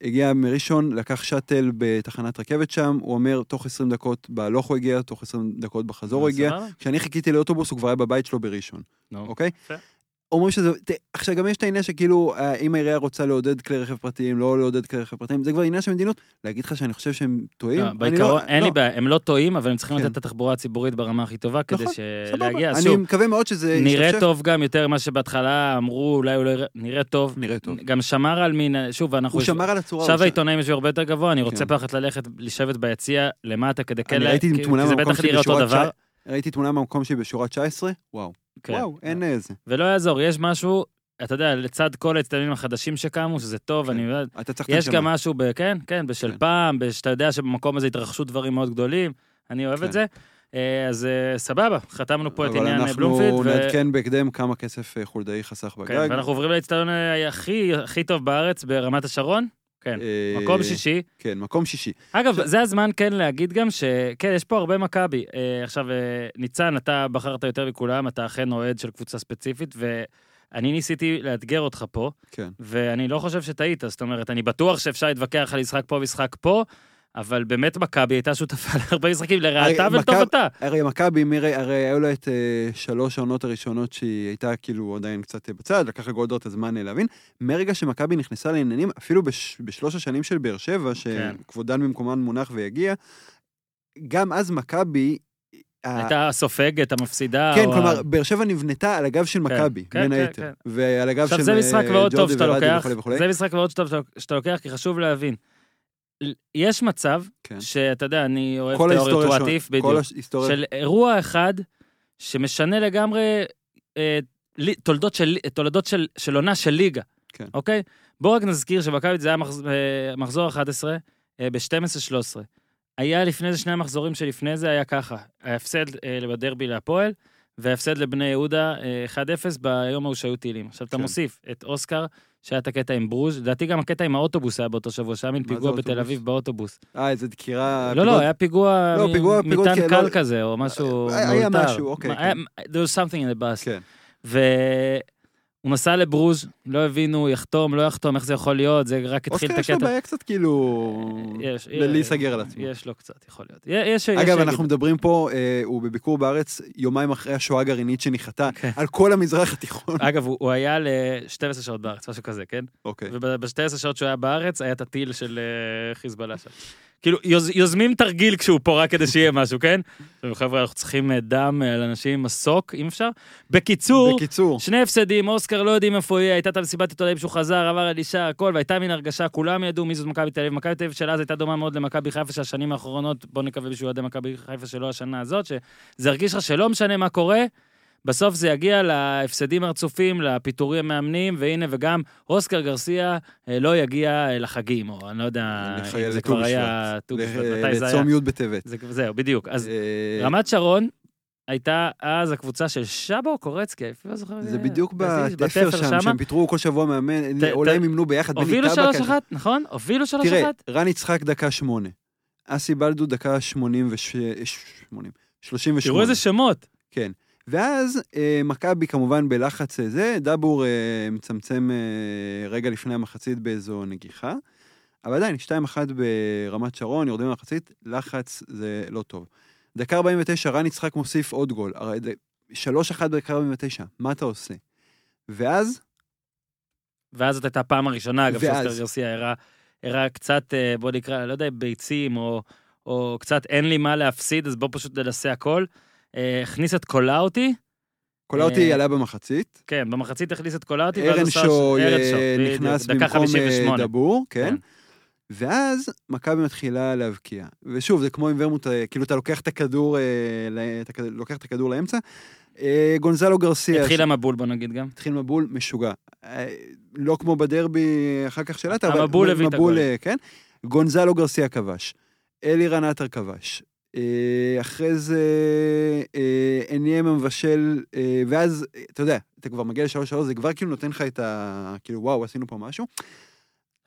הגיע מראשון, לקח שאטל בתחנת רכבת שם, הוא אומר, תוך 20 דקות בהלוך הוא הגיע, תוך 20 דקות בחזור הוא הגיע. סבבה? כשאני חיכיתי לאוטובוס, הוא כבר היה בבית שלו בראשון. אוקיי? יפה. אומרים שזה... ת- עכשיו, גם יש את העניין שכאילו, אה, אם העירייה רוצה לעודד כלי רכב פרטיים, לא לעודד כלי רכב פרטיים, זה כבר עניין של מדיניות. להגיד לך שאני חושב שהם טועים? לא, אני בעיקרון, אין לי לא. בעיה, הם לא טועים, אבל הם צריכים כן. לתת את התחבורה הציבורית ברמה הכי טובה, כדי נכון, ש- סבבה. להגיע. אני שוב, מקווה מאוד שזה נראה ישתפשף. טוב גם יותר ממה שבהתחלה אמרו, אולי הוא לא יראה, נראה טוב. נראה טוב. גם שמר על מין, שוב, אנחנו... הוא שמר על הצורה. עכשיו העיתונאים יושבים הרבה יותר גבוה, אני רוצה כן. פחד ללכת, לשבת ביציע למטה כדי כן... אני לה- ראיתי כי- תמונה כי זה מהמקום בטח שלי נראה אותו בשורת דבר. ראיתי תמונה מהמקום שלי בשורה 19, וואו. כן. וואו, אין איזה. ולא יעזור, יש משהו, אתה יודע, לצד כל האצטדיונים החדשים שקמו, שזה טוב, כן. אני יודע, אתה צריך... יש גם. משהו, ב, כן, כן, בשל כן. פעם, שאתה יודע שבמקום הזה התרחשו דברים מאוד גדולים, אני אוהב כן. את זה. אה, אז אה, סבבה, חתמנו פה את עניין אבל בלומפילד. אנחנו ו- נעדכן בהקדם כמה כסף אה, חולדאי חסך כן, בגג. ואנחנו עוברים לאצטדיון אה, הכי הכי טוב בארץ, ברמת השרון. כן, אה, מקום שישי. כן, מקום שישי. אגב, זה הזמן כן להגיד גם שכן, יש פה הרבה מכבי. אה, עכשיו, אה, ניצן, אתה בחרת יותר מכולם, אתה אכן אוהד של קבוצה ספציפית, ואני ניסיתי לאתגר אותך פה, כן. ואני לא חושב שטעית, זאת אומרת, אני בטוח שאפשר להתווכח על משחק פה ומשחק פה, אבל באמת מכבי הייתה שותפה להרבה משחקים לרעתה ולטובתה. הרי מכבי, מירי, הרי היו לה את אה, שלוש העונות הראשונות שהיא הייתה כאילו עדיין קצת אה, בצד, לקח לגולדור את הזמן אה, להבין. מרגע שמכבי נכנסה לעניינים, אפילו בש, בשלוש השנים של באר שבע, כן. שכבודן במקומן מונח ויגיע, גם אז מכבי... הייתה הסופגת, המפסידה. כן, כלומר, באר שבע נבנתה על הגב של כן, מכבי, כן, בין היתר. ועל הגב של עכשיו, ג'ורדי ורדי לוקח, וכולי וכולי. זה משחק מאוד טוב שאתה לוקח, כי חשוב להבין. יש מצב כן. שאתה יודע, אני אוהב תיאוריות וואטיף, של- בדיוק. ההיסטוריה... של אירוע אחד שמשנה לגמרי אה, לי- תולדות של, תולדות של, של עונה של ליגה, כן. אוקיי? בואו רק נזכיר שמכבי זה היה מחז, אה, מחזור 11 אה, ב-12-13. היה לפני זה, שני המחזורים שלפני זה היה ככה, ההפסד אה, בדרבי להפועל, וההפסד לבני יהודה אה, 1-0 ביום ההוא שהיו טילים. עכשיו אתה כן. מוסיף את אוסקר, שהיה את הקטע עם ברוז', לדעתי גם הקטע עם האוטובוס היה באותו שבוע, שהיה מין פיגוע בתל? אביב באוטובוס. אה, איזה דקירה... לא, לא, היה פיגוע לא, מטען קל כזה, או משהו היה- היה מאולתר. משהו, אוקיי, כן. היה- There was something in the bus. והוא נסע לברוז', לא הבינו, יחתום, לא יחתום, איך זה יכול להיות, זה רק התחיל את אוסקר יש לו הקטע. בעיה קצת כאילו... יש, להיסגר על עצמו. יש לו קצת, יכול להיות. יש, יש, אגב, יש אנחנו מדברים פה, אה, הוא בביקור בארץ יומיים אחרי השואה הגרעינית שניחתה כן. על כל המזרח התיכון. אגב, הוא, הוא היה ל-12 שעות בארץ, משהו כזה, כן? אוקיי. וב-12 שעות שהוא היה בארץ, היה את הטיל של אה, חיזבאללה שם. כאילו, יוז, יוזמים תרגיל כשהוא פה רק כדי שיהיה משהו, כן? עכשיו, חבר'ה, אנחנו צריכים אה, דם אה, לאנשים, מסוק, אם אפשר. בקיצור, בקיצור, שני הפסדים, אוסקר לא יודעים איפה יהיה, הייתה את המסיבת עיתונאים שהוא חזר, עבר אלישע, הכל, והייתה מין הרגשה, כולם ידעו מי זאת מכבי תל אביב. מכבי תל אביב של אז הייתה דומה מאוד למכבי חיפה של השנים האחרונות, בוא נקווה בשביל אוהדי מכבי חיפה שלא השנה הזאת, שזה הרגיש לך שלא משנה מה קורה, בסוף זה יגיע להפסדים הרצופים, לפיטורי המאמנים, והנה, וגם אוסקר גרסיה אה, לא יגיע אה, לחגים, או אני לא יודע אם זה לט"ו כבר היה... בשבט. ט"ו ל- בשבט, מתי זה היה? לצום י' בטבת. זה- זהו, בדיוק. אז אה, רמת שרון הייתה אז הקבוצה של שבו קורצקי, אפילו לא זוכר. זה בדיוק בתפר שם. שהם פיטרו כל שבוע מאמן, אולי הם אימנו ביחד, הובילו טבק. 3-1, נכון? הובילו 3-1? תראה, רן יצחק דקה שמונה. אסי בלדו דקה שמונים וש... שמונים. שלושים ושמונה. תראו איזה שמות. כן. ואז אה, מכבי כמובן בלחץ אה, זה, דאבור אה, מצמצם אה, רגע לפני המחצית באיזו נגיחה, אבל עדיין 2-1 ברמת שרון, יורדים למחצית, לחץ זה לא טוב. דקה 49, רן יצחק מוסיף עוד גול. הרי זה 3-1 בדקה 49, מה אתה עושה? ואז, ואז זאת הייתה הפעם הראשונה, אגב, ואז. שאוסקר גרסיה הראה, הראה קצת, אה, בוא נקרא, לא יודע, ביצים, או, או קצת אין לי מה להפסיד, אז בוא פשוט ננסה הכל. אה, הכניס את קולאוטי, קולאוטי אה, עלה במחצית, כן, במחצית הכניס את קולאוטי, ואז עשה- ארנשו אה, נכנס במקום 58. דבור, כן. כן. ואז מכבי מתחילה להבקיע. ושוב, זה כמו עם ורמוט, כאילו אתה לוקח את הכדור, אתה לוקח את הכדור לאמצע. גונזלו גרסיה, התחיל המבול, בוא נגיד גם. התחיל מבול משוגע. לא כמו בדרבי אחר כך של עטר, אבל מבול, כן. גונזלו גרסיה כבש. אלירן עטר כבש. אה, אחרי זה אה, אניאם המבשל, אה, ואז, אתה יודע, אתה כבר מגיע לשלוש שלוש, זה כבר כאילו נותן לך את ה... כאילו, וואו, עשינו פה משהו.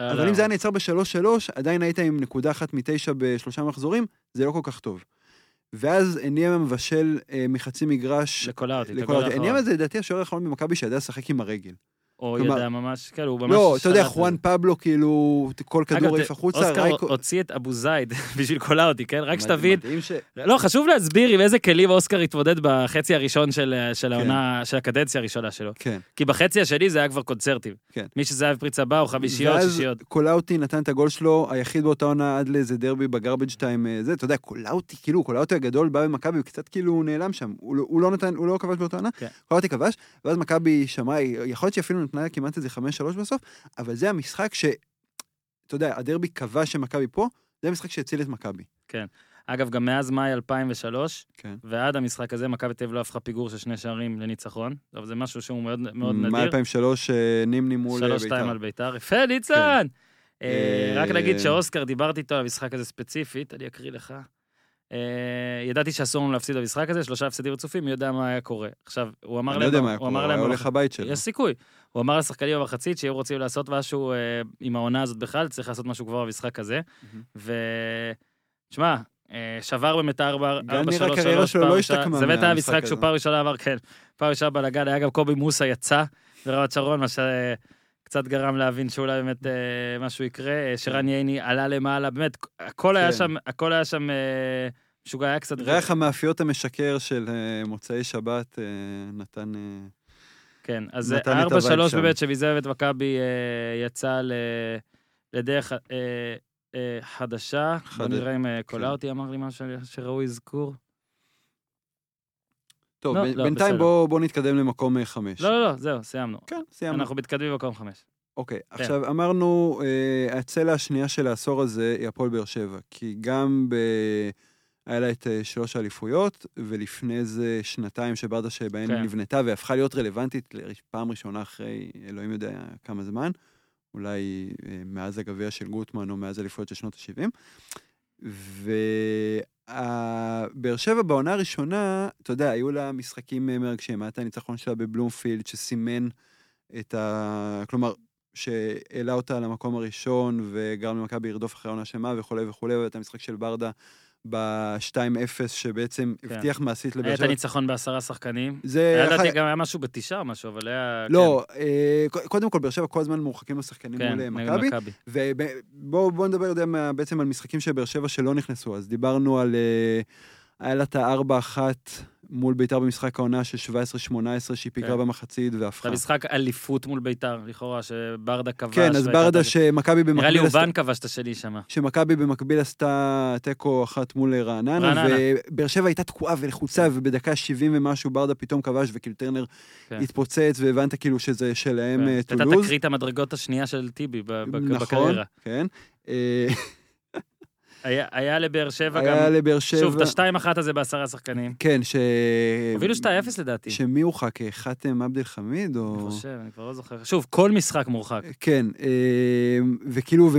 אבל אם זה היה נעצר בשלוש שלוש, עדיין היית עם נקודה אחת מתשע בשלושה מחזורים, זה לא כל כך טוב. ואז אניאם מבשל אה, מחצי מגרש הגול העניין האחרון. הזה, לדעתי, השוער האחרון במכבי שידע לשחק עם הרגל. או כלומר- ידע ממש, כן, הוא ממש... לא, אתה יודע, חואן. פבלו, כאילו, כל כדור העיף החוצה, אוסקר רייקו- הוציא את אבו זייד בשביל קולאוטי, כן? רק שתבין. ש... לא, חשוב להסביר עם איזה כלים אוסקר התמודד בחצי הראשון של כן. של העונה, של הקדנציה הראשונה שלו. כן, כי בחצי השני זה היה כבר קונצרטים. כן. מי שזה היה בפריצה בא, או חמישיות, ואז שישיות. קולאוטי נתן את הגול שלו, היחיד באותה עונה עד לאיזה דרבי ב garbage time, אה, זה, אתה יודע, קולאוטי, כאילו, קולאוטי הגדול בא במכבי, הוא קצת כאילו נעלם שם, הוא לא- הוא לא נתן, הוא לא כבש באותה עונה, כן. קולאוטי כבש, ואז מכבי שמעה, יכול להיות שאפילו נתנה כמעט איזה 5-3 בסוף, אבל זה המשחק ש... אתה יודע, הדרבי כבש שמכבי פה, זה המשחק שהציל את מכבי. אגב, גם מאז מאי 2003, כן. ועד המשחק הזה, מכבי תל אביב לא הפכה פיגור של שני שערים לניצחון. טוב, זה משהו שהוא מאוד מאוד נדיר. מ-2003 נימני מול אה, בית"ר. שתיים על ביתר. יפה, ניצן! אה, אה, רק נגיד שאוסקר, דיברתי איתו על המשחק הזה ספציפית, אני אקריא לך. אה, ידעתי שאסור לנו להפסיד במשחק הזה, שלושה הפסדים רצופים, מי יודע מה היה קורה. עכשיו, הוא אמר אני להם... לא יודע מה היה הוא קורה, אמר הוא היה הולך במח- הבית שלו. יש סיכוי. הוא אמר לשחקנים במחצית שאם רוצים לעשות משהו אה, עם העונה הזאת בכלל, צריך לעשות משהו כבר במשחק הזה. ו... שמע, אה, שבר באמת 4 גם 4 נראה 3 הקריירה שלו לא ראשונה. השתקמה זה באמת היה משחק שהוא. פעם ראשונה עבר, כן, פעם ראשונה בלאגן, היה גם קובי מוסה יצא ברמת שרון, מה שקצת גרם להבין שאולי באמת אה, משהו יקרה, אה, שרן ייני עלה למעלה, באמת, הכל היה כן. שם, הכל היה שם אה, משוגע, היה קצת... ריח המאפיות המשקר של אה, מוצאי שבת אה, נתן... אה, כן, אז נתן את 4-3 ה vibe שם. באמת, שביזר את מכבי אה, יצא ל- לדרך אה, אה, חדשה. בוא חד- נראה אם אה, כן. קולאוטי אמר לי משהו שראוי אזכור. טוב, לא, ב- לא, בינתיים בסדר. בואו בוא נתקדם למקום אה, חמש. לא, לא, לא, זהו, סיימנו. כן, סיימנו. אנחנו מתקדמים במקום חמש. אוקיי, כן. עכשיו אמרנו, אה, הצלע השנייה של העשור הזה היא הפועל באר שבע, כי גם ב... היה לה את אה, שלוש האליפויות, ולפני זה שנתיים שברדה שבהן כן. נבנתה והפכה להיות רלוונטית פעם ראשונה אחרי אלוהים יודע כמה זמן, אולי אה, מאז הגביע של גוטמן או מאז אליפויות של שנות ה-70. ובאר שבע בעונה הראשונה, אתה יודע, היו לה משחקים אה, מרגשים, היה את הניצחון שלה בבלומפילד, שסימן את ה... כלומר, שהעלה אותה למקום הראשון וגרם למכבי לרדוף אחרי העונה שלמה וכולי וכולי, ואת המשחק של ברדה ב-2-0, שבעצם כן. הבטיח מעשית לבאר היה את שבע. הניצחון בעשרה שחקנים. זה... היה לדעתי גם היה משהו בתשעה או משהו, אבל היה... לא, אה, ק- קודם כל, באר שבע כל הזמן מורחקים לשחקנים כן, מול כן, אה, מכבי. ובואו נדבר יודע, בעצם על משחקים של באר שבע שלא נכנסו. אז דיברנו על... אה, היה לה את ה-4-1 מול ביתר במשחק העונה של 17-18, שהיא פיגרה כן. במחצית והפכה. משחק אליפות מול ביתר, לכאורה, שברדה כבש. כן, אז ברדה שמכבי נראה לי במקביל. אובן כבש את השני שם. שמכבי במקביל עשתה תיקו אחת מול רעננה, רעננה. ובאר שבע הייתה תקועה ולחוצה, ובדקה 70 ומשהו ברדה פתאום כבש, וכאילו טרנר כן. התפוצץ, והבנת כאילו שזה שלהם כן. אה, הייתה טולוז. תקרית המדרגות השנייה של טיבי נכון, בקריירה. כן. אה, היה היה לבאר שבע היה גם... לבאר שבע... שוב, את השתיים אחת הזה בעשרה שחקנים. כן, ש... הובילו 2-0 לדעתי. שמי הורחק? חתם עבד אל חמיד או... אני חושב, אני כבר לא זוכר. שוב, כל משחק מורחק. כן, אה, וכאילו, ו-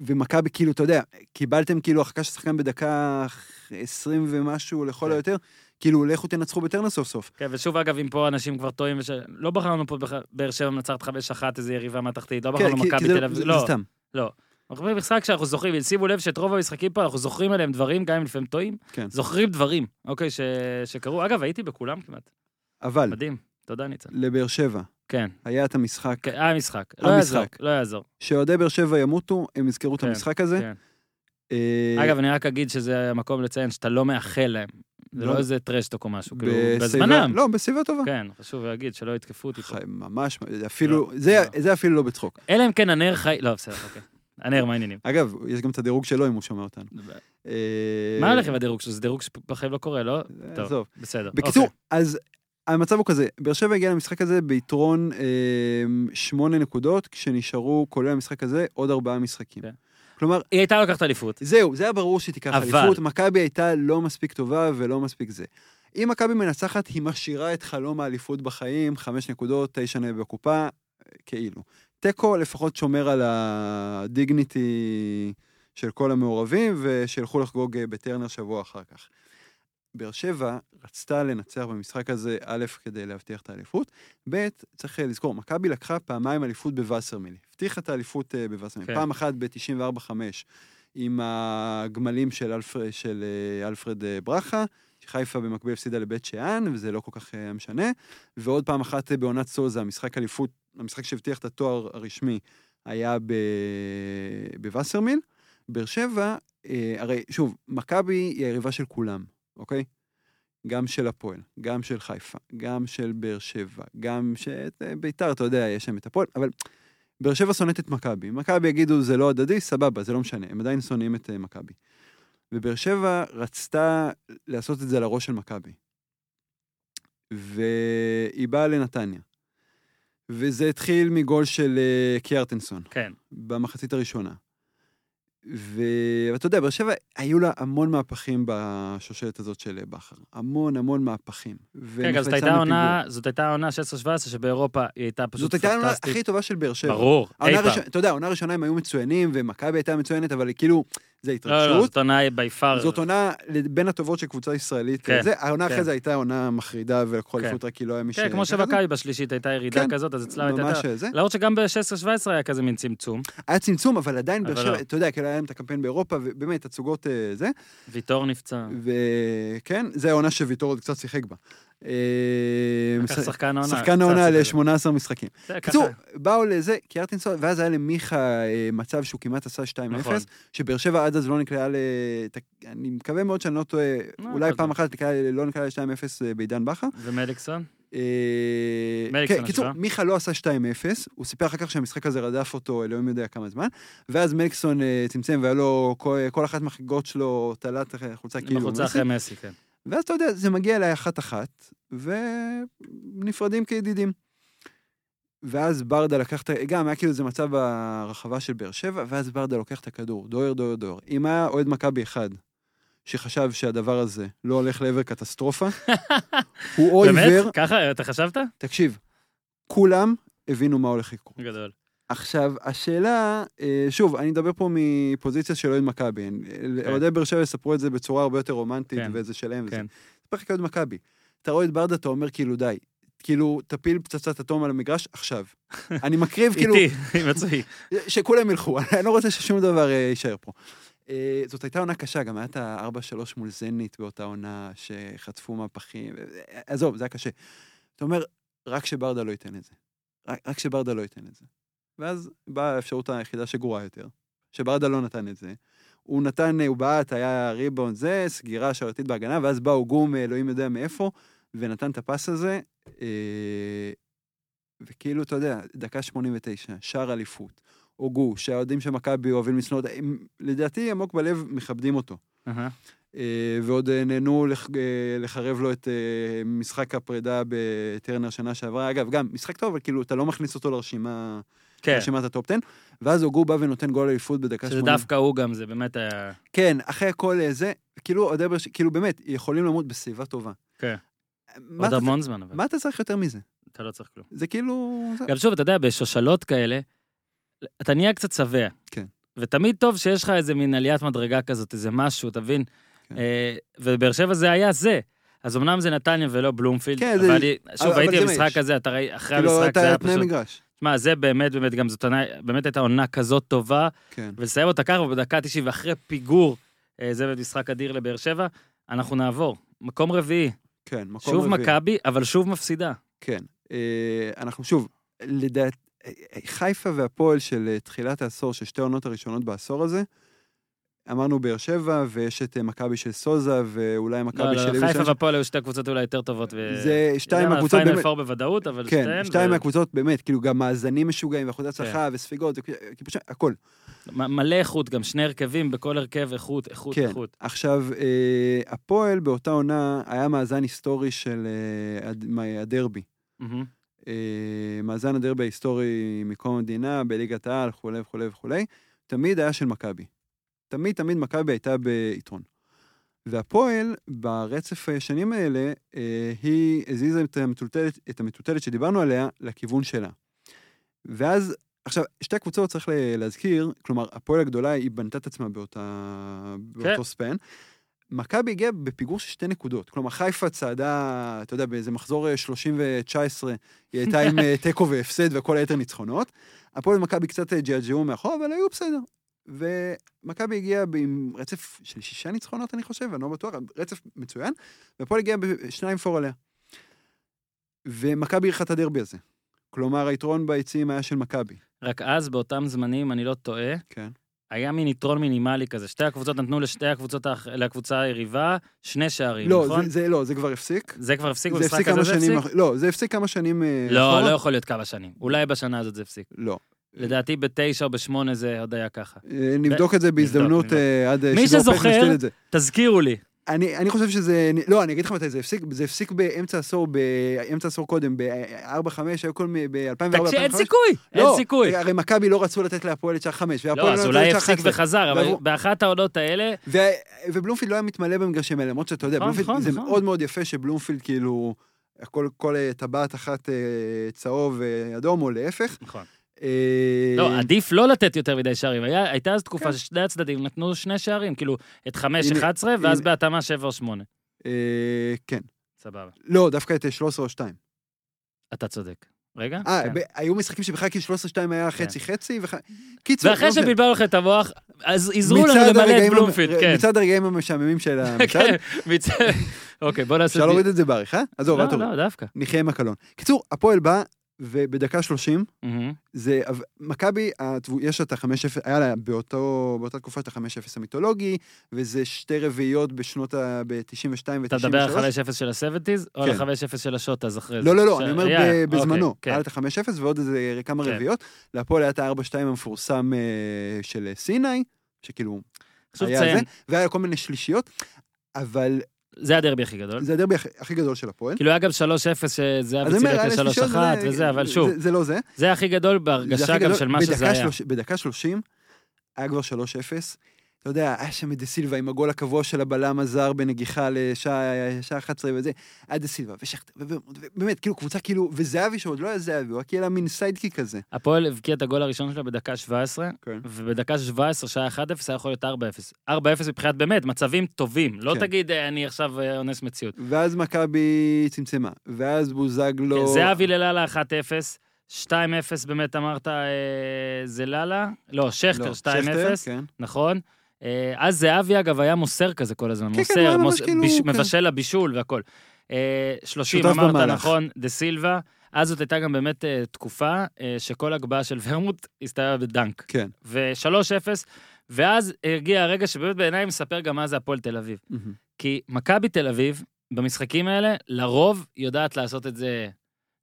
ומכבי, כאילו, אתה יודע, קיבלתם כאילו הרחקה של שחקן בדקה 20 ומשהו לכל כן. היותר, כאילו, לכו תנצחו בטרנר סוף סוף. כן, ושוב, אגב, אם פה אנשים כבר טועים, וש... לא בחרנו פה באר שבע מנצחת 5-1, איזה יריבה מהתחתית, לא כן, בחרנו מכבי תל אביב. לא. לא. אנחנו במשחק שאנחנו זוכרים, שימו לב שאת רוב המשחקים פה אנחנו זוכרים עליהם דברים, גם אם לפעמים טועים, כן. זוכרים דברים, אוקיי, ש... שקרו. אגב, הייתי בכולם כמעט. אבל, מדהים. תודה, ניצן. לבאר שבע, כן, היה את המשחק, כן, היה משחק. לא המשחק. יעזור, לא יעזור. שאוהדי באר שבע ימותו, הם יזכרו את כן, המשחק הזה. כן. אה, אגב, אני רק אגיד שזה המקום לציין שאתה לא מאחל להם. זה לא. לא איזה טרשטוק או משהו, כאילו, בזמנם. לא, בסביבה טובה. כן, חשוב להגיד שלא יתקפו אותי פה. ממש, אפילו, לא, זה- לא. זה אפילו לא בצחוק. אלא אם כן הנר חי... לא, בסדר, אוקיי. הנר, מה העניינים? אגב, יש גם את הדירוג שלו אם הוא שומע אותנו. אה, מה הולך עם הדירוג שלו? זה דירוג שבחיים לא קורה, לא? טוב, עזוב. בסדר. בקיצור, אוקיי. אז המצב הוא כזה, באר שבע הגיעה למשחק הזה ביתרון אה, שמונה נקודות, כשנשארו, כולל המשחק הזה, עוד ארבעה משחקים. כן. כלומר, היא הייתה לוקחת אליפות. זהו, זה היה ברור שהיא תיקח אבל- אליפות, מכבי הייתה לא מספיק טובה ולא מספיק זה. אם מכבי מנצחת, היא משאירה את חלום האליפות בחיים, חמש נקודות, תשע בקופה, כאילו. תיקו לפחות שומר על הדיגניטי של כל המעורבים, ושילכו לחגוג אה, בטרנר שבוע אחר כך. באר שבע רצתה לנצח במשחק הזה, א', כדי להבטיח את האליפות, ב', צריך אה, לזכור, מכבי לקחה פעמיים אליפות בווסרמיל. הבטיחה את האליפות אה, בווסרמיל. כן. פעם אחת ב-94-5 עם הגמלים של, אלפר, של אלפרד ברכה, שחיפה במקביל הפסידה לבית שאן, וזה לא כל כך היה משנה. ועוד פעם אחת בעונת סוזה, המשחק אליפות, המשחק שהבטיח את התואר הרשמי, היה ב... בווסרמיל. באר שבע, אה, הרי שוב, מכבי היא היריבה של כולם, אוקיי? גם של הפועל, גם של חיפה, גם של באר שבע, גם של אה, ביתר, אתה יודע, יש שם את הפועל, אבל באר שבע שונאת את מכבי. מכבי יגידו, זה לא הדדי, סבבה, זה לא משנה, הם עדיין שונאים את אה, מכבי. ובאר שבע רצתה לעשות את זה על של מכבי. והיא באה לנתניה. וזה התחיל מגול של אה, קיארטנסון כן. במחצית הראשונה. ואתה יודע, באר שבע, היו לה המון מהפכים בשושלת הזאת של בכר. המון המון מהפכים. רגע, כן, זאת הייתה עונה, זאת הייתה העונה 16-17 שבאירופה היא הייתה פשוט זאת הייתה העונה הכי טובה של באר שבע. ברור, אי פעם. אתה יודע, העונה הראשונה הם היו מצוינים, ומכבי הייתה מצוינת, אבל כאילו, זה התרגשות. לא, לא, זאת עונה בי פאר. זאת עונה בין הטובות של קבוצה ישראלית. כן, זה, העונה כן. אחרי זה הייתה עונה מחרידה, ולקחו כן. אליפות רק כי לא היה מי כן, כמו שמכבי בשלישית הייתה ירידה כן, כזאת, אז אצלם הייתה... ממש זה. למרות שגם ב-16-17 היה כזה מין צמצום. היה צמצום, אבל עדיין באר שבע, לא. אתה יודע, כאילו היה להם את הקמפיין באירופה, ובאמת, תצוגות אה, זה. ויטור נפצע. וכן, זה העונה שוויטור עוד קצת שיחק בה. אה, שחקן העונה. שחקן העונה קצת שיחק. ל-18 משחקים. בקיצור, ככה. באו לזה, קיארטינסון, ואז היה למיכה אה, מצב שהוא כמעט עשה 2-0, נכון. שבאר שבע עד אז לא נקלעה ל... אני מקווה מאוד שאני לא טועה, לא, אולי פעם טוב. אחת לא נקלעה ל-2-0 אה, בעידן בכר. ומליקסון? אה, מליקסון כן, קיצור. מיכה לא עשה 2-0, הוא סיפר אחר כך שהמשחק הזה רדף אותו אלוהים יודע כמה זמן, ואז מליקסון אה, צמצם והיה לו, כל- אחת מהחגיגות שלו תלת חולצה עם כאילו החולצה מסי, אחרי מסי, כן. ואז אתה יודע, זה מגיע אליי אחת-אחת, ונפרדים כידידים. ואז ברדה לקח את ה... גם היה כאילו איזה מצב ברחבה של באר שבע, ואז ברדה לוקח את הכדור, דוהר, דוהר, דוהר. אם היה אוהד מכבי אחד שחשב שהדבר הזה לא הולך לעבר קטסטרופה, הוא או באמת? עיוור, ככה, אתה חשבת? תקשיב, כולם הבינו מה הולך לקרות. גדול. עכשיו, השאלה, אה, שוב, אני מדבר פה מפוזיציה של אוהד מכבי. אוהדי באר שבע יספרו את זה בצורה הרבה יותר רומנטית, כן, וזה שלהם. כן. ספר לך כאוהד מכבי. אתה רואה את ברדה, אתה אומר כאילו, די. כאילו, תפיל פצצת אטום על המגרש עכשיו. אני מקריב, כאילו, איתי, עצמי. שכולם ילכו, אני לא רוצה ששום דבר אה, יישאר פה. אה, זאת הייתה עונה קשה, גם היה את ה-4-3 מול זנית באותה עונה, שחטפו מהפכים. אה, עזוב, זה היה קשה. אתה אומר, רק שברדה לא ייתן את זה. רק, רק שברדה לא ייתן את זה. ואז באה האפשרות היחידה שגרועה יותר, שברדה לא נתן את זה. הוא נתן, הוא בעט, היה ריבאונד זה, סגירה שרתית בהגנה, ואז בא הוגום, אלוהים יודע מאיפה, ונתן את הפס הזה, אה, וכאילו, אתה יודע, דקה 89, שער אליפות, הוגו, שהאוהדים של מכבי אוהבים לשנוא, לדעתי עמוק בלב מכבדים אותו. אה, ועוד אה, נהנו לח- אה, לחרב לו את משחק הפרידה בטרנר שנה שעברה. אגב, גם משחק טוב, אבל כאילו, אתה לא מכניס אותו לרשימה, כן, לרשימת הטופ 10. ואז הוגו בא ונותן גול אליפות בדקה שזה 80. דווקא הוא גם, זה באמת היה... כן, אחרי הכל זה, כאילו, אוהדי באר שבע, כאילו, באמת, יכולים למות בשיבה טובה. כן. עוד המון זמן, אבל מה אתה צריך יותר מזה? אתה לא צריך כלום. זה כאילו... גם שוב, אתה יודע, בשושלות כאלה, אתה נהיה קצת שבע. כן. ותמיד טוב שיש לך איזה מין עליית מדרגה כזאת, איזה משהו, תבין? כן. אה, ובאר שבע זה היה זה. אז אמנם זה נתניה ולא בלומפילד, כן, זה- אבל אני- שוב, אבל הייתי זה במשחק. הזה, אתה ראי, אחרי כאילו, המשחק זה היה פשוט... מגרש. שמע, זה באמת, באמת, גם זאת עונה, באמת הייתה עונה כזאת טובה, כן. ולסיים אותה ככה בדקה 90 ואחרי פיגור, אה, זה באמת משחק אדיר לבאר שבע, אנחנו נעבור. מקום רביעי, כן, מקום שוב רביעי. מכבי, אבל שוב מפסידה. כן. אה, אנחנו שוב, לדעת... חיפה והפועל של אה, תחילת העשור, של שתי העונות הראשונות בעשור הזה, אמרנו באר שבע, ויש את אה, מכבי של סוזה, ואולי מכבי לא, של... לא, ליברשטיין. חיפה והפועל היו שתי קבוצות אולי יותר טובות. ו- זה שתיים מהקבוצות פיינל באמת... פור בוודאות, אבל כן, שתיהן... שתיים זה- כן. מהקבוצות באמת, כאילו גם מאזנים משוגעים, ואחוזי הצלחה, וספיגות, זה כאילו פשוט הכל. מלא איכות, גם שני הרכבים, בכל הרכב איכות, איכות, כן. איכות. עכשיו, אה, הפועל באותה עונה היה מאזן היסטורי של אה, הד-. מהמם. אה, מאזן הדרבי ההיסטורי מקום המדינה, בליגת העל, וכולי וכולי וכולי, תמיד היה של מכבי. תמיד תמיד מכבי הייתה ביתרון. והפועל, ברצף השנים האלה, אה, היא הזיזה את המטוטלת, את המטוטלת שדיברנו עליה לכיוון שלה. ואז, עכשיו, שתי הקבוצות צריך להזכיר, כלומר, הפועל הגדולה, היא בנתה את עצמה באותה, באותו ספן. מכבי הגיעה בפיגור של שתי נקודות. כלומר, חיפה צעדה, אתה יודע, באיזה מחזור אה, 30 ו-19, היא הייתה עם אה, תיקו והפסד וכל היתר ניצחונות. הפועל ומכבי קצת אה, ג'עג'עו מאחור, אבל היו בסדר. ומכבי הגיעה עם רצף של שישה ניצחונות, אני חושב, אני לא בטוח, רצף מצוין, והפועל הגיעה בשניים פור עליה. ומכבי אירחה את הדרבי הזה. כלומר, היתרון ביציעים היה של מכבי. רק אז, באותם זמנים, אני לא טועה, כן. היה מין יתרון מינימלי כזה. שתי הקבוצות נתנו לשתי הקבוצות, האח- לקבוצה היריבה, שני שערים, לא, נכון? זה, זה לא, זה כבר הפסיק. זה כבר הפסיק זה במשחק הפסיק הזה, כמה זה שנים, הפסיק? לא, זה הפסיק כמה שנים אה, לא, אחורה. לא יכול להיות כמה שנים. אולי בשנה הזאת זה הפסיק. לא. לדעתי בתשע או בשמונה זה עוד היה ככה. אה, נבדוק את זה בהזדמנות נבדוק. אה, עד אה, מי שידור שזוכר- נשתיל את זה. תזכירו לי. אני, אני חושב שזה, לא, אני אגיד לך מתי זה הפסיק, זה הפסיק באמצע עשור, באמצע עשור קודם, ב-4-5, היו כל מיני, ב-2004, תקשיב, אין סיכוי, אין לא, סיכוי. הרי מכבי לא רצו לתת להפועל את שער 5, לא, אז אולי הפסיק וחזר, אבל באחת העונות האלה, ו- ובלומפילד לא היה מתמלא במגרשים האלה, למרות שאתה יודע, נכון, בלומפילד, נכון, זה נכון. מאוד מאוד יפה שבלומפילד כאילו, כל, כל אה, טבעת אחת אה, צהוב ואדום, או להפך. נכון. אה, לא, עדיף לא לתת יותר מדי שערים. היה- הייתה אז תקופה כן. ששני הצדדים נתנו שני שערים, כאילו, את 5, הנה, 11, ואז הנה. בהתאמה 7 או 8. אה, כן. סבבה. לא, דווקא את אה, 13 או 2. אתה צודק. רגע? אה, כן. ב- היו משחקים שבכלל כאילו 13-2 היה חצי-חצי, וח... קיצור, ואחרי לא משנה. שבלבלו לכם את המוח, אז עזרו לנו למלא את הרגעים המ- בלומפילד, כן. מצד הרגעים המשעממים של המצעד, כן. אוקיי, בוא נעשה... אפשר להוריד את זה בעריכה? עזוב, אל לא, תוריד. לא, דווקא. נחיה עם הקלון. קיצור, הפועל בא, ובדקה 30, מהמם. זה, מכבי, יש את ה-5-0, היה לה באותו, באותה תקופה את ה-5-0 המיתולוגי, וזה שתי רביעיות בשנות ה... ב-92 ו-93. אתה מדבר על 5-0 של ה-70's, או על כן. ה-5-0 של השוטאז אחרי זה? לא, לא, לא, ש- אני אומר ב- אוקיי, בזמנו. כן. היה את ה-5-0 ועוד איזה כמה כן. רביעיות. להפועל היה את ה-4-2 המפורסם אה, של סיני, שכאילו היה זה, והיה כל מיני שלישיות, אבל זה הדרבי הכי גדול. זה הדרבי הכי- הכי גדול של הפועל. כאילו היה גם 3-0 שזהבי לשלישיות, ל-3-1 זה- וזה, אבל שוב, זה- זה לא זה. זה הכי גדול בהרגשה גם גדול. של מה שזה היה. שלוש- בדקה 30 היה כבר 3-0. אתה יודע, היה שם את דה סילבה עם הגול הקבוע של הבלם הזר בנגיחה לשעה שעה 11 וזה, היה דה סילבה ושכטר, ובאמת, כאילו קבוצה כאילו, וזהבי שעוד לא היה זהבי, הוא היה כאילו מין sidekick כזה. הפועל הבקיע את הגול הראשון שלה בדקה 17, כן. ובדקה 17 שהיה 1-0, היה יכול להיות 4-0. 4-0 מבחינת באמת, מצבים טובים. לא כן. תגיד, "אה, אני עכשיו אה, אונס מציאות. ואז מכבי צמצמה, ואז בוזגלו... כן, זהבי ללאלה 1-0, 2-0 באמת אמרת, אה, זה לאלה? לא, שכטר לא, 2-0, שכטר, כן. נכון. אה, אז זהבי אגב היה מוסר כזה כל הזמן, כן, כן, מוסר, מוס- כאילו, ביש- כן. מבשל לבישול והכל. אה, 30 שותף אמרת במהלך. נכון, דה סילבה. אז זאת הייתה גם באמת אה, תקופה אה, שכל הגבהה של ורמוט הסתיימה בדנק. כן. ו-3-0, ואז הגיע הרגע שבאמת בעיניי מספר גם מה זה הפועל תל אביב. מהמם. כי מכבי תל אביב, במשחקים האלה, לרוב יודעת לעשות את זה,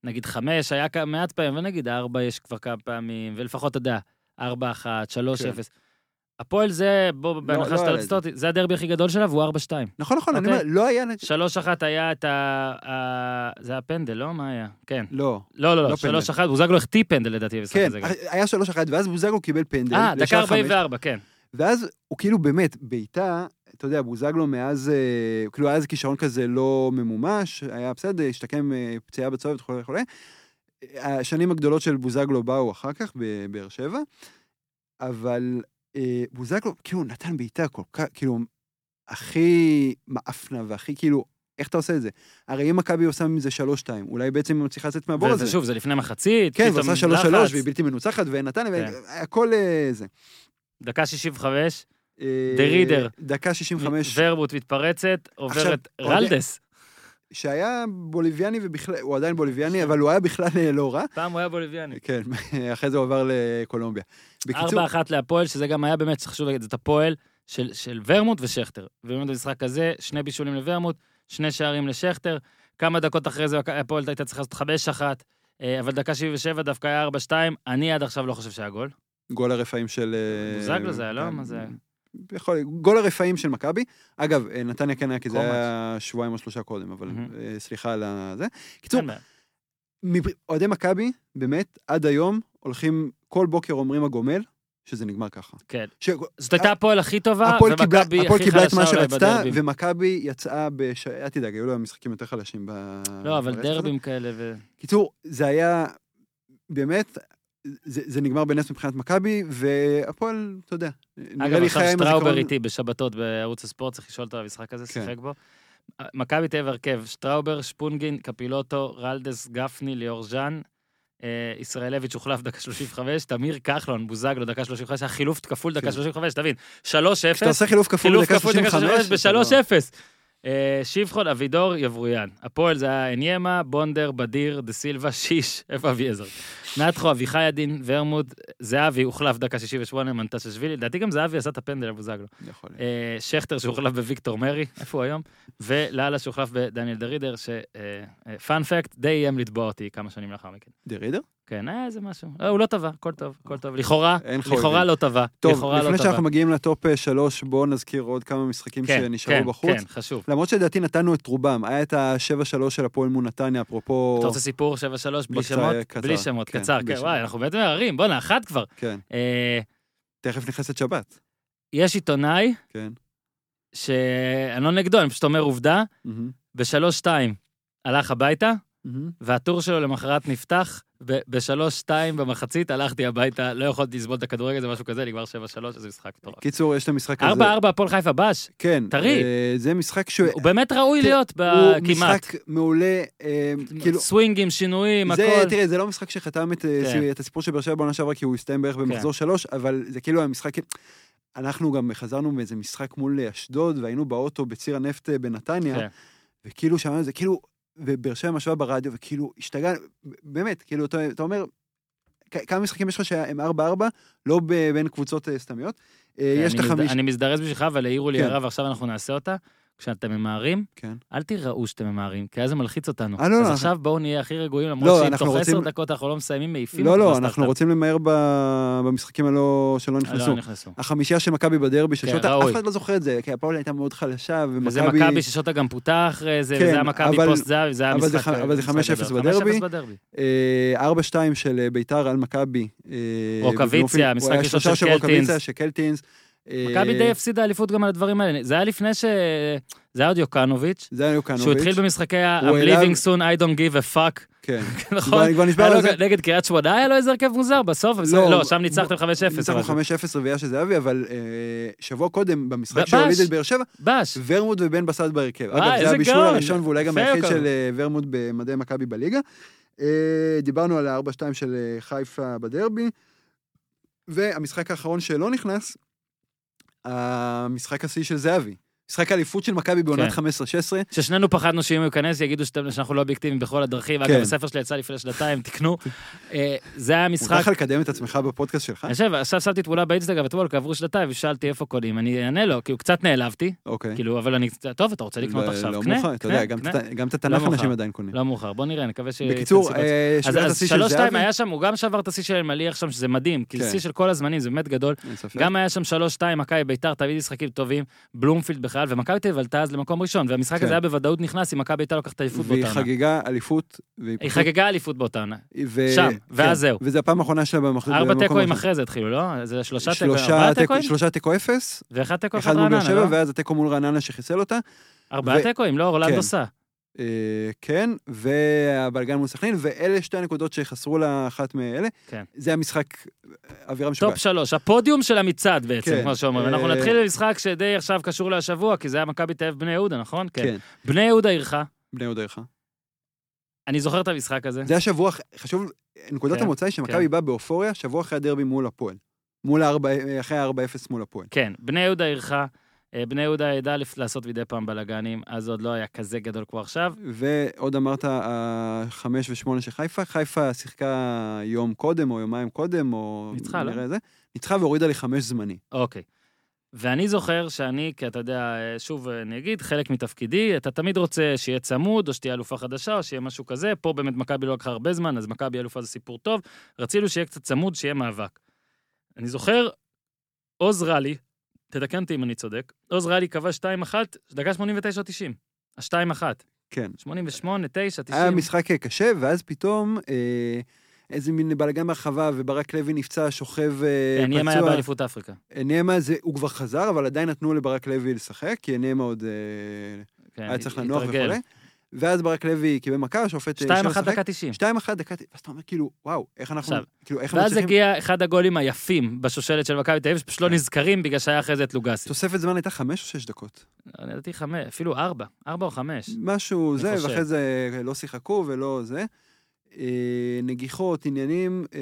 נגיד חמש, היה מעט פעמים, ונגיד ארבע יש כבר כמה פעמים, ולפחות, אתה יודע, ארבע אחת, שלוש כן. הפועל זה, בוא, בהנחה לא שאתה היה לא תסתור אותי, זה הדרבי הכי גדול שלה, והוא ארבע שתיים. נכון, נכון, אני אוקיי. אומר, לא היה... שלוש אחת היה את ה... זה הפנדל, לא? מה היה? כן. לא. לא, לא, לא לא, שלוש אחת, בוזגלו החטיא פנדל לדעתי במשחק כן, הזה גם. היה 3-1, ואז בוזגלו קיבל פנדל. אה, דקה לשער חמש. 44, כן. ואז הוא כאילו באמת, בעיטה, אתה יודע, בוזגלו מאז, אה, כאילו היה איזה כישרון כזה לא ממומש, היה בסדר, השתקם אה, פציעה בצורת וכולי וכולי. השנים הגדולות של בוזגלו באו אחר כך בבאר שבע, אבל בוזגלו, כאילו, נתן בעיטה כל כך, כאילו, הכי מאפנה והכי כאילו, איך אתה עושה את זה? הרי אם מכבי עושה מזה 3-2, אולי בעצם היא מצליחה לצאת מהבור הזה. שוב, זה לפני מחצית, כן, פתאום ועושה 3-3 לחץ. והיא בלתי מנוצחת, ונתניה, כן. והכל אה, זה. דקה 65, אה, דה רידר. דקה 65. ורבוט מתפרצת, עוברת עכשיו, רלדס. שהיה בוליביאני ובכלל, הוא עדיין בוליביאני, אבל הוא היה בכלל אה, לא רע. פעם הוא היה בוליביאני. כן, אחרי זה הוא עבר לקולומביה. בקיצור, ארבע אחת להפועל, שזה גם היה באמת, חשוב להגיד, זאת הפועל של, של ורמוט ושכטר. ובאמת במשחק הזה, שני בישולים לוורמוט, שני שערים לשכטר. כמה דקות אחרי זה הפועל הייתה צריכה לעשות חמש אחת, אה, אבל דקה 77 דווקא היה ארבע שתיים. אני עד עכשיו לא חושב שהיה גול. גול הרפאים של... אה, בוזגלו זה היה, לא? כן, מה זה? יכול, גול הרפאים של מכבי. אגב, אה, נתניה כן היה, כי זה. היה שבועיים או שלושה קודם, אבל. אה, סליחה על זה. קיצור, אוהדי מכבי, באמת, עד היום, הולכים, כל בוקר אומרים הגומל, שזה נגמר ככה. כן. ש... זאת הייתה הפועל הכי טובה, ומכבי הכי חלשה מה אולי שרצתה, בדרבים. ומכבי יצאה בש... אל תדאג, היו להם משחקים יותר חלשים ב... לא, אבל. דרבים כאלה ו... קיצור, זה היה, באמת, זה, זה נגמר בנס מבחינת מכבי, והפועל, אתה יודע, נראה אגב, לי עכשיו חיה עם שטראובר. איתי בשבתות בערוץ הספורט, צריך לשאול אותו על המשחק הזה, כן. שיחק בו. מכבי תל אביב הרכב, שטראובר, שפונגין, קפילוטו, רלדס, גפני, ליאור ז'אן, אה, ישראלביץ' הוחלף דקה 35, תמיר כחלון, בוזגלו, דקה 35, היה חילוף כפול דקה כן. 35, תבין, 3-0, כשאתה עושה חילוף כפול דקה 35, 35 אתה לא- ב-3-0. אה, שבחון, אבידור, יברויאן. הפועל זה היה אניימה, בונדר, בדיר, דה סילבה, שיש, איפה אביעזר? נתחו, אביחי עדין, ורמוט, זהבי הוחלף דקה 68, מנטששווילי, לדעתי גם זהבי עשה את הפנדל לבוזגלו. יכול להיות. אה, שכטר שהוחלף בוויקטור מרי, איפה הוא היום? ולאללה שהוחלף בדניאל דרידר, שפאנפקט, די איים לתבוע אותי כמה שנים לאחר מכן. דה רידר? כן, היה איזה משהו. לא, הוא לא טבע, הכל טוב, הכל טוב. לכאורה. לכאורה לא טבע. טוב, לא לפני. שאנחנו מגיעים לטופ אה, שלוש, בואו נזכיר עוד כמה משחקים כן, שנשארו כן, בחוץ. כן, חשוב. למרות שלדעתי נתנו את רובם, היה את ה-7-3 של הפועל מול נתניה, אפרופו... אתה רוצה סיפור 7-3 בלי שמות? בלי שמות, כן, קצר, כן, שמות. וואי, אנחנו בעצם ערים, בואנה, אחת כבר. כן, אה, תכף נכנסת שבת. יש עיתונאי כן. שאני לא נגדו, אני פשוט אומר עובדה, מהמם, בשלוש-שתיים הלך הביתה. והטור שלו למחרת נפתח, ובשלוש-שתיים במחצית הלכתי הביתה, לא יכולתי לסבול את הכדורגל, זה משהו כזה, נגמר שבע-שלוש, איזה משחק מטורף. קיצור, יש את המשחק הזה. ארבע-ארבע, הפועל חיפה בש, כן. טרי. אה, זה משחק שהוא... הוא באמת ראוי להיות ב- הוא כמעט. משחק מעולה, אה, כאילו... סווינגים, שינויים, זה, הכל. תראה, זה לא משחק שחתם את, אה, כן. את הסיפור של באר שבע בעונה שעברה, כי הוא הסתיים בערך במחזור שלוש, אבל זה כאילו המשחק... אנחנו גם חזרנו מאיזה משחק מול אשדוד, והיינו באוטו בציר הנפט בנתניה, כן. וכאילו שמענו את זה, כאילו, ובאר שבע משווה ברדיו, וכאילו, השתגענו, באמת, כאילו, אתה, אתה אומר, כמה משחקים יש לך שהם 4-4, לא בין קבוצות אה, סתמיות. אה, יש את אני מזד- החמיש... אני מזדרז בשבילך, אבל העירו לי כן. הערה, ועכשיו אנחנו נעשה אותה. כשאתם ממהרים, כן. אל תיראו שאתם ממהרים, כי אז זה מלחיץ אותנו. אה, לא, אז לא, עכשיו בואו נהיה הכי רגועים, לא, למרות שאם אנחנו תוך רוצים- דקות אנחנו לא מסיימים, מעיפים לא, לא. אנחנו רוצים למהר ב- במשחקים הלא, שלא אה, נכנסו. לא נכנסו. החמישייה של מכבי בדרבי, ששוטה, ראוי. אף אחד לא זוכר את זה, כי הפועל הייתה מאוד חלשה, וזה ומכבי... מכבי ששוטה גם פוטר אחרי זה, כן, וזה היה מכבי אבל- פוסט זהבי, זה היה משחק... אבל זה משחק 5-0 גדול. בדרבי. 5-0 בדרבי. אה, 4-2 של אה, ביתר על מכבי. אה. המשחק היה הראשון שלושה של קלטינס. של. אה, מכבי די הפסידה אליפות גם על הדברים האלה. זה היה לפני ש... זה היה עוד יוקנוביץ', זה היה יוקנוביץ'. שהוא התחיל במשחקי ה- הוא I'm העלה- living soon, I don't give a fuck, כן. נכון? כבר- נשבר על זה. נגד קריית שמונה היה לו איזה הרכב מוזר בסוף, לא, לא, שם ניצחתם 5-0. ניצחנו אבל- 5-0 ויאשה זהבי, אבל אה, שבוע קודם, במשחק. שהוליד את באר שבע. ורמוט ובן בסט בהרכב. וואי, אגב, זה הבישול. הראשון ואולי גם היחיד. של אה, ורמוט במדי מכבי בליגה. אה, דיברנו על ה-4-2 של אה, חיפה בדרבי, והמשחק האחרון שלא נכנס, המשחק השיא של זהבי. משחק האליפות של מכבי בעונת כן. 15-16. ששנינו פחדנו שאם הוא ייכנס יגידו שאנחנו לא אובייקטיביים בכל הדרכים. כן. אגב, הספר שלי יצא לפני שנתיים, תקנו. אה, זה היה משחק... מותר לך לקדם את עצמך בפודקאסט שלך? אני חושב, עכשיו שמתי תמונה באינסטגרם אתמול, כי עברו שנתיים, ושאלתי איפה קונים, אני אענה לו, כאילו קצת נעלבתי, אוקיי. כאילו, אבל אני, טוב, אתה רוצה לקנות לא- עכשיו, לא קנה, מאוחר, אתה יודע, גם. את- התנ"ך לא. אנשים עדיין קונים. לא מאוחר, בוא נראה, נקווה ש... בקיצור, אה, אז, שבירת אז השיא של שלוש שתיים זהבי. היה שם, הוא גם שבר את השיא של אלמליח שם, שזה מדהים, כי זה. שיא של כל הזמנים, זה באמת גדול. אין ספק. גם היה שם שלוש שתיים, מכבי ביתר, תמיד משחקים טובים, בלומפילד בכלל, ומכבי תל אביב עלתה אז למקום ראשון, והמשחק כן. הזה היה בוודאות נכנס אם מכבי ביתר לוקחת אליפות והיא באותה עונה. חגגה אליפות. והיא פשוט- חגגה אליפות באותה עונה. ו- שם, כן, ואז זהו. וזו הפעם האחרונה שלה במחזור. ארבע תיקואים. אחרי זה התחילו, לא? זה שלושה תיקואים, שלושה ארבעה תיקו- תיקואים? שלושה תיקו אפס, ואחד תיקו אחד אחד מול באר רעננה, שבע, לא? ואז התיקו מול רעננה שחיסל אותה. ארבעה תיקואים, לא? אורלנדו כן. אה, כן, והבלגן מול סכנין, ואלה שתי הנקודות שחסרו לה אחת מאלה. כן. זה המשחק, אה, אווירה משוגעת. top שלוש, הפודיום של המצעד בעצם, כן. כמו שאומרים. אה, אנחנו נתחיל במשחק שדי עכשיו קשור להשבוע, כי זה היה מכבי תל אביב בני יהודה, נכון? כן, בני יהודה אירחה. בני יהודה אירחה. אני זוכר את המשחק הזה. זה השבוע, חשוב, נקודת כן, המוצא היא שמכבי כן. באה באופוריה, שבוע אחרי הדרבי מול הפועל. מול הארבע, אחרי ה-4-0 מול הפועל. כן, בני יהודה אירחה. אה, בני יהודה ידע לעשות מדי פעם בלאגנים, אז עוד לא היה כזה גדול כמו עכשיו. ועוד אמרת, החמש ושמונה של חיפה, חיפה שיחקה יום קודם, או יומיים קודם, או... ניצחה, לא? זה. ניצחה והורידה לחמש זמני. אוקיי. ואני זוכר שאני, כי אתה יודע, אה, שוב אני אגיד, חלק מתפקידי, אתה תמיד רוצה שיהיה צמוד, או שתהיה אלופה חדשה, או שיהיה משהו כזה. פה באמת מכבי לא לקחה הרבה זמן, אז מכבי אלופה זה סיפור טוב. רצינו שיהיה קצת צמוד, שיהיה מאבק. אני זוכר, עוז רלי, תתקן אותי אם אני צודק, עוז רלי קבע 2-1, דקה 89 או 90. ה-2-1. כן. 88, 9, 90. היה משחק קשה, ואז פתאום אה, איזה מין בלאגן ברחבה, וברק לוי נפצע, שוכב אה, כן, ניאמה היה באליפות אפריקה. ניאמה זה, הוא כבר חזר, אבל עדיין נתנו לברק לוי לשחק, כי ניאמה עוד אה, כן, היה צריך לנוח התרגל. ואז ברק לוי קיבל מכה, השופט... 2-1 דקה 90. 2-1 דקה, ואז אתה אומר כאילו, וואו, איך אנחנו, עכשיו, כאילו, איך ואז. הגיע אחד הגולים היפים בשושלת של מכבי תל אביב, שפשוט לא כן. נזכרים בגלל שהיה אחרי זה את לוגסי. תוספת זמן הייתה חמש או שש דקות? לדעתי חמש, אפילו ארבע, ארבע או חמש. משהו אני זה. ואחרי זה לא שיחקו ולא זה. אה, נגיחות, עניינים, אה,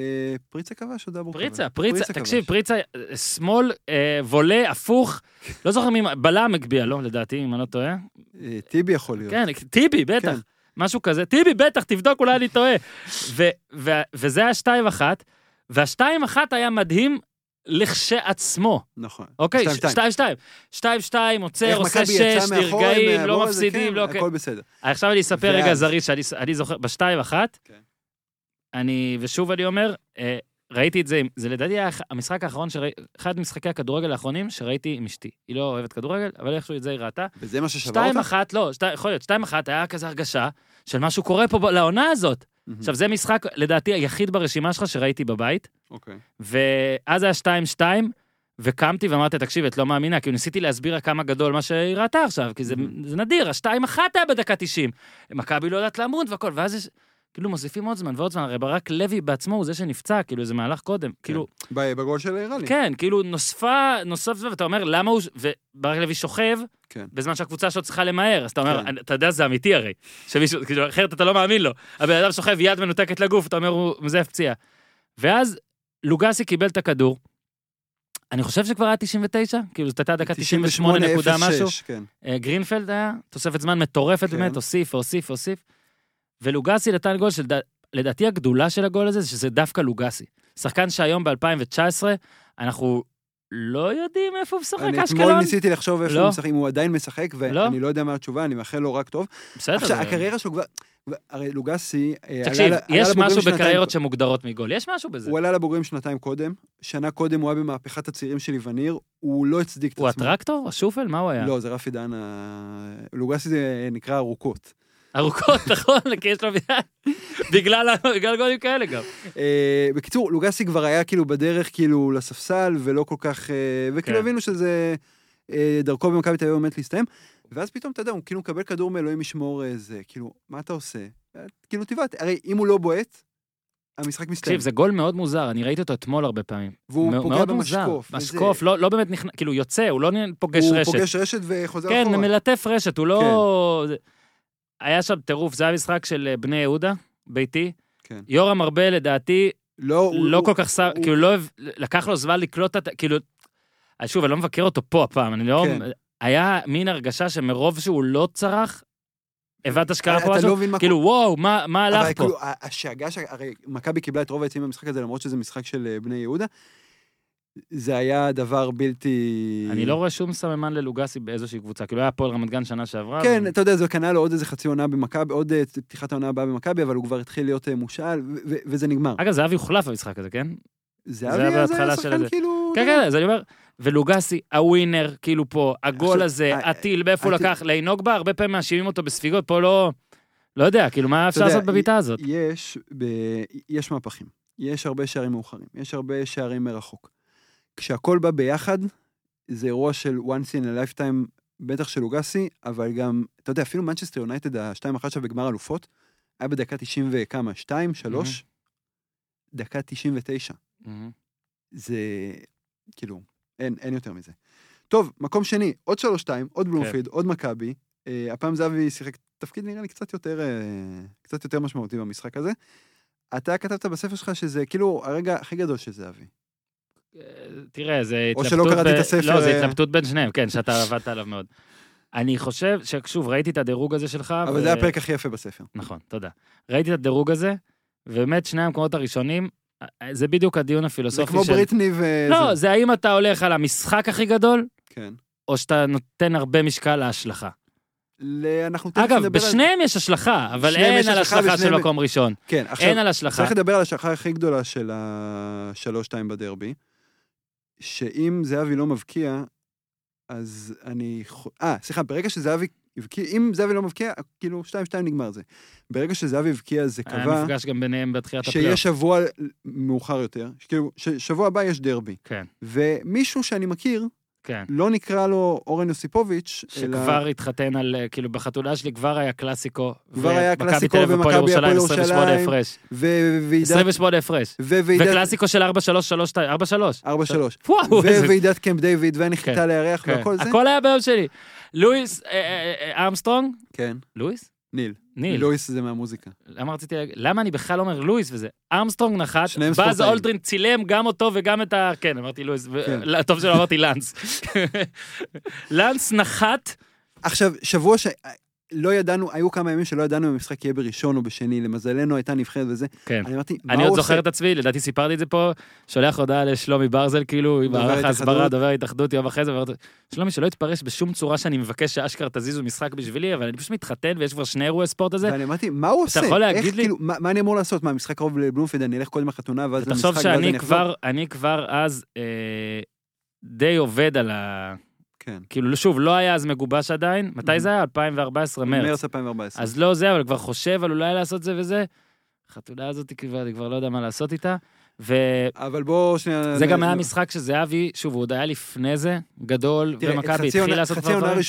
פריצה כבש או דאבור כבש? פריצה, פריצה. תקשיב, פריצה, אה, שמאל, וולה, הפוך, לא זוכר מי, בלם הגביה, לא, לדעתי, אם אני לא טועה. טיבי יכול להיות. כן, טיבי, בטח, כן. משהו כזה. טיבי, בטח, תבדוק, אולי אני טועה. וזה היה שתיים אחת, והשתיים אחת היה מדהים לכשעצמו, נכון. אוקיי? שתיים, שתיים. שתיים, שתיים. שתיים, שתיים, עוצר, איך עושה שש, נרגעים, לא מפסידים, כן, לא... הכל בסדר. עכשיו אני אספר רגע זריז, שאני אני זוכר, בשתיים אחת, כן. אני, ושוב אני אומר, אה, ראיתי את זה, זה לדעתי היה המשחק האחרון, אחד משחקי הכדורגל האחרונים שראיתי עם אשתי. היא לא אוהבת כדורגל, אבל איכשהו את זה היא ראתה. וזה מה ששבר שתיים אותך? אחת, לא, שתי, יכול להיות, שתיים אחת היה כזה הרגשה של משהו קורה פה לעונה הזאת. עכשיו, זה משחק, לדעתי, היחיד ברשימה שלך שראיתי בבית, אוקיי. ואז היה שתיים שתיים, וקמתי ואמרתי, תקשיב, את לא מאמינה, כאילו ניסיתי להסביר לה כמה גדול מה שהיא ראתה עכשיו, כי זה, Mhm. זה נדיר, השתיים אחת היה בדקה 90. מכבי לא יודעת לעמוד והכל, ואז יש, כאילו מוסיפים עוד זמן ועוד זמן, הרי ברק לוי בעצמו הוא זה שנפצע, כאילו זה מהלך קודם, כאילו, ב- בגול של רלי. כן, כאילו נוספה, נוסף זה, ואתה אומר, למה הוא, וברק לוי שוכב, כן. בזמן שהקבוצה שלו צריכה למהר, אז אתה אומר, כן. אתה יודע, זה אמיתי הרי, שמישהו, כאילו, אחרת אתה לא מאמין לו. הבן אדם שוכב יד מנותקת לגוף, אתה אומר, הוא מזייף פציעה. ואז לוגסי קיבל את הכדור, אני חושב שכבר היה 99, כאילו זאת הייתה דקה 98 נקודה משהו. 98.06, כן. אה, גרינפלד היה, תוספת זמן מטורפת כן. באמת, הוסיף, הוסיף, הוסיף. ולוגסי נתן גול שלדעתי הגדולה של הגול הזה, זה שזה דווקא לוגסי. שחקן שהיום ב-2019, אנחנו לא יודעים איפה הוא משחק, אני אתמול אשקלון. ניסיתי לחשוב איפה לא. הוא משחק, אם הוא עדיין משחק, לא. ואני לא יודע מה התשובה, אני מאחל לו רק טוב. בסדר. עכשיו, הקריירה שלו כבר... הרי לוגסי... אה, תקשיב, יש משהו בקריירות שמוגדרות מגול, יש משהו בזה. הוא עלה לבוגרים שנתיים קודם, שנה קודם הוא היה במהפכת הצעירים של איווניר, הוא לא הצדיק את הוא עצמו. הטרקטור? השופל? מה הוא היה? לא, זה רפי דן, ה- לוגסי זה נקרא ארוכות. ארוכות, נכון? כי יש לו... בגלל גולים כאלה גם. אה, בקיצור, לוגסי כבר היה כאילו בדרך כאילו לספסל, ולא כל כך... אה, וכאילו כן. הבינו שזה... אה, דרכו במכבי תל אביב עומדת להסתיים, ואז פתאום, אתה יודע, הוא כאילו מקבל כדור מאלוהים ישמור איזה, כאילו, מה אתה עושה? כאילו, תבעט, הרי אם הוא לא בועט, המשחק מסתיים. תקשיב, זה גול מאוד מוזר, אני ראיתי אותו אתמול הרבה פעמים. והוא מא- פוגע מאוד מוזר. במשקוף. משקוף, לא לא באמת נכנס, כאילו יוצא, הוא לא פוגש הוא רשת. פוגש רשת וחוזר כן, אחורה. מלטף רשת, הוא לא... זה- היה שם טירוף, זה היה משחק של אה, בני יהודה, ביתי. כן. יורם ארבל, לדעתי, לא, לא הוא- כל כך שם, הוא- כאילו לא... לקח לו זמן לקלוט את ה... כאילו... אז שוב, אני לא מבקר אותו פה הפעם, אני לא... כן. היה מין הרגשה שמרוב שהוא לא צרח, הבנת שקרה פה משהו? לא כאילו, וואו, מה מה הלך פה? כאילו, השאגה, הרי מכבי קיבלה את רוב היציאים במשחק הזה, למרות שזה משחק של אה, בני יהודה. זה היה דבר בלתי... אני לא רואה שום סממן ללוגסי באיזושהי קבוצה. כאילו היה הפועל רמת גן שנה שעברה. כן, אתה יודע, זה קנה לו עוד איזה חצי עונה במכבי, עוד אה, פתיחת העונה הבאה במכבי, אבל הוא כבר התחיל להיות אה, מושאל, וזה נגמר. אגב, זהבי הוחלף במשחק הזה, כן? זהבי היה שחקן. כאילו... כן, כן, אז אני אומר, ולוגסי, הווינר, כאילו פה, הגול הזה, אה, הטיל, מאיפה הוא לקח, לינוג בה, הרבה פעמים מאשימים אותו בספיגות, פה לא... לא יודע, כאילו, מה אפשר לעשות בבעיטה הזאת? יש מהפכים. יש הרבה שערים מאוחרים, יש הרבה שערים מרחוק. כשהכול בא ביחד, זה אירוע של once in a lifetime, בטח של לוגסי, אבל גם, אתה יודע, אפילו מנצ'סטר יונייטד, ה-2-1 שם בגמר אלופות, היה בדקה 90 וכמה, 2, 3, דקה 99. מהמם. זה, כאילו, אין, אין יותר מזה. טוב, מקום שני, עוד 3-2, עוד בלומפילד, עוד מכבי. אה, הפעם זהבי שיחק תפקיד נראה לי קצת יותר, אה, קצת יותר משמעותי במשחק הזה. אתה כתבת בספר שלך שזה כאילו הרגע הכי גדול של זהבי. אה, תראה, זה או התלבטות... שלא קראתי ב- את הספר, לא, זה. התלבטות בין שניהם, כן, שאתה עבדת עליו מאוד. אני חושב ששוב, ראיתי את הדירוג הזה שלך. אבל ו- זה הפרק הכי יפה בספר. נכון, תודה. ראיתי את הדירוג הזה, ובאמת שני המקומות הראשונים, זה בדיוק הדיון זה הפילוסופי כמו של... בריטני ו... לא, זה האם אתה הולך על המשחק הכי גדול, כן. או שאתה נותן הרבה משקל להשלכה. ל- אנחנו תכף אגב, נדבר על- בשניהם יש השלכה, אבל בשניהם אין על השלכה השלכה של מקום ראשון. כן, עכשיו, אין על השלכה. צריך לדבר על השלכה הכי גדולה של השלוש-שתיים בדרבי, שאם זהבי לא מבקיע, אז אני... אה, סליחה, ברגע שזהבי הבקיע, אם זהבי לא מבקיע, כאילו, שתיים-שתיים נגמר זה. ברגע שזהבי הבקיע, זה היה קבע מפגש גם ביניהם בתחילת הפלייאוף. שיש שבוע מאוחר יותר, כאילו, ששבוע הבא יש דרבי. כן, ומישהו שאני מכיר, כן. לא נקרא לו אורן יוסיפוביץ', אלא... שכבר התחתן על, אה, כאילו בחתונה שלי כבר היה קלאסיקו. כבר היה ומכבי קלאסיקו אביב, הפועל ומכבי, ירושלים, הפועל 28 ירושלים. הפרש. וועידת... 28 הפרש. וועידת... וקלאסיקו של 4-3-3-2, 4-3. 4-3. וואו. וועידת קמפ דיוויד והנחיתה כן, לירח כן. והכל זה. הכל היה ביום שלי. לואיס אה, אה, אה? כן, לואיס? ניל. ניל. לואיס זה מהמוזיקה. למה רציתי להגיד? למה אני בכלל אומר לואיס וזה? ארמסטרונג נחת, באז. אולדרין צילם גם אותו וגם את ה... כן, אמרתי לואיס, כן. לא, טוב שלא אמרתי לנס. לנס נחת, עכשיו, שבוע ש... לא ידענו, היו כמה ימים שלא ידענו אם המשחק יהיה בראשון או בשני, למזלנו הייתה נבחרת וזה. כן. אני אמרתי, מה אני הוא עוד עושה? זוכר את עצמי, לדעתי סיפרתי את זה פה, שולח הודעה לשלומי ברזל, כאילו, עם מערך. ההסברה, דובר ההתאחדות יום אחרי זה, ואומר, שלומי, שלא יתפרש בשום צורה שאני מבקש שאשכרה תזיזו משחק בשבילי, אבל אני פשוט מתחתן ויש כבר שני אירועי ספורט הזה. ואני אמרתי, מה הוא עושה? יכול להגיד לי- כאילו, מה, אני אמור לעשות? מה, משחק קרוב לבלומפילד, אני אלך קודם לחתונה ואז למשחק תחשוב ואז אני שאני אחזור? כבר, אני כבר אז די עובד על ה... כן. כאילו, שוב, לא היה אז מגובש עדיין, מתי זה היה? 2014, מרץ. מרץ 2014. אז לא זה, אבל כבר חושב על אולי לעשות זה וזה. החתונה הזאת, כבר, אני כבר לא יודע מה לעשות איתה. וזה אבל בוא שנייה... גם נ- היה משחק שזהבי, שוב, הוא עוד היה לפני זה, גדול, ומכבי התחיל לעשות כבר דברים.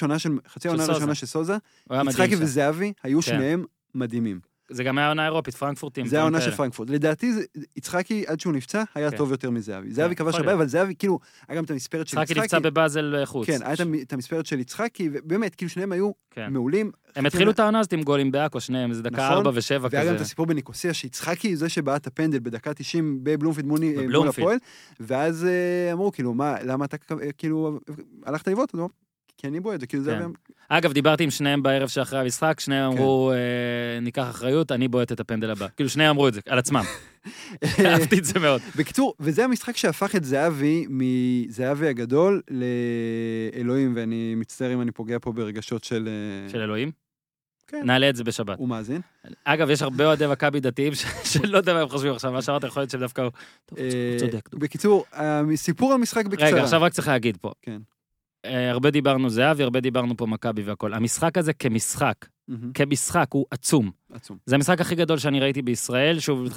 חצי העונה. הראשונה של סוזה, יצחקי. וזהבי היו כן. שניהם מדהימים. זה גם היה עונה אירופית, פרנקפורטים. זה העונה של. פרנקפורט. לדעתי, יצחקי, עד שהוא נפצע, היה כן. טוב יותר מזהבי. זהבי כבש הרבה. אבל זהבי, כאילו, היה גם את המספרת של יצחקי נפצע יצחקי. בבאזל אה, חוץ. כן, היה את המ- את המספרת של יצחקי, ובאמת, כאילו, שניהם היו כן. מעולים. הם התחילו את העונה הזאת עם גולים בעכו, שניהם, זה דקה נכון. 4 ו-7 והיה גם את כזה. הסיפור בניקוסיה, שיצחקי זה שבעט הפנדל בדקה 90 בבלומפילד מול מול. הפועל, ואז אה, אמרו, כאילו, מה, למה אתה, אה, כאילו, הלכת לבעוט? הוא כי אני בועט, כאילו, זה... כן. אגב, דיברתי עם שניהם בערב שאחרי המשחק, שניהם כן. אמרו, אה, ניקח אחריות, אני בועט את הפנדל הבא. כאילו, שניהם אמרו את זה, על עצמם. אהבתי את זה מאוד. בקיצור, וזה המשחק שהפך את זהבי מזהבי הגדול לאלוהים, ואני מצטער אם אני פוגע פה ברגשות של... אה, של אלוהים. כן. נעלה את זה בשבת. הוא מאזין. אגב, יש הרבה אוהדי מכבי דתיים שלא יודע מה הם חושבים עכשיו, מה שאמרת, יכול להיות שהם דווקא... טוב, אה, הוא צודק. בקיצור, סיפור המשחק בקצרה. רגע, עכשיו רק צריך להגיד פה. כן. אה, הרבה דיברנו זהבי, הרבה דיברנו פה מכבי והכל. המשחק הזה כמשחק, מהמם, כמשחק, הוא עצום. עצום. זה המשחק הכי גדול שאני ראיתי בישראל, שוב,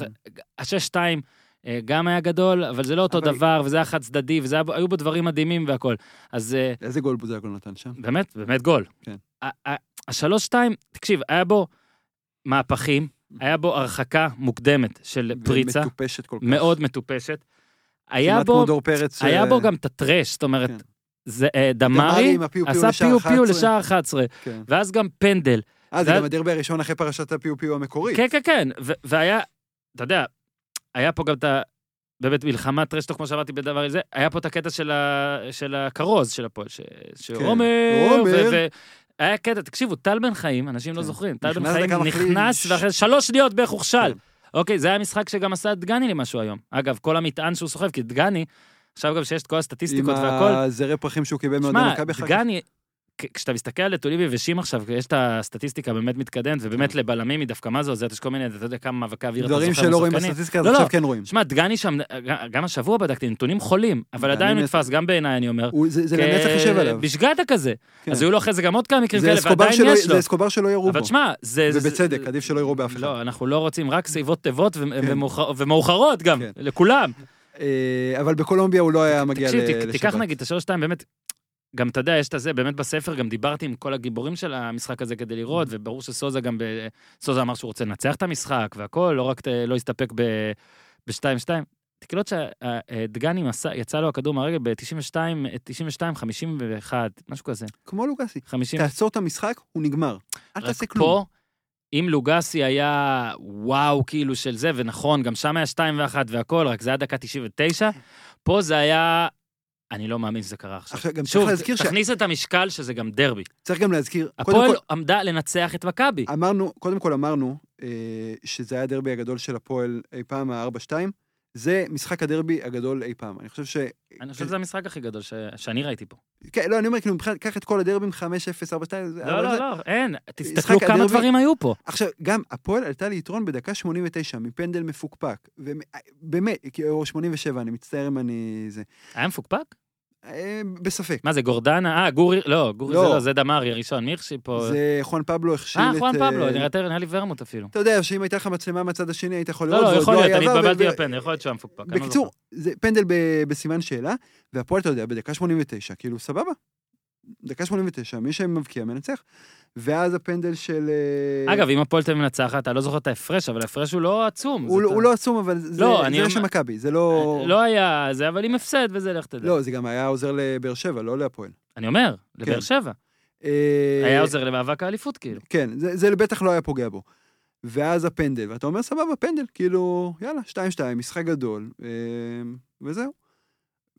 השש-שתיים אה, גם היה גדול, אבל זה לא אותו אבל- דבר, וזה היה חד צדדי, והיו בו דברים מדהימים והכל. אז אה, איזה גול בוזגלו נתן שם? באמת, באמת גול. כן. השלוש-שתיים, תקשיב, היה בו מהפכים, היה בו הרחקה מוקדמת של פריצה, ומטופשת כל כך. מאוד מטופשת. היה בו. היה אה, בו גם את הטרש, זאת אומרת, כן. זה, אה, דמרי דמרי עשה פיו פיו 11. לשער 11, כן. ואז גם פנדל. אה, זה גם הדרבי הראשון אחרי פרשת הפיו פיו המקורית. כן, כן, כן, והיה, אתה יודע, היה פה גם את ה... באמת מלחמת טרשטוק, כמו שאמרתי בדבר הזה, היה פה את הקטע של, ה... של הכרוז של הפועל, ש... שעומר, עומר. ו... היה קטע, תקשיבו, טל בן חיים, אנשים לא כן. זוכרים, טל בן חיים. נכנס, ואחרי שלוש שניות בערך הוכשל. כן. אוקיי, זה היה משחק שגם עשה דגני למשהו היום. אגב, כל המטען שהוא סוחב, כי דגני, עכשיו גם שיש את כל עם הסטטיסטיקות והכל, הזרי פרחים שהוא קיבל מאוהדי שמע, מכבי אחר כך. דגני, כשאתה מסתכל על טוליבי ושים עכשיו, יש את הסטטיסטיקה באמת מתקדמת, ובאמת לבלמים היא דווקא מה זה עוזרת, יש כל מיני, אתה יודע כמה מאבקי אוויר אתה דברים זוכר שלא רואים. בסטטיסטיקה, אז לא, לא. עכשיו כן רואים. שמע, דגני שם, גם השבוע בדקתי, נתונים חולים, אבל עדיין הוא. נתפס, גם בעיניי, אני אומר. זה לנצח יושב עליו. בשגדה כזה. כן. אז היו לו אחרי זה גם עוד כמה מקרים כאלה, ועדיין יש לו. זה אסקובר שלא ירו בו. אבל תשמע, זה... ובצדק, עדיף שלא יראו באף אחד. לא, אנחנו לא רוצים רק סיבות תיבות כן. ומאוחר- ומאוחרות גם, כן. לכולם. אה, אבל בקולומביה הוא לא היה מגיע תקשיב, לשבת. תיקח נגיד את השלוש שתיים, באמת, גם אתה יודע, יש את הזה, באמת בספר גם דיברתי עם כל הגיבורים של המשחק הזה כדי לראות, Mm. וברור שסוזה גם, ב... סוזה אמר שהוא רוצה לנצח את המשחק והכל, לא רק, לא הסתפק ב-2-2. תקלוט שדגני יצא לו הכדור מהרגל ב-92, 92, 51, משהו כזה. כמו לוגסי. 50. תעצור את המשחק, הוא נגמר. אל רק תעשה כלום. פה, אם לוגסי היה וואו כאילו של זה, ונכון, גם שם היה 2 ו-1 והכל, רק זה היה דקה 99, פה זה היה... אני לא מאמין שזה קרה עכשיו. עכשיו, גם צריך שוב, להזכיר ש- תכניס את המשקל שזה גם דרבי. צריך גם להזכיר, הפועל כל, עמדה לנצח את מכבי. אמרנו, קודם כל אמרנו אה, שזה היה הדרבי הגדול של הפועל אי פעם, ה-4-2. זה משחק הדרבי הגדול אי פעם. אני חושב ש... אני חושב שזה המשחק הכי גדול ש- שאני ראיתי פה. כן, לא, אני אומר, כאילו, מבחינת, קח את כל הדרבים 5-0, 4-2. זה- לא, לא, לא, אין. תסתכלו כמה דברים היו פה. עכשיו, גם הפועל עלתה ליתרון בדקה 89 מפנדל מפוקפק. ובאמת, או 87, אני מצטער אם אני... זה. היה מפוקפק? אה, בספק. מה זה, גורדנה? אה, גורי, לא, גורי זה לא. לא, זה דמרי הראשון, מי החשיב פה? זה חואן פבלו הכשיל אה, את... חואן אה, פבלו, נראה יותר- לי ורמוט אפילו. אתה יודע שאם הייתה לך מצלמה מהצד השני, היית יכול לא, לראות, לא, ועוד יכול להיות, אני התבלבלתי בפנדל, יכול להיות שהוא מפוקפק. לא בקיצור. זה פנדל בסימן שאלה, והפועל, אתה יודע, בדקה 89, כאילו, סבבה. דקה 89, מי שמבקיע מנצח. ואז הפנדל של... אה, אגב, אם הפועל תל מנצחת, אתה לא זוכר את ההפרש, אבל ההפרש הוא לא עצום. הוא לא- הוא לא עצום, אבל זה לא, זה של מכבי, זה לא... לא היה זה, אבל עם הפסד וזה, לך תדע. לא, זה גם היה עוזר לבאר שבע, לא להפועל. אני אומר, לבאר כן. שבע. אה, היה עוזר למאבק האליפות, כאילו. כן, זה, זה בטח לא היה פוגע בו. ואז הפנדל, ואתה אומר, סבבה, פנדל, כאילו, יאללה, 2-2, משחק גדול, אה, וזהו.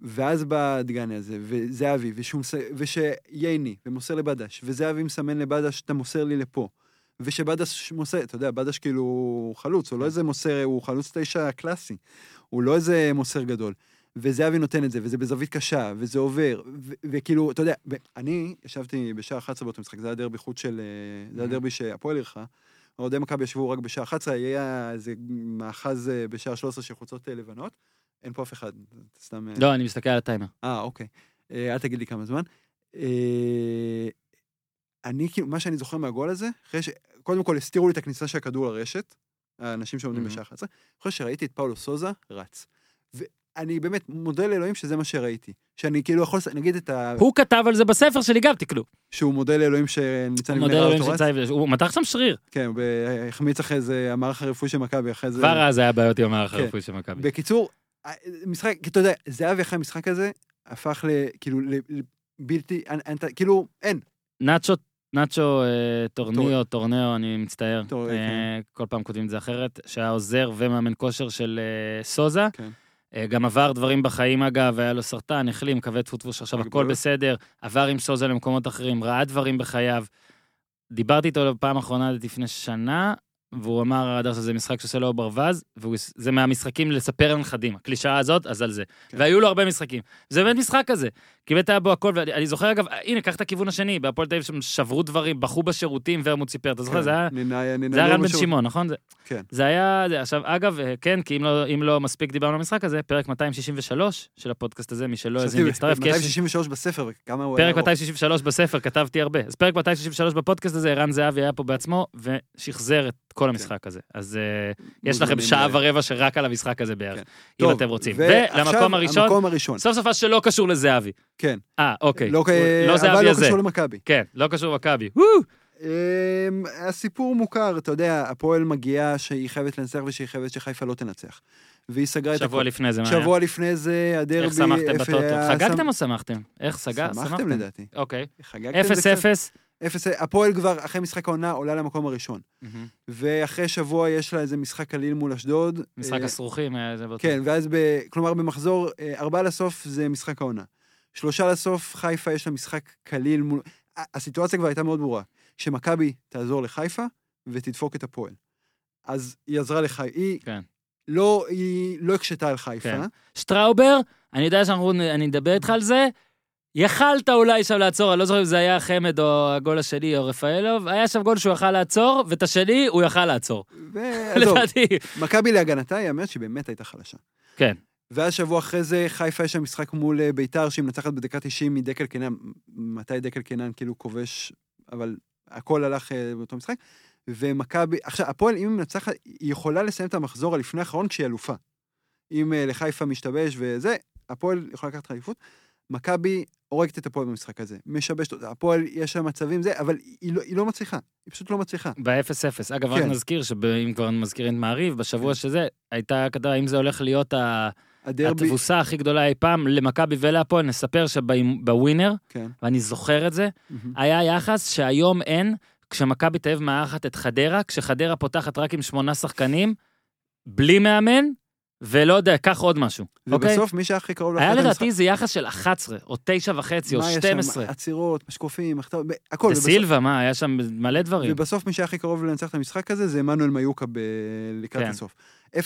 ואז בא דגני הזה, וזהבי, מס- ושייני, ומוסר לבדש, וזהבי מסמן לבדש, אתה מוסר לי לפה. ושבדש מוסר, אתה יודע, בדש כאילו חלוץ, הוא לא איזה מוסר, הוא חלוץ תשע קלאסי. הוא לא איזה מוסר גדול. וזהבי נותן את זה, וזה בזווית קשה, וזה עובר, ו- וכאילו, אתה יודע, אני ישבתי בשעה 11 באותו משחק, זה היה דרבי חוץ של, אה, זה היה דרבי שהפועל אירחה. אוהדי מכבי ישבו רק בשעה 11, היה איזה מאחז אה, בשעה 13 של חולצות אה, לבנות. אין פה אף אחד, סתם... אה, לא, אני מסתכל על הטיימר. אה, אוקיי. אה, אל תגיד לי כמה זמן. אה, אני, כאילו, מה שאני זוכר מהגול הזה, אחרי ש... קודם כל הסתירו לי את הכניסה של הכדור לרשת, האנשים שעומדים Mhm. בשעה 11, אחרי שראיתי את פאולו סוזה, רץ. ואני באמת מודה לאלוהים שזה מה שראיתי. שאני כאילו יכול, נגיד את ה... הוא כתב על זה בספר שלי גם, תקנו. שהוא מודה לאלוהים שניצן לבני ראה אותו רץ. הוא מתח שם שריר. כן, הוא החמיץ אחרי זה המערך הרפואי של מכבי, אחרי זה... כבר אז היה בעיות עם המערך כן. הרפואי של מכבי. בקיצור, משחק, כי אתה יודע, זהבי אחרי המשחק הזה, הפך ל... כאילו, ל- ל- בלתי... אין- אין- כאילו, אין. נאצ'ו, נאצ'ו אה, טורניו, טורנאו, אני מצטער. אה, כן. כל פעם כותבים את זה אחרת. שהיה עוזר ומאמן כושר של אה, סוזה. כן. אה, גם עבר דברים בחיים אגב, היה לו סרטן, החלים, כבד טפו טפו, שעכשיו הכל. בסדר. עבר עם סוזה למקומות אחרים, ראה דברים בחייו. דיברתי איתו פעם אחרונה לפני שנה, והוא אמר עד עכשיו זה משחק שעושה לו עור ברווז, וזה מהמשחקים לספר לנכדים, הקלישאה הזאת, אז על זה. כן. והיו לו הרבה משחקים. זה באמת משחק כזה. כי באמת היה בו הכל, ואני זוכר אגב, הנה, קח את הכיוון השני, בהפועל תל אביב שברו דברים, בכו בשירותים, ורמוט סיפר, אתה זוכר? זה היה... ננאי, ננאי, זה היה לא רן בן שמעון, נכון? זה- כן. זה היה, זה- עכשיו, אגב, אה, כן, כי אם לא, אם לא מספיק דיברנו על המשחק הזה, פרק 263 של הפודקאסט הזה, מי שלא האזין חשבתי, להצטרף, כי יש 263 בספר, וכמה הוא היה פרק ארוך. 263 בספר, כתבתי הרבה. אז פרק 263 בפודקאסט הזה, ערן זהבי היה פה בעצמו, ושחזר את כל המשחק הזה. אז אה, יש לכם שעה ל- ורבע שרק על המשחק הזה בערך, כן. אם אתם רוצים. ולמקום הראשון, סוף סוף שלא קשור לזהבי. כן. אה, אוקיי. לא, לא אבל זהבי לא הזה. קשור למכבי. כן, לא קשור למכבי. אמ, הסיפור מוכר, אתה יודע, הפועל מגיעה שהיא חייבת לנצח ושהיא חייבת שחיפה לא תנצח. והיא סגרה את שבוע הכל. לפני זה, מה היה? שבוע לפני זה, הדרבי... איך שמחתם בטוטו? חגגתם או שמחתם? איך סגר? שמחתם לדעתי. אוקיי. חגגתם זה קצת? 0-0. אפס, הפועל כבר אחרי משחק העונה עולה למקום הראשון. ואחרי שבוע יש לה איזה משחק קליל מול אשדוד. משחק אה, הסרוכים. היה זה באותו- כן, ואז, ב, כלומר במחזור אה, ארבעה לסוף זה משחק העונה. שלושה לסוף, חיפה יש לה משחק קליל מול... הסיטואציה כבר הייתה מאוד ברורה, שמכבי תעזור לחיפה ותדפוק את הפועל. אז היא עזרה לחיפה, היא כן. לא, היא לא הקשתה על חיפה. כן. שטראובר, אני יודע שאנחנו, אני אדבר איתך על זה. יכלת אולי שם לעצור, אני לא זוכר אם זה היה חמד או הגול השני או רפאלוב, היה שם גול שהוא יכל לעצור, ואת השני הוא יכל לעצור. לדעתי. מכבי להגנתה, יאמר שהיא באמת הייתה חלשה. כן. ואז שבוע אחרי זה, חיפה יש שם משחק מול אה, ביתר, שהיא מנצחת בדקה 90 מדקל קנן, מתי דקל קנן כאילו כובש, אבל הכל הלך אה, באותו משחק. ומכבי, עכשיו, הפועל, אם היא מנצחת, היא יכולה לסיים את המחזור הלפני האחרון כשהיא אלופה. אם אה, לחיפה משתבש וזה, הפועל יכולה לקחת אליפות. מכבי הורגת את הפועל במשחק הזה, משבשת אותה. הפועל, יש לה מצבים זה, אבל היא לא, היא לא מצליחה. היא פשוט לא מצליחה. ב-0-0. אגב, רק כן. נזכיר שאם כבר מזכירים את מעריב, בשבוע שזה, הייתה כתבה, אם זה הולך להיות ה- הדרבי, התבוסה הכי גדולה אי פעם למכבי ולהפועל, נספר שבווינר, כן. ואני זוכר את זה. היה יחס שהיום אין, כשמכבי תל אביב מארחת את חדרה, כשחדרה פותחת רק עם שמונה שחקנים, בלי מאמן, ולא יודע, קח עוד משהו, אוקיי? ובסוף מי שהיה הכי קרוב היה לדעתי זה יחס של 11, או 9 וחצי, או מה היה שם? 12. עצירות, משקופים, החטאות, הכל. דה ובסוף- סילבה, מה, היה שם מלא דברים. ובסוף מי שהיה הכי קרוב לנצח את המשחק הזה זה עמנואל מיוקה ב... לקראת כן. הסוף. 0-0,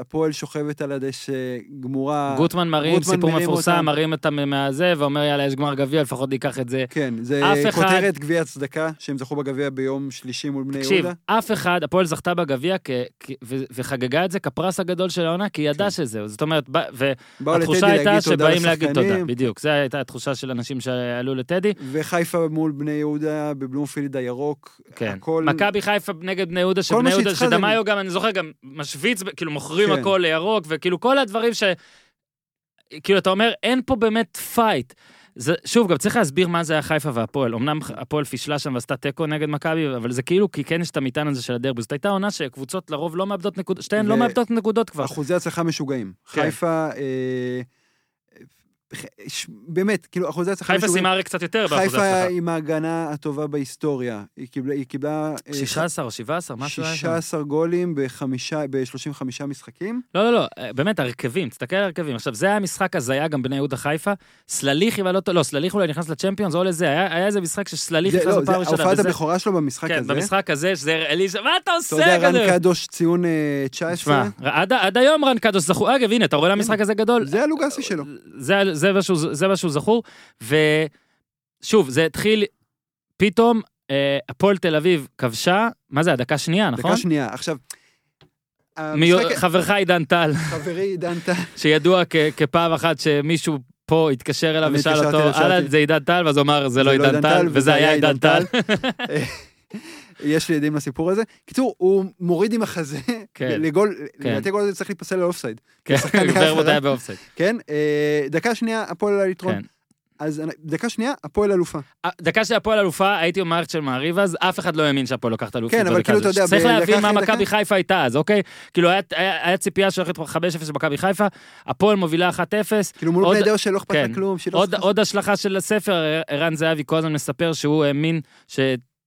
הפועל שוכבת על הדשא, גמורה. גוטמן מרים, סיפור מפורסם. מרים אותם מהזה, ואומר יאללה, יש גמר גביע, לפחות ניקח את זה. כן, זה כותרת גביע הצדקה, שהם זכו בגביע ביום שלישי מול בני תקשיב, יהודה. אף אחד, הפועל זכתה בגביע וחגגה את זה כפרס הגדול של העונה, כי היא ידעה כן. שזהו. זאת אומרת, והתחושה הייתה שבאים להגיד תודה, בדיוק. זו הייתה התחושה של אנשים שעלו לטדי. וחיפה מול בני יהודה בבלומפילד הירוק. כן. הכל... מכבי חיפה נגד בני יהודה, שבני יהודה, שדמאיו גם, אני זוכר, גם משוויץ, כאילו מוכרים כן. הכל לירוק, וכאילו כל הדברים ש... כאילו, אתה אומר, אין פה באמת fight. זה, שוב, גם צריך להסביר מה זה היה חיפה והפועל. אמנם הפועל פישלה שם ועשתה תיקו נגד מכבי, אבל זה כאילו, כי כן יש את המטען הזה של הדרבי. זאת הייתה עונה שקבוצות לרוב לא מאבדות נקודות, שתיהן לא ו- מאבדות נקודות כבר. אחוזי הצלחה משוגעים. כן. חיפה, אה, באמת, כאילו, אחוזי הצלחה... חיפה. סיימה הרי קצת יותר באחוזי חיפה הצלחה. עם ההגנה הטובה בהיסטוריה. היא קיבלה... היא קיבלה אה, 16 או 17, משהו היה שם. 16 גולים בחמישה- ב-35 משחקים. לא, לא, לא, אה, באמת, הרכבים, תסתכל על הרכבים. עכשיו, זה היה משחק הזיה גם בני יהודה חיפה. סלליך, אם אני לא טועה, לא, סלליך אולי נכנס לצ'מפיונס, או לזה, היה היה איזה משחק שסלליך זה- נכנס לא, בפעם זה ראשונה. הופעת וזה- הבכורה שלו במשחק כן, הזה. במשחק הזה, שזה אלישע, מה אתה אתה עושה יודע, כזה? רן קדוש ציון אה, 19. תשמע, עד עד היום רן קדוש זכור, אגב, הנה, אתה רואה למשחק הזה גדול? זה הלוגסי שלו. זה, מה שהוא, זה מה שהוא זכור, ושוב, זה התחיל, פתאום, אה, הפועל תל אביב כבשה, מה זה, הדקה שנייה, נכון? דקה שנייה. עכשיו, מי- המשחק- חברך עידן טל, חברי עידן טל, שידוע כ- כפעם אחת שמישהו פה התקשר אליו ושאל אותו. אהלן, זה עידן טל, ואז הוא אמר, זה לא עידן טל, וזה היה עידן טל. יש לי עדים לסיפור הזה. קיצור, הוא מוריד עם החזה כן. לגול, כן. לדעתי הגול הזה צריך להיפסל לאופסייד. כן, לא? היה באופסייד. כן? אה, דקה שנייה, הפועל על היתרון. כן. אז דקה שנייה, הפועל אלופה. אה, דקה של הפועל אלופה, הייתי במערכת של מעריב אז, אף אחד לא האמין שהפועל לוקחת אלופות. כן, אבל כאילו, אתה. יודע, צריך להבין מה מכבי חיפה הייתה אז, אוקיי? כאילו, היה- היה היה ציפייה שהולכת 5-0 במכבי חיפה, הפועל מובילה 1-0, כאילו מול בני דרך שלא אכפת. לה כלום. עוד השלכה של הספר, ערן זהבי כל הזמן מספר שהוא האמין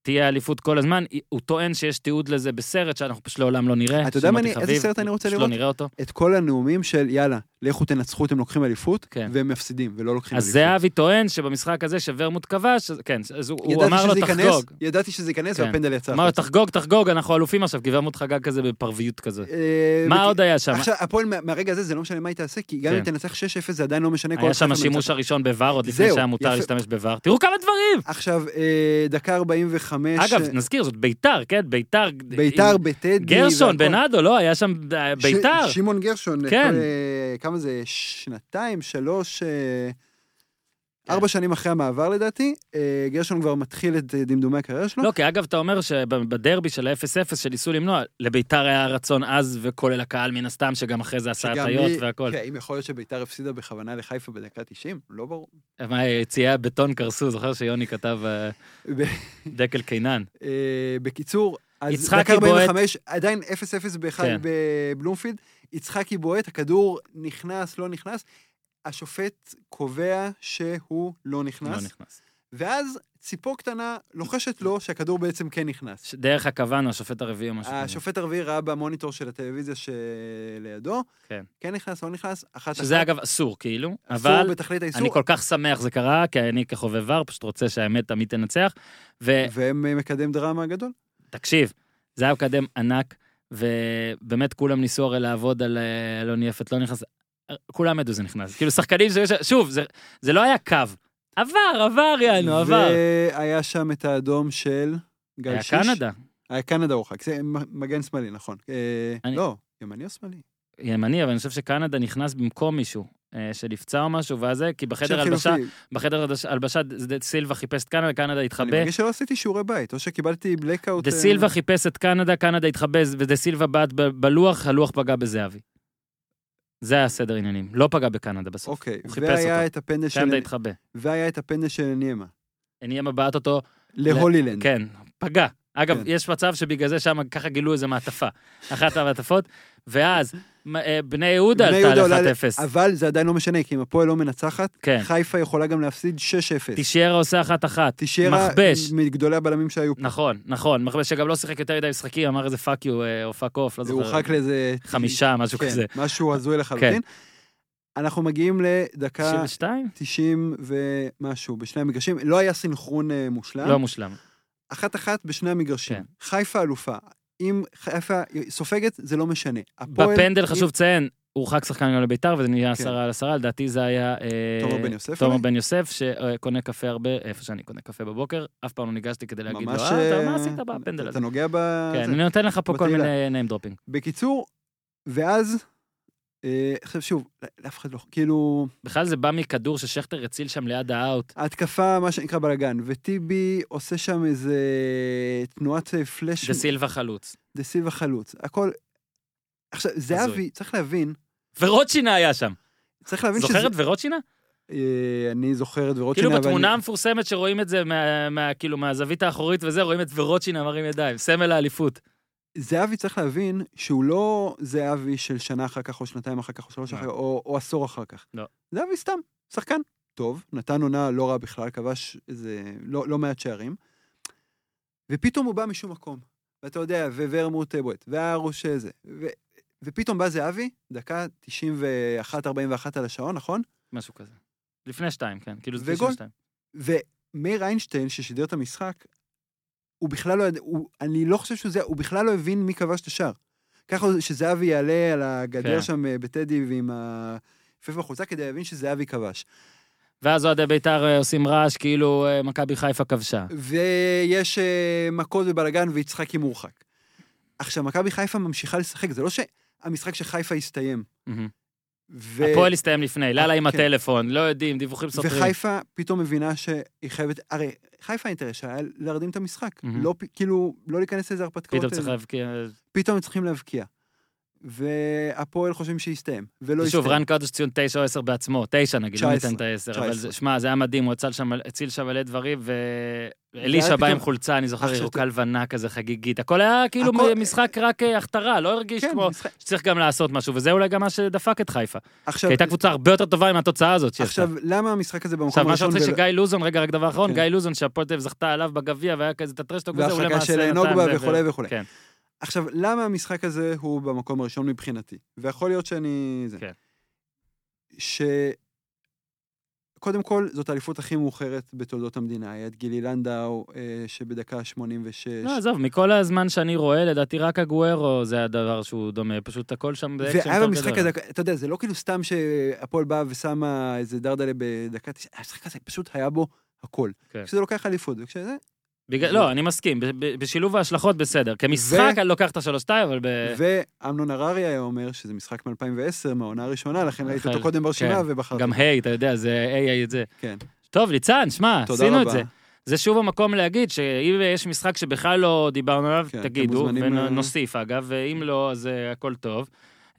שתהיה אליפות כל הזמן, הוא טוען שיש תיעוד לזה בסרט שאנחנו פשוט לעולם לא נראה. אתה יודע אני- איזה סרט אני רוצה פשוט לראות? לא נראה אותו. את כל הנאומים של יאללה, לכו תנצחו, אתם לוקחים אליפות, כן. והם מפסידים ולא לוקחים אז אליפות. זהבי טוען שבמשחק הזה שוורמוט כבש, אז- כן, אז הוא אמר לו ייכנס, תחגוג. ידעתי שזה ייכנס, כן. והפנדל יצא. אמר לו. תחגוג, תחגוג, אנחנו אלופים עכשיו, כי ורמוט חגג כזה בפרוויות כזה. אה, מה וכי- עוד היה שם? עכשיו, הפועל מה- מהרגע הזה זה לא משנה מה היא תעשה, כי גם כן. אם תנצח 6-0 זה עדיין לא משנה. היה שם השימוש. הראשון בVAR עוד לפני שהיה מותר. להשתמש בVAR. תראו כמה דברים! עכשיו, אה, דקה 45. אגב, אה, נזכיר, זאת ביתר, כן? ביתר. ביתר בטדי. גרשון, והכל. בנאדו, לא? היה שם אה, ש- ביתר. שמעון גרשון. כן. אה, כמה זה? שנתיים, שלוש... כן. ארבע שנים אחרי המעבר לדעתי, אה, גרשון כבר מתחיל את אה, דמדומי הקריירה שלו. לא, כי אגב, אתה אומר שבדרבי של ה-0-0 שניסו למנוע, לביתר היה רצון עז, וכולל הקהל מן הסתם, שגם אחרי זה עשה היא- והכל. כן, אם יכול להיות שביתר הפסידה בכוונה לחיפה בדקה 90, לא ברור. מה, יציאי הבטון קרסו, זוכר שיוני כתב אה, דקל קינן. בקיצור, אז דקה בועט. 45, עדיין 0-0 באחד כן. בבלומפילד, יצחקי בועט, הכדור נכנס, לא נכנס, השופט קובע שהוא לא לא נכנס, נכנס. ואז ציפור קטנה לוחשת לו שהכדור בעצם כן נכנס. דרך הקוואנו, השופט הרביעי או משהו כזה. השופט הרביעי ראה במוניטור של הטלוויזיה שלידו, כן. כן נכנס, לא נכנס, אחת שזה אחת, אגב אסור, כאילו, אסור אבל בתכלית האיסור, אני כל כך שמח זה קרה, כי אני כחובב ור, פשוט רוצה שהאמת תמיד תנצח. ו... והם אה, מקדם דרמה גדול. תקשיב, זה היה מקדם ענק, ובאמת כולם ניסו הרי לעבוד על אה, אלון יפת, לא נכנס, כולם ידעו זה נכנס. כאילו שחקנים שיש, שוב, זה, זה לא היה קו. עבר, עבר, יענו, עבר. והיה שם את האדום של גל היה שיש. קנדה, היה קנדה הורחק, זה מגן שמאלי, נכון. אה, אני- לא, ימני או שמאלי? ימני, אבל אני חושב שקנדה נכנס במקום מישהו. אה, שנפצע או משהו, ואז זה, כי בחדר הלבשה. בחדר הלבש- הלבשה, דה סילבה חיפש את קנדה, קנדה אני התחבא. מרגיש שלא עשיתי שיעורי בית, או שקיבלתי בלקאוט. דה אה, סילבה חיפש את קנדה, קנדה התחבא, ודה סילבה בעט בלוח, הלוח פגע בזהבי. זה היה סדר עניינים, לא פגע בקנדה בסוף. אוקיי, הוא חיפש והיה אותו. את הפנדל של... קנדה התחבא. והיה את הפנדל של ניימה. הניאמה בעט אותו, להולילנד. כן, פגע. אגב, כן. יש מצב שבגלל זה שם ככה גילו איזה מעטפה. אחת המעטפות, ואז אה, בני יהודה עלתה יהודה עולה על ל- 1-0. אבל זה עדיין לא משנה, כי אם הפועל לא מנצחת, כן. חיפה יכולה גם להפסיד 6-0. תשיירה עושה אחת-אחת. תשיירה מכבש. מגדולי הבלמים שהיו פה. נכון, נכון, מכבש שגם לא שיחק יותר מדי משחקים, אמר איזה fuck you או fuck off, לא זה זוכר. הורחק לאיזה... חמישה, משהו כן, כזה. משהו הזוי לחלוטין. אנחנו מגיעים לדקה 92? 90 ומשהו בשני המגרשים. לא היה סינכרון אה, מושלם. לא מושלם. אחת-אחת בשני המגרשים. כן. חיפה אלופה. אם חיפה סופגת, זה לא משנה. הפועל- בפנדל אם- חשוב לציין, הורחק שחקן גם לביתר וזה נהיה כן. עשרה על עשרה, לדעתי זה היה... אה, תומר בן יוסף תומר? בן יוסף, שקונה קפה הרבה, איפה שאני קונה קפה בבוקר, אף פעם לא ניגשתי כדי להגיד לו. אה, אתה אה, מה עשית בפנדל אתה הזה? נוגע ב... כן. אני נותן לך פה כל. מיני name dropping. בקיצור, ואז, אה, עכשיו שוב, לאף אחד לא, כאילו, בכלל זה בא מכדור ששכטר הציל שם ליד האאוט. ההתקפה, מה שנקרא בלאגן, וטיבי עושה שם איזה תנועת אה, פלאש, דה סילבה חלוץ. דה סילבה חלוץ, הכל... עכשיו, זהבי, צריך להבין, ורוטשינה היה שם. צריך להבין שזה... זוכר את ורוטשינה? אה, אני זוכר את ורוטשינה, כאילו בתמונה המפורסמת שרואים את זה כאילו מהזווית האחורית וזה, רואים את ורוטשינה מרים ידיים, סמל האליפות. זהבי צריך להבין שהוא לא זהבי של שנה אחר כך, או שנתיים אחר כך, או שלוש לא. אחר כך, או או עשור אחר כך. לא. זהבי סתם. שחקן טוב, נתן עונה לא רע בכלל, כבש איזה לא, לא מעט שערים, ופתאום הוא בא משום מקום. ואתה יודע, וורמוט אה, בועט, והרוש זה, ו... ופתאום בא זהבי, דקה 91-41 על השעון, נכון? משהו כזה. לפני שתיים, כן. כאילו זה וגול. 92. ומאיר איינשטיין, ששידר את המשחק, הוא בכלל לא ידע, הוא, אני לא חושב שהוא זה, הוא בכלל לא הבין מי כבש את השער. ככה שזהבי יעלה על הגדר כן. שם אה, בטדי ועם היפף בחולצה כדי להבין שזהבי כבש. ואז אוהדי בית"ר אה, עושים רעש כאילו אה, מכבי חיפה כבשה. ויש אה, מכות ובלאגן ויצחקי מורחק. עכשיו, מכבי חיפה ממשיכה לשחק, זה לא שהמשחק של חיפה הסתיים. מהמם. ו... הפועל הסתיים לפני, לאללה עם כן. הטלפון, לא יודעים, דיווחים סותרים. וחיפה פתאום מבינה שהיא חייבת, הרי חיפה האינטרס שהיה להרדים את המשחק, מהמם. לא, כאילו, לא להיכנס לאיזה הרפתקאות. פתאום צריך. להבקיע. פתאום צריכים להבקיע. והפועל חושבים שיסתיים, ולא שוב, יסתיים. רן קדוש ציון תשע או עשר בעצמו, תשע נגיד, לא 19, ניתן את העשר, אבל 19. זה- שמע, זה היה מדהים, הוא הציל שם- הציל שם מלא דברים, ואלישע בא עם חולצה, אני זוכר, ירוקה לבנה כזה חגיגית, הכל היה כאילו משחק רק אה, הכתרה, לא הרגיש כן, כמו שצריך גם לעשות משהו, וזה אולי גם מה שדפק את חיפה. כי הייתה קבוצה הרבה יותר טובה עם התוצאה הזאת. עכשיו, למה המשחק הזה במקום עכשיו, מה הראשון? שרוצה שגיא לוזון, רגע, רק דבר אחרון, כן. גיא לוזון, שהפועל זכתה עליו בגביע, והיה כזה את הטרשטוק וזה, זה. עכשיו, למה המשחק הזה הוא במקום הראשון מבחינתי? ויכול להיות שאני... זה. כן. ש... קודם כל, זאת האליפות הכי מאוחרת בתולדות המדינה. היה את גילי לנדאו, אה, שבדקה 86... לא, עזוב, מכל הזמן שאני רואה, לדעתי רק אגוארו זה הדבר שהוא דומה, פשוט הכל שם באקשן והיה יותר במשחק גדול. הזה, אתה יודע, זה לא כאילו סתם שהפועל באה ושמה איזה דרדלה בדקה 90, המשחק הזה פשוט היה בו הכל. כן. כשזה לוקח אליפות, וכשזה... בגלל, לא, אני מסכים, בשילוב ההשלכות בסדר. כמשחק אני לוקח את השלוש-שתיים, אבל ב... ואמנון הררי היה אומר שזה משחק מ-2010, מהעונה הראשונה, לכן ראיתי אותו קודם ברשימה כן. ובחרתי. גם היי, אתה יודע, זה היי, היי, את זה. כן. טוב, ליצן, שמע, עשינו את. זה. זה שוב המקום להגיד שאם יש משחק שבכלל לא דיברנו עליו, כן, תגידו, מוזמנים, אה, ונוסיף אגב, ואם לא, אז אה, הכל טוב.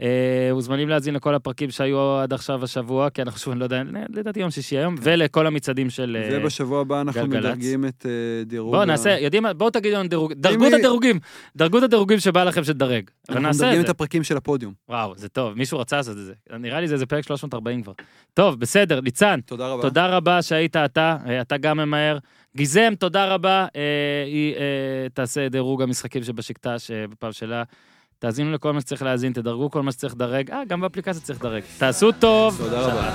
אה, מוזמנים להאזין לכל הפרקים שהיו עד עכשיו השבוע, כי אנחנו שוב, אני לא יודע, לדעתי יום שישי היום, ולכל המצעדים של... אה, ובשבוע הבא אנחנו גלגלצ. מדרגים את אה, דירוג... בואו נעשה, יודעים מה, בואו תגידו לנו דירוג, דרגו את הדירוגים, דרגו את הדירוגים שבא לכם שתדרג, אנחנו מדרגים את. הפרקים של הפודיום. וואו, זה טוב, מישהו רצה לעשות את זה. נראה לי זה איזה פרק 340 כבר. טוב, בסדר, ניצן, תודה רבה. תודה רבה שהיית אתה, אה, אתה גם ממהר. גיזם, תודה רבה, אה, היא אה, תעשה דירוג המשחקים שבשקטש אה, בפעם שלה. תאזינו לכל מה שצריך להאזין, תדרגו כל מה שצריך לדרג. אה, גם באפליקציה צריך לדרג. תעשו טוב! תודה רבה.